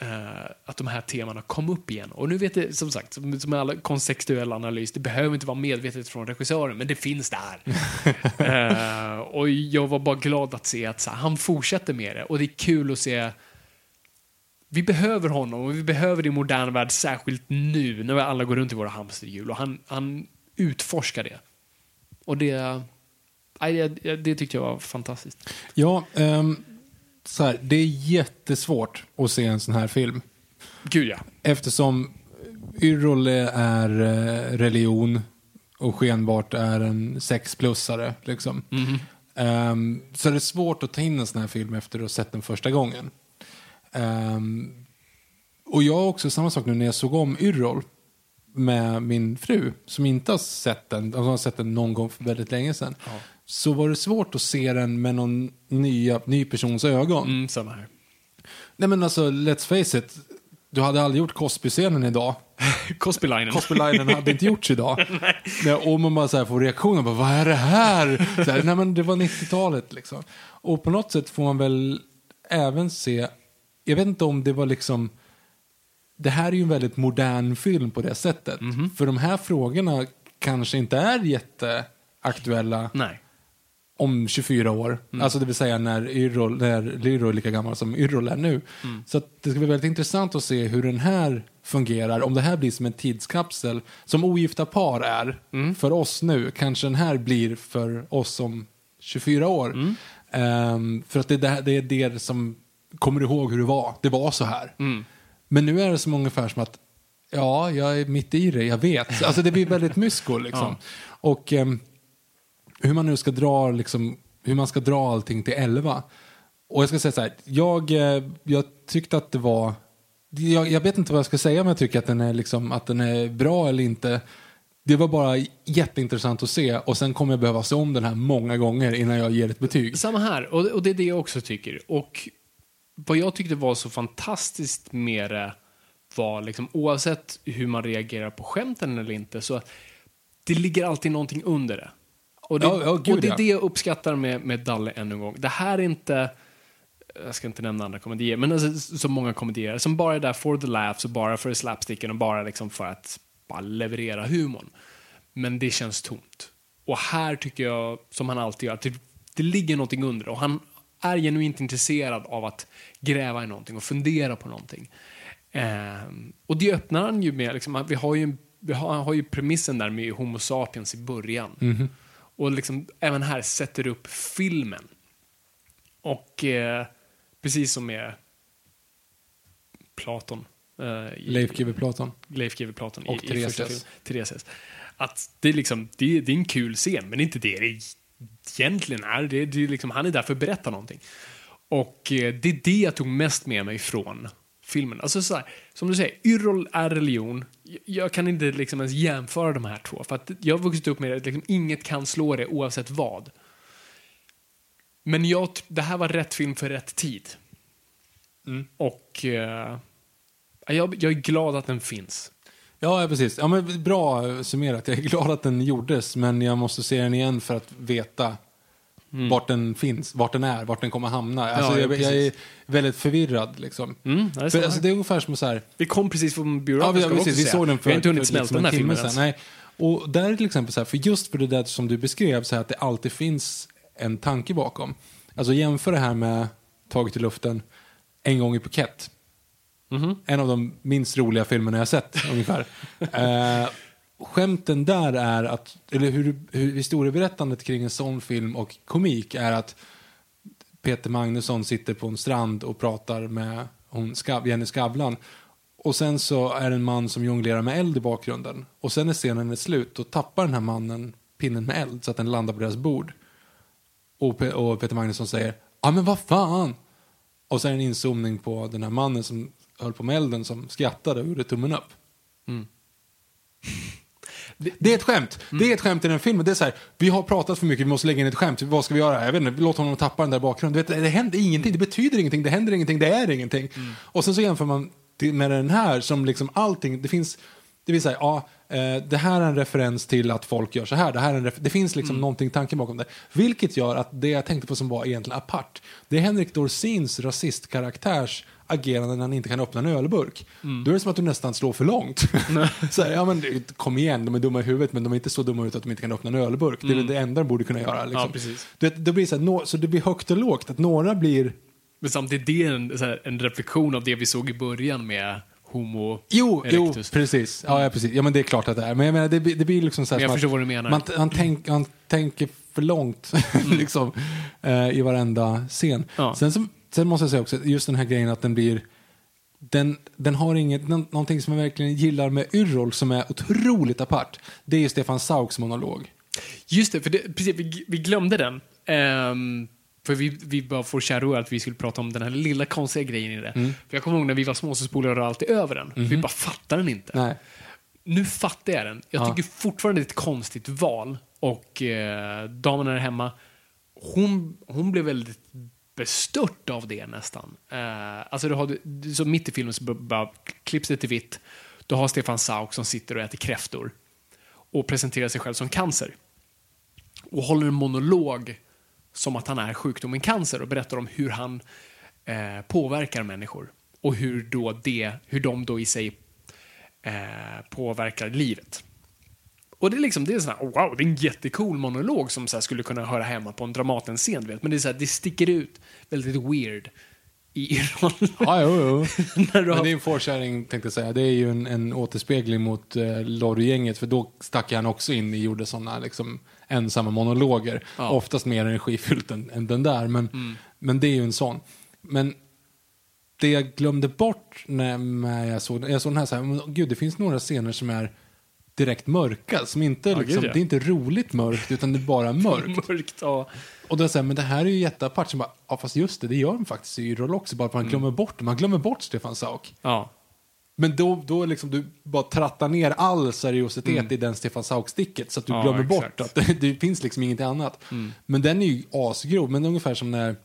eh, att de här temana kom upp igen. Och nu vet det, som sagt, som, som alla kontextuell analys, det behöver inte vara medvetet från regissören, men det finns där. Eh, och jag var bara glad att se att så, här, han fortsätter med det. Och det är kul att se vi behöver honom och vi behöver det i modern värld, särskilt nu när vi alla går runt i våra hamsterhjul. Och han, han utforskar det. Och det, det, det tyckte jag var fantastiskt. Ja, ehm, så här, det är jättesvårt att se en sån här film. Gud ja. Eftersom Yrrol är eh, religion och skenbart är en sexplussare. Liksom. Ehm, så det är svårt att ta in en sån här film efter att ha sett den första gången. Ehm, och jag har också samma sak nu när jag såg om Yrrol med min fru som inte har sett den, alltså har sett den någon gång för väldigt länge sedan. Så var det svårt att se den med någon nya, ny persons ögon. Mm, samma här. Nej men alltså, let's face it. Du hade aldrig gjort Cosby-scenen idag. Cosby-linen. Cosby-linen hade inte gjorts idag. Nej, och man bara så här får reaktioner, bara, vad är det här? Så här nej men det var 90-talet liksom. Och på något sätt får man väl även se, jag vet inte om det var liksom, det här är ju en väldigt modern film på det sättet. För de här frågorna kanske inte är jätteaktuella Nej. om 24 år. Alltså det vill säga när Yrrol, när är lika gammal som Yrrol är nu. Så att det ska bli väldigt intressant att se hur den här fungerar. Om det här blir som en tidskapsel, som ogifta par är för oss nu, kanske den här blir för oss om 24 år. Ehm, för att det, är det, det är det som kommer ihåg hur det var. Det var så här. Men nu är det som ungefär som att Ja, jag är mitt i det, jag vet. Alltså det blir väldigt mysko liksom. Och ehm, hur man nu ska dra liksom, hur man ska dra allting till 11. Och jag ska säga så här, jag, eh, jag tyckte att det var, jag, jag vet inte vad jag ska säga om jag tycker att den är liksom, att den är bra eller inte. Det var bara jätteintressant att se och sen kommer jag behöva se om den här många gånger innan jag ger ett betyg. Samma här, och, och det är det jag också tycker. Och vad jag tyckte var så fantastiskt med det var, liksom, oavsett hur man reagerar på skämten eller inte, så det ligger alltid någonting under det. Och det, Ja, ja, gud, och det är ja. det jag uppskattar med, med Dalle ännu en gång. Det här är inte, jag ska inte nämna andra komedier, men alltså, så många komedier som bara är där for the laughs och bara för slapsticken och bara liksom för att bara leverera humorn. Men det känns tomt. Och här tycker jag, som han alltid gör, att det, det ligger någonting under. Och han är genuint intresserad av att gräva i någonting och fundera på någonting. Ehm, och det öppnar han ju med, liksom, vi har ju, vi har, han har ju premissen där med Homo sapiens i början. Och liksom, även här sätter upp filmen. Och eh, precis som med Platon. eh, i- Leif GW Platon. Leif GW Platon Och i, i Therese första S. filmen. Therese S. Att det är, liksom, det, är, det är en kul scen, men inte det det egentligen är. Det, det är liksom, han är där för att berätta någonting. Och eh, det är det jag tog mest med mig från filmen. Alltså så här, som du säger, Yrrol är religion. Jag- kan inte liksom ens jämföra de här två. För att jag har vuxit upp med att liksom, inget kan slå det oavsett vad. Men jag, det här var rätt film för rätt tid. Och eh, jag, jag är glad att den finns. Ja, ja, precis. Ja, men bra summerat. Jag är glad att den gjordes, men jag måste se den igen för att veta vart den finns, vart den är, vart den kommer hamna. Alltså, ja, jag, jag är väldigt förvirrad. Liksom. Mm, det är för, alltså, det är ungefär som så här... Vi kom precis från Ja, biografen, vi, vi precis, vi såg den för, Vi har inte hunnit smälta liksom den här filmen sedan. Nej. Och där är till exempel så här, för just för det där som du beskrev, så här, att det alltid finns en tanke bakom. Alltså jämför det här med Taget i luften, En gång i Phuket. Mhm. En av de minst roliga filmerna jag sett, ungefär. eh, skämten där är att, eller hur, hur historieberättandet kring en sån film och komik är att Peter Magnusson sitter på en strand och pratar med hon, Jenny Skavlan. Och sen så är det en man som jonglerar med eld i bakgrunden. Och sen när scenen är slut, då tappar den här mannen pinnen med eld så att den landar på deras bord. Och, Pe- och Peter Magnusson säger, ja men vad fan. Och sen en inzoomning på den här mannen som höll på med elden som skrattade och gjorde tummen upp. Det är ett skämt. Det är ett skämt i den filmen. Det är så här, vi har pratat för mycket, vi måste lägga in ett skämt. Vad ska vi göra? Jag vet inte, låt honom tappa den där bakgrunden. Vet, det händer ingenting, det betyder ingenting, det händer ingenting, det är ingenting. Och sen så jämför man det med den här som liksom allting, det finns, det vill säga, ja, eh, det här är en referens till att folk gör så här. Det, här är en det finns liksom någonting, tanken bakom det. Vilket gör att det jag tänkte på som var egentligen apart, det är Henrik Dorsins rasistkaraktärs agerande när han inte kan öppna en ölburk. Då är det som att du nästan slår för långt. så här, ja, men, det- kom igen, de är dumma i huvudet men de är inte så dumma ut att de inte kan öppna en ölburk. Det är väl det enda de borde kunna göra. Liksom. Ja, precis. Du vet, det blir så, här, nå- så det blir högt och lågt. Att några blir Men samtidigt det är en, här, en reflektion av det vi såg i början med Homo Jo, jo erectus. precis. Ja, ja, precis. Ja, men det är klart att det är. Men jag menar, det, det blir liksom så här Men jag förstår vad du menar. Man, man, tänk, man tänker för långt liksom, eh, i varenda scen. Ja. Sen, så, sen måste jag säga också, just den här grejen att den blir den, den har inget, nå- någonting som jag verkligen gillar med Yrrol som är otroligt apart. Det är ju Stefan Sauks monolog. Just det, för det, precis, vi, vi glömde den. Ehm, för vi, vi bara får kära att vi skulle prata om den här lilla konstiga grejen i det. Mm. För jag kommer ihåg när vi var små så spolade jag alltid över den. Vi bara fattar den inte. Mhm. Nej. Nu fattar jag den. Jag Ja. tycker fortfarande det är ett konstigt val. Och eh, damen där hemma, hon, hon blev väldigt bestört av det nästan. Eh, alltså du har, så mitt i filmen så bara klipps det till vitt. Du har Stefan Sauk som sitter och äter kräftor och presenterar sig själv som cancer. Och håller en monolog som att han är sjukdomen cancer och berättar om hur han eh, påverkar människor. Och hur, då det, hur de då i sig eh, påverkar livet. Och det är liksom, det är sån här, wow, det är en jättecool monolog som så skulle kunna höra hemma på en Dramaten-scen, vet. Men det är så här, det sticker ut väldigt weird i rollen. Ja, jo, jo. När du Men har- det är en foreshadowing tänkte jag säga. Det är ju en, en återspegling mot eh, Lorry-gänget. För då stack han också in och gjorde sådana liksom, ensamma monologer. Ja. Oftast mer energifyllt än, än den där. Men, men det är ju en sån. Men det jag glömde bort när jag såg, jag såg den här, så här men, gud det finns några scener som är direkt mörka. Som inte, Ja, liksom. Det är inte roligt mörkt utan det är bara mörkt. Mörkt, ja. Och då säger men det här är ju jätteapart. Bara, ja fast just det, det gör de faktiskt i Yrrol också. Bara att man glömmer bort. Man glömmer bort Stefan Sauk. ja. Men då, då liksom du bara trattar ner all seriositet i den Stefan Sauk-sticket så att du Ja, glömmer exakt. bort att det, det finns liksom inget annat. Men den är ju asgrov, men ungefär som när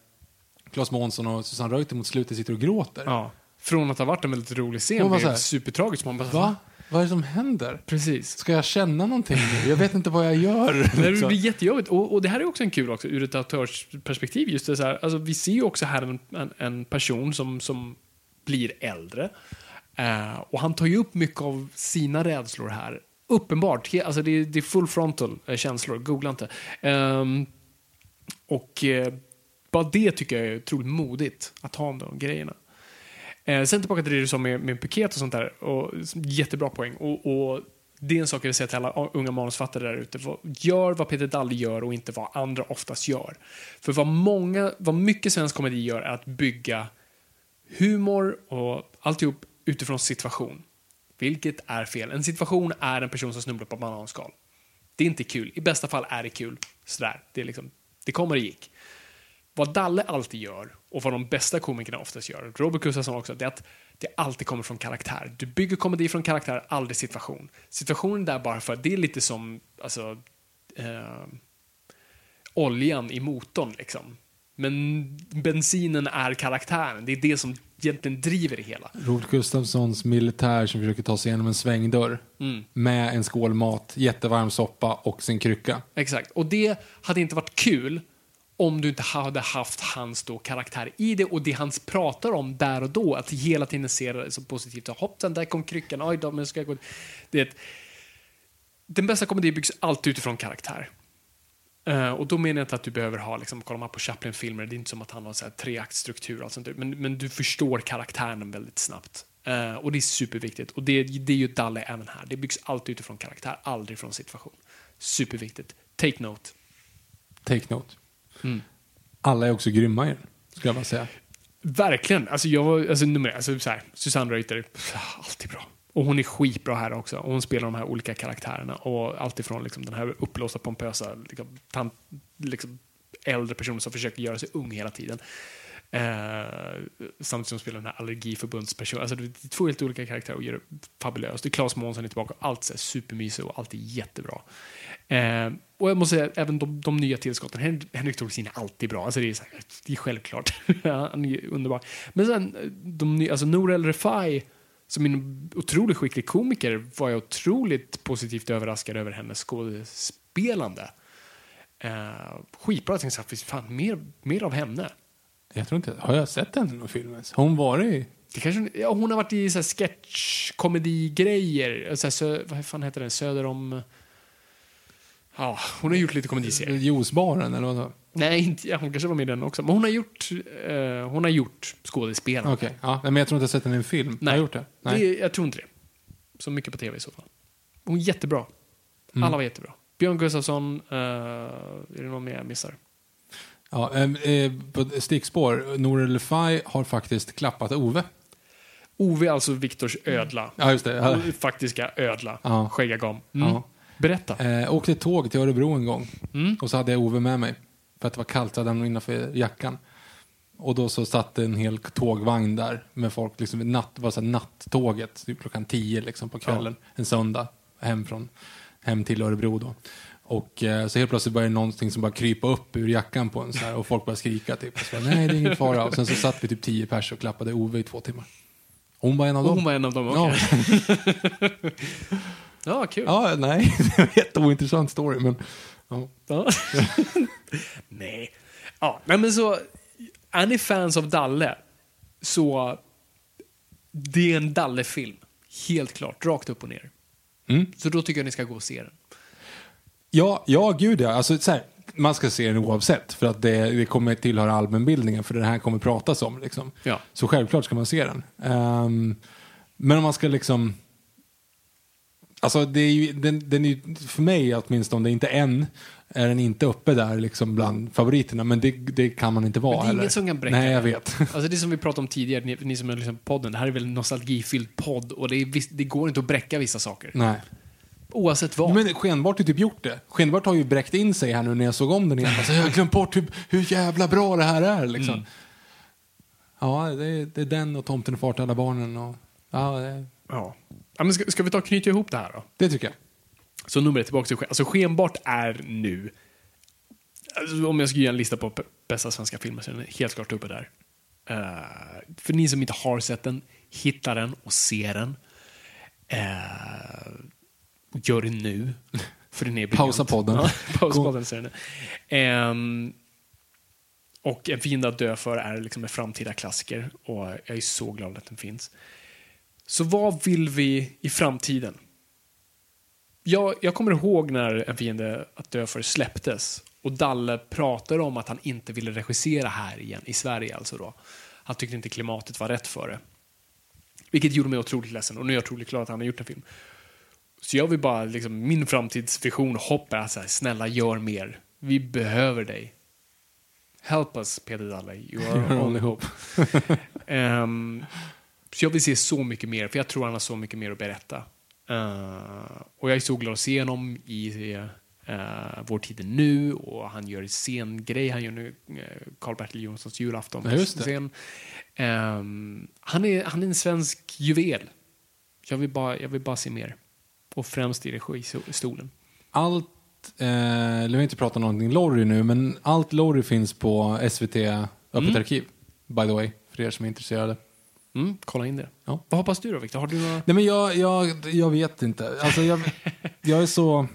Claes Månsson och Susanne Reuter mot slutet sitter och gråter. ja. Från att ha varit en väldigt rolig scen blev det supertragiskt. Man bara, Va? Vad är det som händer? Precis. Ska jag känna någonting nu? Jag vet inte vad jag gör. Det liksom. blir jättejobbigt. Och, och det här är också en kul också ur ett autörsperspektiv. Just det så här, alltså, vi ser ju också här en, en, en person som, som blir äldre. Eh, och han tar ju upp mycket av sina rädslor här. uppenbart. He- Alltså det, är, det är full frontal eh, känslor, googla inte. Ehm, och eh, bara det tycker jag är otroligt modigt, att ha de grejerna. Eh, sen tillbaka till det du sa med, med piket och sånt där. Och, jättebra poäng. Och, och det är en sak jag vill säga till alla unga manusfattare där ute. Gör vad Peter Dalle gör och inte vad andra oftast gör. För vad, många, vad mycket svensk komedi gör är att bygga humor och alltihop utifrån situation. Vilket är fel. En situation är en person som snubblar på bananskal. Det är inte kul. I bästa fall är det kul. Sådär. Det, är liksom, det kommer och gick. Vad Dalle alltid gör, och vad de bästa komikerna oftast gör, Robert Gustafsson också, det är att det alltid kommer från karaktär. Du bygger komedi från karaktär, aldrig situation. Situationen är där bara för att det är lite som alltså, eh, oljan i motorn. Liksom. Men bensinen är karaktären. Det är det som egentligen driver det hela. Robert Gustafssons militär som försöker ta sig igenom en svängdörr Mm. med en skål mat, jättevarm soppa och sin krycka. Exakt. Och det hade inte varit kul om du inte hade haft hans då karaktär i det och det han pratar om där och då. Att hela tiden se det så positivt. Hoppsan, där kom kryckan. Oj då, men ska jag gå... Det. Den bästa komedin byggs alltid utifrån karaktär. Uh, och då menar jag inte att du behöver ha, liksom, kollar man på Chaplin-filmer, det är inte som att han har så här treaktstruktur och allt sånt där, men, men du förstår karaktären väldigt snabbt. Uh, och det är superviktigt. Och det, det är ju Dalle även här. Det byggs alltid utifrån karaktär, aldrig från situation. Superviktigt. Take note. Take note. Mm. Alla är också grymma i den, skulle jag bara säga. Verkligen. Alltså, jag var, alltså, nummer, alltså, så här, Susanne Reuter, alltid bra. Och hon är skitbra här också. Och hon spelar de här olika karaktärerna. Och alltifrån liksom, den här uppblåsta, pompösa, liksom, tant, liksom, äldre personen som försöker göra sig ung hela tiden. Eh, samtidigt som spelar den här allergiförbundspersonen. Alltså, det är två helt olika karaktärer och gör det fabulöst. Det är Claes Månsson är tillbaka. Allt är supermysigt och allt är jättebra. Eh, och jag måste säga, även de, de nya tillskotten. Hen- Henrik Thorsin är alltid bra. Alltså det, är så här, det är självklart. Han är underbar. Men sen, de nya, alltså Nour El Refai, som är en otroligt skicklig komiker, var jag otroligt positivt överraskad över hennes skådespelande. Eh, skitbra. Jag tänkte så här, fan, mer, mer av henne. Jag tror inte, har jag sett henne i någon film ens? Har hon varit i? Det kanske, ja, hon har varit i så här sketch-komedi-grejer. Så här, sö, vad fan heter den? Söder om... Ja, hon har gjort lite komediserier. Juicebaren eller vad? Nej, inte, ja, hon kanske var med i den också. Men hon har gjort, eh, hon har gjort skådespelare. Okej, ja. Nej, men jag tror inte jag sett henne i en film. Nej. Har jag gjort det? Nej. Det, jag tror inte det. Så mycket på tv i så fall. Hon är jättebra. Mm. Alla var jättebra. Björn Gustafsson, eh, är det någon mer jag missar? Ja, ehm, eh, på stickspår, Nour El Refai har faktiskt klappat Ove. Ove är alltså Viktors ödla. Ja, just det. Ja. Faktiska ödla. Ja. Skäggagam. Mm. Ja. Berätta. Eh, åkte tåg till Örebro en gång. Mm. Och så hade jag Ove med mig. För att det var kallt, så hade han innanför jackan. Och då så satt en hel tågvagn där med folk, liksom, natt, var så här nattåget, typ klockan tio liksom, på kvällen, en söndag, hem, från, hem till Örebro då. Och eh, så helt plötsligt började någonting som bara krypa upp ur jackan på en så här, och folk började skrika typ. Så, bara, Nej, det är ingen fara. Och sen så satt vi typ tio pers och klappade Ove i två timmar. Hon var en av dem. hon var en av dem, Ja. okej. Ja, kul. Ja, nej, det var en jätteointressant story, men ja. Ja. nej. Ja, nej, men så... Är ni fans av Dalle, så... Det är en Dalle-film. Helt klart, rakt upp och ner. Mm. Så då tycker jag ni ska gå och se den. Ja, ja gud ja. Alltså, så här, man ska se den oavsett, för att det, det kommer tillhöra allmänbildningen, för det här kommer pratas om. Liksom. Ja. Så självklart ska man se den. Ehm, men om man ska liksom... Alltså, det är ju, den, den är ju, för mig åtminstone, inte är en, är den inte uppe där liksom bland favoriterna. Men det, det kan man inte vara Men det är heller. inget som kan bräcka Nej, jag vet. Alltså det som vi pratade om tidigare, ni, ni som lyssnat på podden, det här är väl en nostalgifylld podd och det, är, det går inte att bräcka vissa saker. Nej. Oavsett vad. Men Skenbart har typ gjort det. Skenbart har ju bräckt in sig här nu när jag såg om den igen. Alltså, jag har glömt bort hur, hur jävla bra det här är. Liksom. Mm. Ja, det är, det är den och Tomten och far till alla barnen. Och, ja, det, Ja. ja men ska, ska vi ta och knyta ihop det här då? det tycker jag. Så nummer ett tillbaka till sken. Alltså skenbart är nu, alltså, om jag skulle göra en lista på bästa svenska filmer så är den helt klart uppe där. Eh, för ni som inte har sett den, hitta den och se den. Och gör det nu. För den är. Pausa podden. Ja, pausa podden, säger den. Ehm, och En fiende att dö för är liksom en framtida klassiker och jag är så glad att den finns. Så vad vill vi i framtiden? jag, jag kommer ihåg när En fiende att dö för släpptes och Dalle pratade om att han inte ville regissera här igen, i Sverige alltså då. Han tyckte inte klimatet var rätt för det. Vilket gjorde mig otroligt ledsen och nu är jag otroligt glad att han har gjort en film. Så jag vill bara, liksom, min framtidsvision och hopp är att så här, snälla gör mer. Vi behöver dig. Help us, Peter Dalle. You are our only hope. Ehm, så jag vill se så mycket mer, för jag tror han har så mycket mer att berätta. Eh, och jag är så glad att se honom i uh, Vår tid är nu och han gör en scengrej. Han gör nu uh, Karl-Bertil Jonssons julafton. Scen. Ehm, han, är, han är en svensk juvel. Jag vill bara, jag vill bara se mer. Och främst i registolen. Allt, eh, jag vill inte prata någonting Lorry nu, men allt Lorry finns på SVT Öppet arkiv. By the way, för er som är intresserade. Mm, kolla in det. Ja. Vad hoppas du då, Victor? Har du några... Nej men jag, jag, jag vet inte. Alltså jag, jag är så...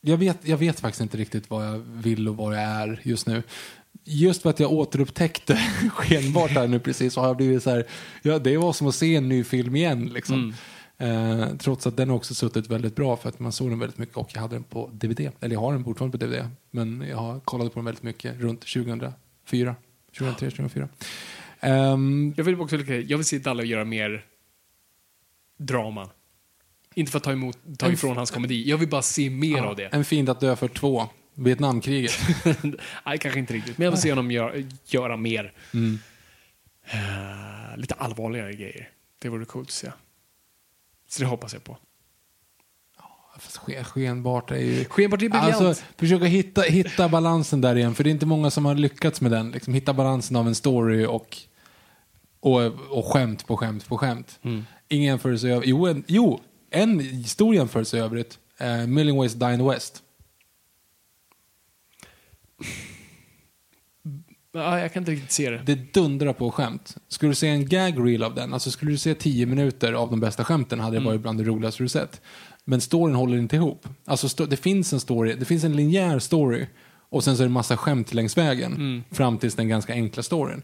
Jag vet, jag vet faktiskt inte riktigt vad jag vill och vad jag är just nu. Just för att jag återupptäckte skenbart här nu precis så har jag blivit så här, ja, det var som att se en ny film igen liksom. Eh, trots att den också suttit väldigt bra för att man såg den väldigt mycket och jag hade den på DVD. Eller jag har den fortfarande på DVD. Men jag har kollat på den väldigt mycket runt 2004. 2003, 2004. Ehm, Jag vill också jag vill se Dalle göra mer drama. Inte för att ta, emot, ta ifrån hans komedi. Jag vill bara se mer av det. En fiend att dö för två. Vietnamkriget. Nej, kanske inte riktigt. Men jag vill se honom göra, göra mer. Mm. Eh, lite allvarligare grejer. Det vore coolt att se. Så det hoppas jag på. Fast Skenbart är ju... Skenbart är briljant. Alltså, försöka hitta, hitta balansen där igen, för det är inte många som har lyckats med den. Liksom, hitta balansen av en story och, och, och skämt på skämt på skämt. Ingen jämförelse över... Jo, en, jo, en stor jämförelse i övrigt. Uh, Million Ways the West. Ja, jag kan inte riktigt se det. Det dundrar på skämt. Skulle du se en gag reel av den, alltså skulle du se tio minuter av de bästa skämten hade det varit bland det roligaste du sett. Men storyn håller inte ihop. Alltså det finns en story, det finns en linjär story och sen så är det en massa skämt längs vägen fram tills den ganska enkla storyn.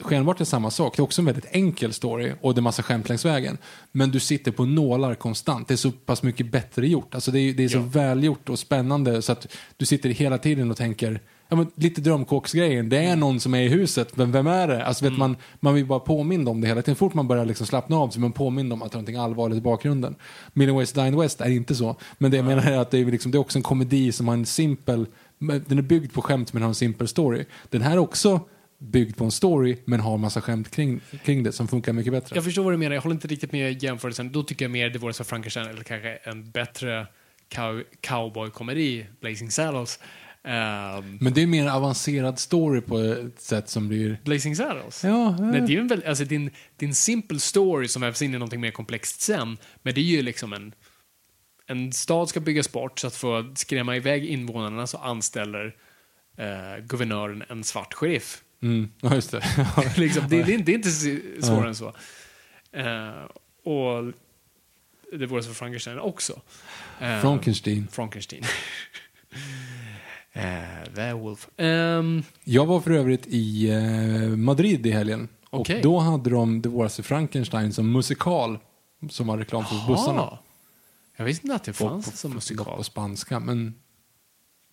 Skenbart är samma sak. Det är också en väldigt enkel story och det är massa skämt längs vägen. Men du sitter på nålar konstant. Det är så pass mycket bättre gjort. Alltså det är, det är så Ja. välgjort och spännande så att du sitter hela tiden och tänker Ja, men lite drömkåksgrejen. Det är någon som är i huset, men vem är det? Alltså, vet man, man vill bara påminna om det hela tiden. Fort man börjar liksom slappna av så är man påmind om att det är någonting allvarligt i bakgrunden. Million Ways to West är inte så. Men det jag menar är att det är, liksom, det är också en komedi som har en simpel, den är byggd på skämt men har en simpel story. Den här är också byggd på en story men har massa skämt kring, kring det som funkar mycket bättre. Jag förstår vad du menar. Jag håller inte riktigt med jämförelsen. Då tycker jag mer det vore som Frankenstein eller kanske en bättre cow cowboy-komedi, Blazing Saddles. Ehm, Men det är mer avancerad story på ett sätt som blir... Blazing Saddles? Ja, Nej, det är ju en väl, alltså, det är en, det är en simpel story som vävs in i någonting mer komplext sen. Men det är ju liksom en... En stad ska byggas bort så att för att skrämma iväg invånarna så anställer eh, guvernören en svart sheriff. Mm, ja, just det. liksom, det, det, är inte- det är inte så- svårare än så. Eh, och det vore så för Frankenstein också. Eh, Frankenstein. Frankenstein. eh, Werewolf. Ehm, Jag var för övrigt i eh, Madrid i helgen. Och Okej. då hade de The Wars of Frankenstein som musikal. Som var reklam för bussarna. ah, jag visste inte att det fanns på, som På, musikal. på spanska, men...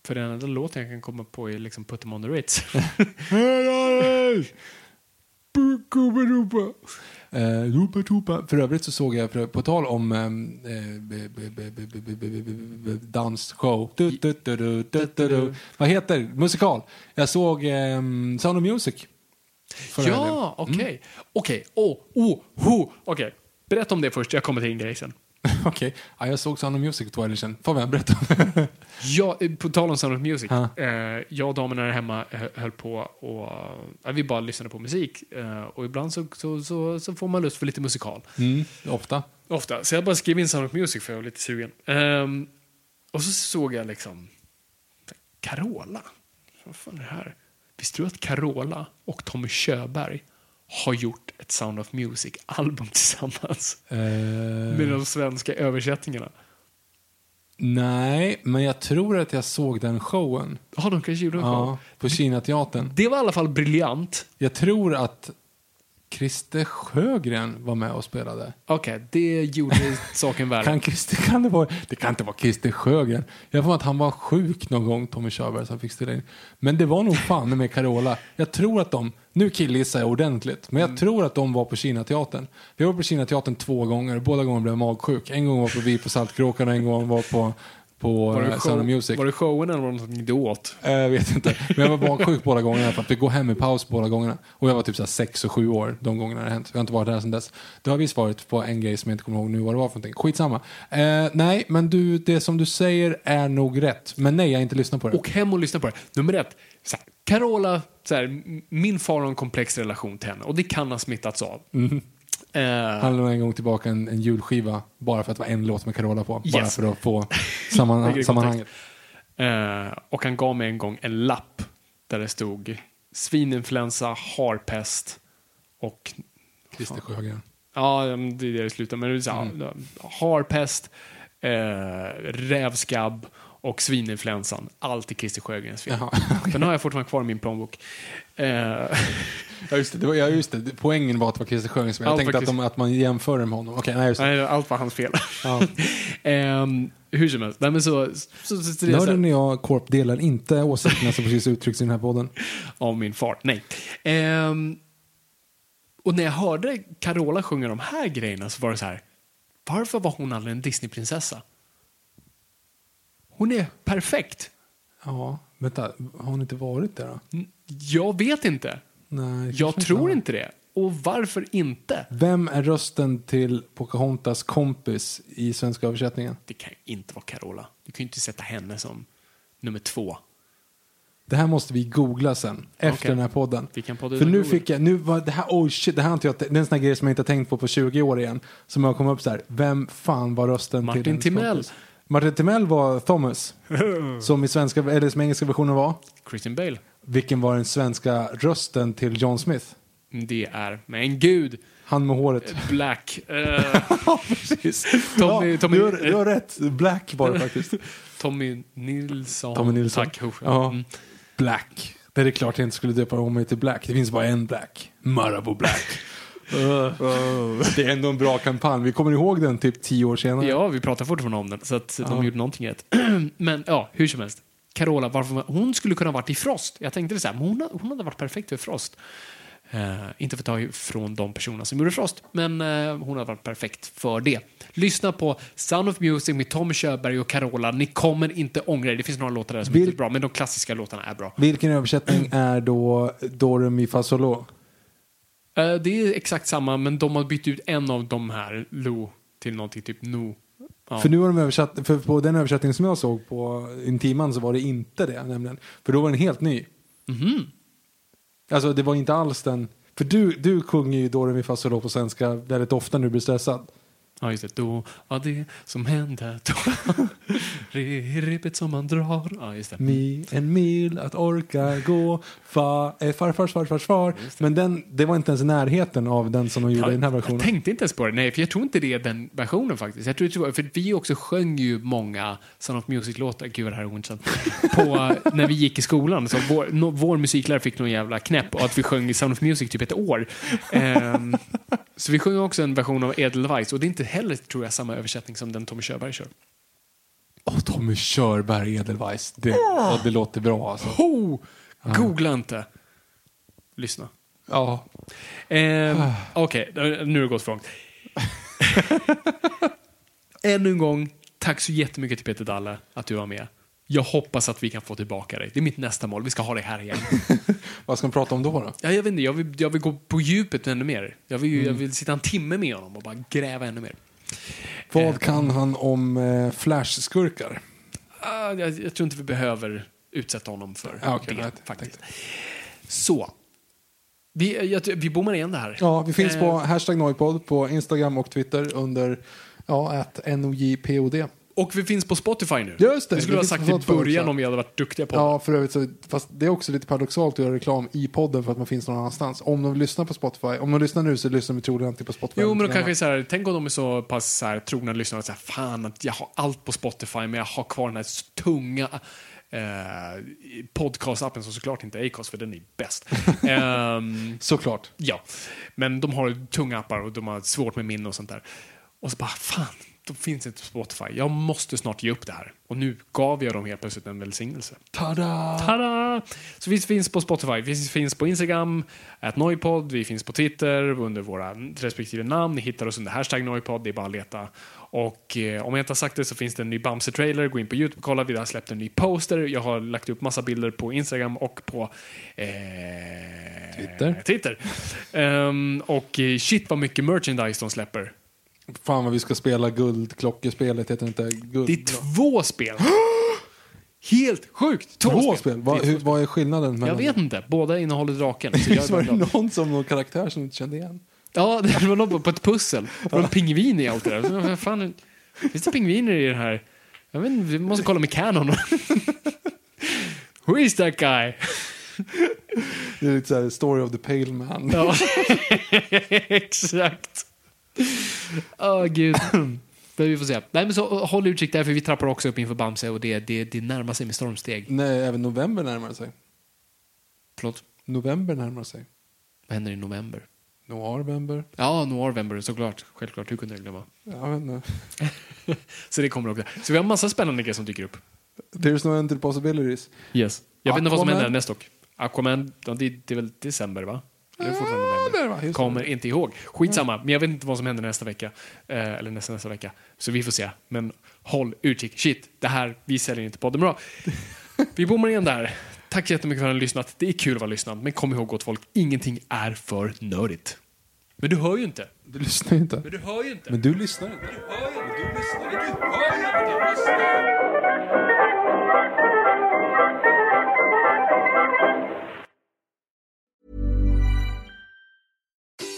För den enda låten jag kan komma på är liksom Put them on the Ritz. Eh, för övrigt så såg jag, på tal om dansshow, vad heter musikal? Jag såg eh, Sound of Music. Ja, mm. okej. Okej, oh, oh, okej. Berätta om det först, jag kommer till en grej sen. Okej. Ja, jag såg Sound of Music två helger sedan. Jag berätta? Ja, eh, på tal om Sound of Music. Eh, jag och damerna där hemma höll på och eh, vi bara lyssnade på musik. Eh, och ibland så, så, så, så får man lust för lite musikal. Mm, ofta. Ofta. Så jag bara skrev in Sound of Music för jag var lite sugen. Ehm, och så såg jag liksom Carola. Vad fan är det här? Visste du att Carola och Tommy Körberg har gjort ett Sound of Music-album tillsammans? Eh, Med de svenska översättningarna. nej, men jag tror att jag såg den showen. Ja, de kanske gjorde en show. Ja, på Kinateatern. Det var i alla fall briljant. Jag tror att Christer Sjögren var med och spelade. Okej, det gjorde saken värre. Kan, Christer, kan det, vara, det kan inte vara Christer Sjögren. Jag får att han var sjuk någon gång, Tommy Körberg, så han fick ställa in. Men det var nog fan med Carola. Jag tror att de, nu killgissar jag ordentligt, men jag tror att de var på Kinateatern. Vi var på Kinateatern två gånger, båda gånger blev jag magsjuk. En gång var på Vi på Saltkråkan och en gång var på, på Var det, eh, show, Music. var det showen eller var det något du åt? Eh, Jag vet inte. Men jag var magsjuk båda gångerna för att vi går hem i paus båda gångerna. Och jag var typ så här sex och sju år de gångerna det hänt. Jag har inte varit där sedan dess. Det har visst varit på en grej som jag inte kommer ihåg nu vad det var för någonting. Skitsamma. Eh, nej, men du, det som du säger är nog rätt. Men nej, jag har inte lyssnat på det. Och hem och lyssna på det. Nummer ett. Så här, Carola, så här, min far har en komplex relation till henne och det kan ha smittats av. Eh, Han lämnade en gång tillbaka en, en julskiva bara för att det var en låt med Carola på. Bara Yes. för att få samman, sammanhanget. Eh, och han gav mig en gång en lapp där det stod svininfluensa, harpest och Christer Sjögren. Ja, det är det det slutar med. Mm. Harpest, eh, rävskabb och svininfluensan. Allt i Christer Sjögrens fel. Jaha, Den har jag fortfarande kvar i min plånbok. Eh, Ja, just det. det, var, ja, just det. Poängen var att det var Christer Sjögren som jag Allt tänkte att, de, att man jämför den med honom. Okej, nej nej, allt var hans fel. Ja. Ehm, hur som helst. Nej, men så, så, så, så är Nörden och jag, Korp, delar inte åsikterna som precis uttrycks i den här podden. av min far. Nej. Ehm, och när jag hörde Carola sjunga de här grejerna så var det så här. Varför var hon aldrig en Disneyprinsessa? Hon är perfekt. Ja, vänta. Har hon inte varit där då? Jag vet inte. Nej, Jag kanske tror har. inte det. Och varför inte? Vem är rösten till Pocahontas kompis i svenska översättningen? Det kan ju inte vara Carola. Du kan ju inte sätta henne som nummer två. Det här måste vi googla sen, efter Okej. den här podden. Vi kan podda För utan nu Google. fick jag, nu var det här, oh shit, det här har inte jag, det är en sån här grej som jag inte har tänkt på på 20 år igen. Som har kommit upp så här, vem fan var rösten Martin till hennes Timell. kompis? Martin Timell var Thomas. som i svenska, eller som engelska versionen var. Christian Bale. Vilken var den svenska rösten till John Smith? Det är, men gud, Han med håret. Black. Eh, Ja, precis. Tommy- ja, Tommy- du, har, du har rätt. Black var det faktiskt. Tommy Nilsson. Tommy Nilsson. Tack. Ja. Mm. Black. Det är det klart jag inte skulle döpa om mig till Black. Det finns bara en Black. Marabou Black. Det är ändå en bra kampanj. Vi kommer ihåg den typ tio år senare. Ja, vi pratar fortfarande om den, så att de gjorde någonting rätt. men ja, hur som helst. Carola, varför, hon skulle kunna ha varit i Frost. Jag tänkte det så här, hon, hon hade varit perfekt för Frost. Eh, inte för att ta ifrån de personerna som gjorde Frost, men eh, hon hade varit perfekt för det. Lyssna på Sound of Music med Tom Körberg och Carola. Ni kommer inte ångra er. Det finns några låtar där som Vil- inte är bra, men de klassiska låtarna är bra. Vilken översättning är då Do, Re, Mi, Fa, Sol, La? Eh, det är exakt samma, men de har bytt ut en av de här, Lo, till någonting typ No. Ja. För nu har de översatt, för på den översättningen som jag såg på Intiman så var det inte det nämligen. För då var den helt ny. Mhm. Alltså det var inte alls den, för du, du sjunger ju Do, Re, Mi, Fa, Sol, på svenska väldigt ofta när du blir stressad. Ja, just det. Då var det som hände. Då. Re- Repet som man drar. Ja, just det. Mi, en mil att orka gå, fa, eh, farfars farfars far. Men den, det var inte ens i närheten av den som de gjorde i den här Jag versionen. tänkte inte ens på det. Nej, för jag tror inte det är den versionen faktiskt. Jag tror, för vi också sjöng ju många Sound of Music-låtar. Gud vad det här är ointressant. På, när vi gick i skolan. Så vår, no, vår musiklärare fick någon jävla knäpp och att vi sjöng i Sound of Music typ ett år. Ehm, så vi sjöng också en version av Edelweiss och det är inte heller, tror jag, samma översättning som den Tommy Körberg kör. Åh, Tommy Körberg, Edelweiss. Det, ja, det låter bra alltså. Oh! Googla inte. Lyssna. Ja. Ehm, Okej, nu har det gått för långt. Ännu en gång, tack så jättemycket till Peter Dalle att du var med. Jag hoppas att vi kan få tillbaka dig. Det är mitt nästa mål. Vi ska ha dig här igen. Vad ska de prata om då? då? Ja, jag, vet inte, jag, vill, jag vill gå på djupet ännu mer. Jag vill, jag vill sitta en timme med honom och bara gräva ännu mer. Vad kan han om eh, Flash-skurkar? Ah, jag, jag tror inte vi behöver utsätta honom för Ja, okej, det. nej, faktiskt. Så. Vi, jag, vi bommar igen det här. Ja, vi finns Eh, på hashtag Noipod på Instagram och Twitter under ja, att NOJPOD. Och vi finns på Spotify nu. Just det, Det skulle vi vi ha sagt i början också. om vi hade varit duktiga på det. Ja, för övrigt så, fast det är också lite paradoxalt att göra reklam i podden för att man finns någon annanstans. Om de lyssnar på Spotify, om de lyssnar nu så lyssnar de troligen inte på Spotify. Jo, men då kanske så här, tänk om de är så pass så här, trogna lyssnare att säga fan att jag har allt på Spotify men jag har kvar den här tunga eh, podcastappen som såklart inte är Acast, för den är bäst. Ehm, Såklart. Ja, men de har tunga appar och de har svårt med minne och sånt där. Och så bara, fan, de finns inte på Spotify. Jag måste snart ge upp det här. Och nu gav jag dem helt plötsligt en välsignelse. Tada! Tada! Så vi finns på Spotify, vi finns på Instagram, at Noipod, vi finns på Twitter under våra respektive namn. Ni hittar oss under hashtag Noipod, det är bara att leta. Och eh, om jag inte har sagt det så finns det en ny Bamse-trailer, gå in på YouTube och kolla. Vi har släppt en ny poster. Jag har lagt upp massa bilder på Instagram och på eh, Twitter. Twitter. Ehm, och eh, shit vad mycket merchandise de släpper. Fan vad vi ska spela guldklockespelet, heter det inte guld? Det är två spel. Helt sjukt! Två, Två spel? Vad, hur, vad är skillnaden mellan Jag vet inte. Båda innehåller draken. Så jag var det någon som någon karaktär som inte kände igen? Ja, det var något på ett pussel. Det var en pingvin i allt det där. Fan, finns det pingviner i det här? Jag vet inte, vi måste kolla med Canon. Who is that guy? Det är lite såhär story of the pale man. Ja, exakt. Åh, gud. Men vi får se. Nej, men så håll utkik där, för vi trappar också upp inför Bamse och det, det, det närmar sig med stormsteg. Nej, även november närmar sig. Förlåt, November närmar sig. vad händer i november? Noirvember. Ja, Noirvember såklart. Självklart, hur kunde jag glömma? Jag vet inte. Så det kommer också. Så vi har massa spännande grejer som dyker upp. There's no end to possibilities. Yes. Jag vet inte vad som Aquaman. händer nästa dock. Aquaman, det, det är väl december va? Fortfarande det är det, november? va? Just Kommer inte ihåg. Skitsamma, men jag vet inte vad som händer nästa vecka. Eh, eller nästa, nästa vecka. Så vi får se. Men håll utkik. Shit, det här, vi säljer inte podden bra. Vi bommar igen där. Tack så jättemycket för att ni har lyssnat. Det är kul att vara lyssnad, men kom ihåg gott folk, ingenting är för nördigt. Men du hör ju inte. Du lyssnar ju inte. Men du hör ju inte. Men du lyssnar inte. Du hör ju inte. Du lyssnar inte. Du hör ju inte. Du lyssnar.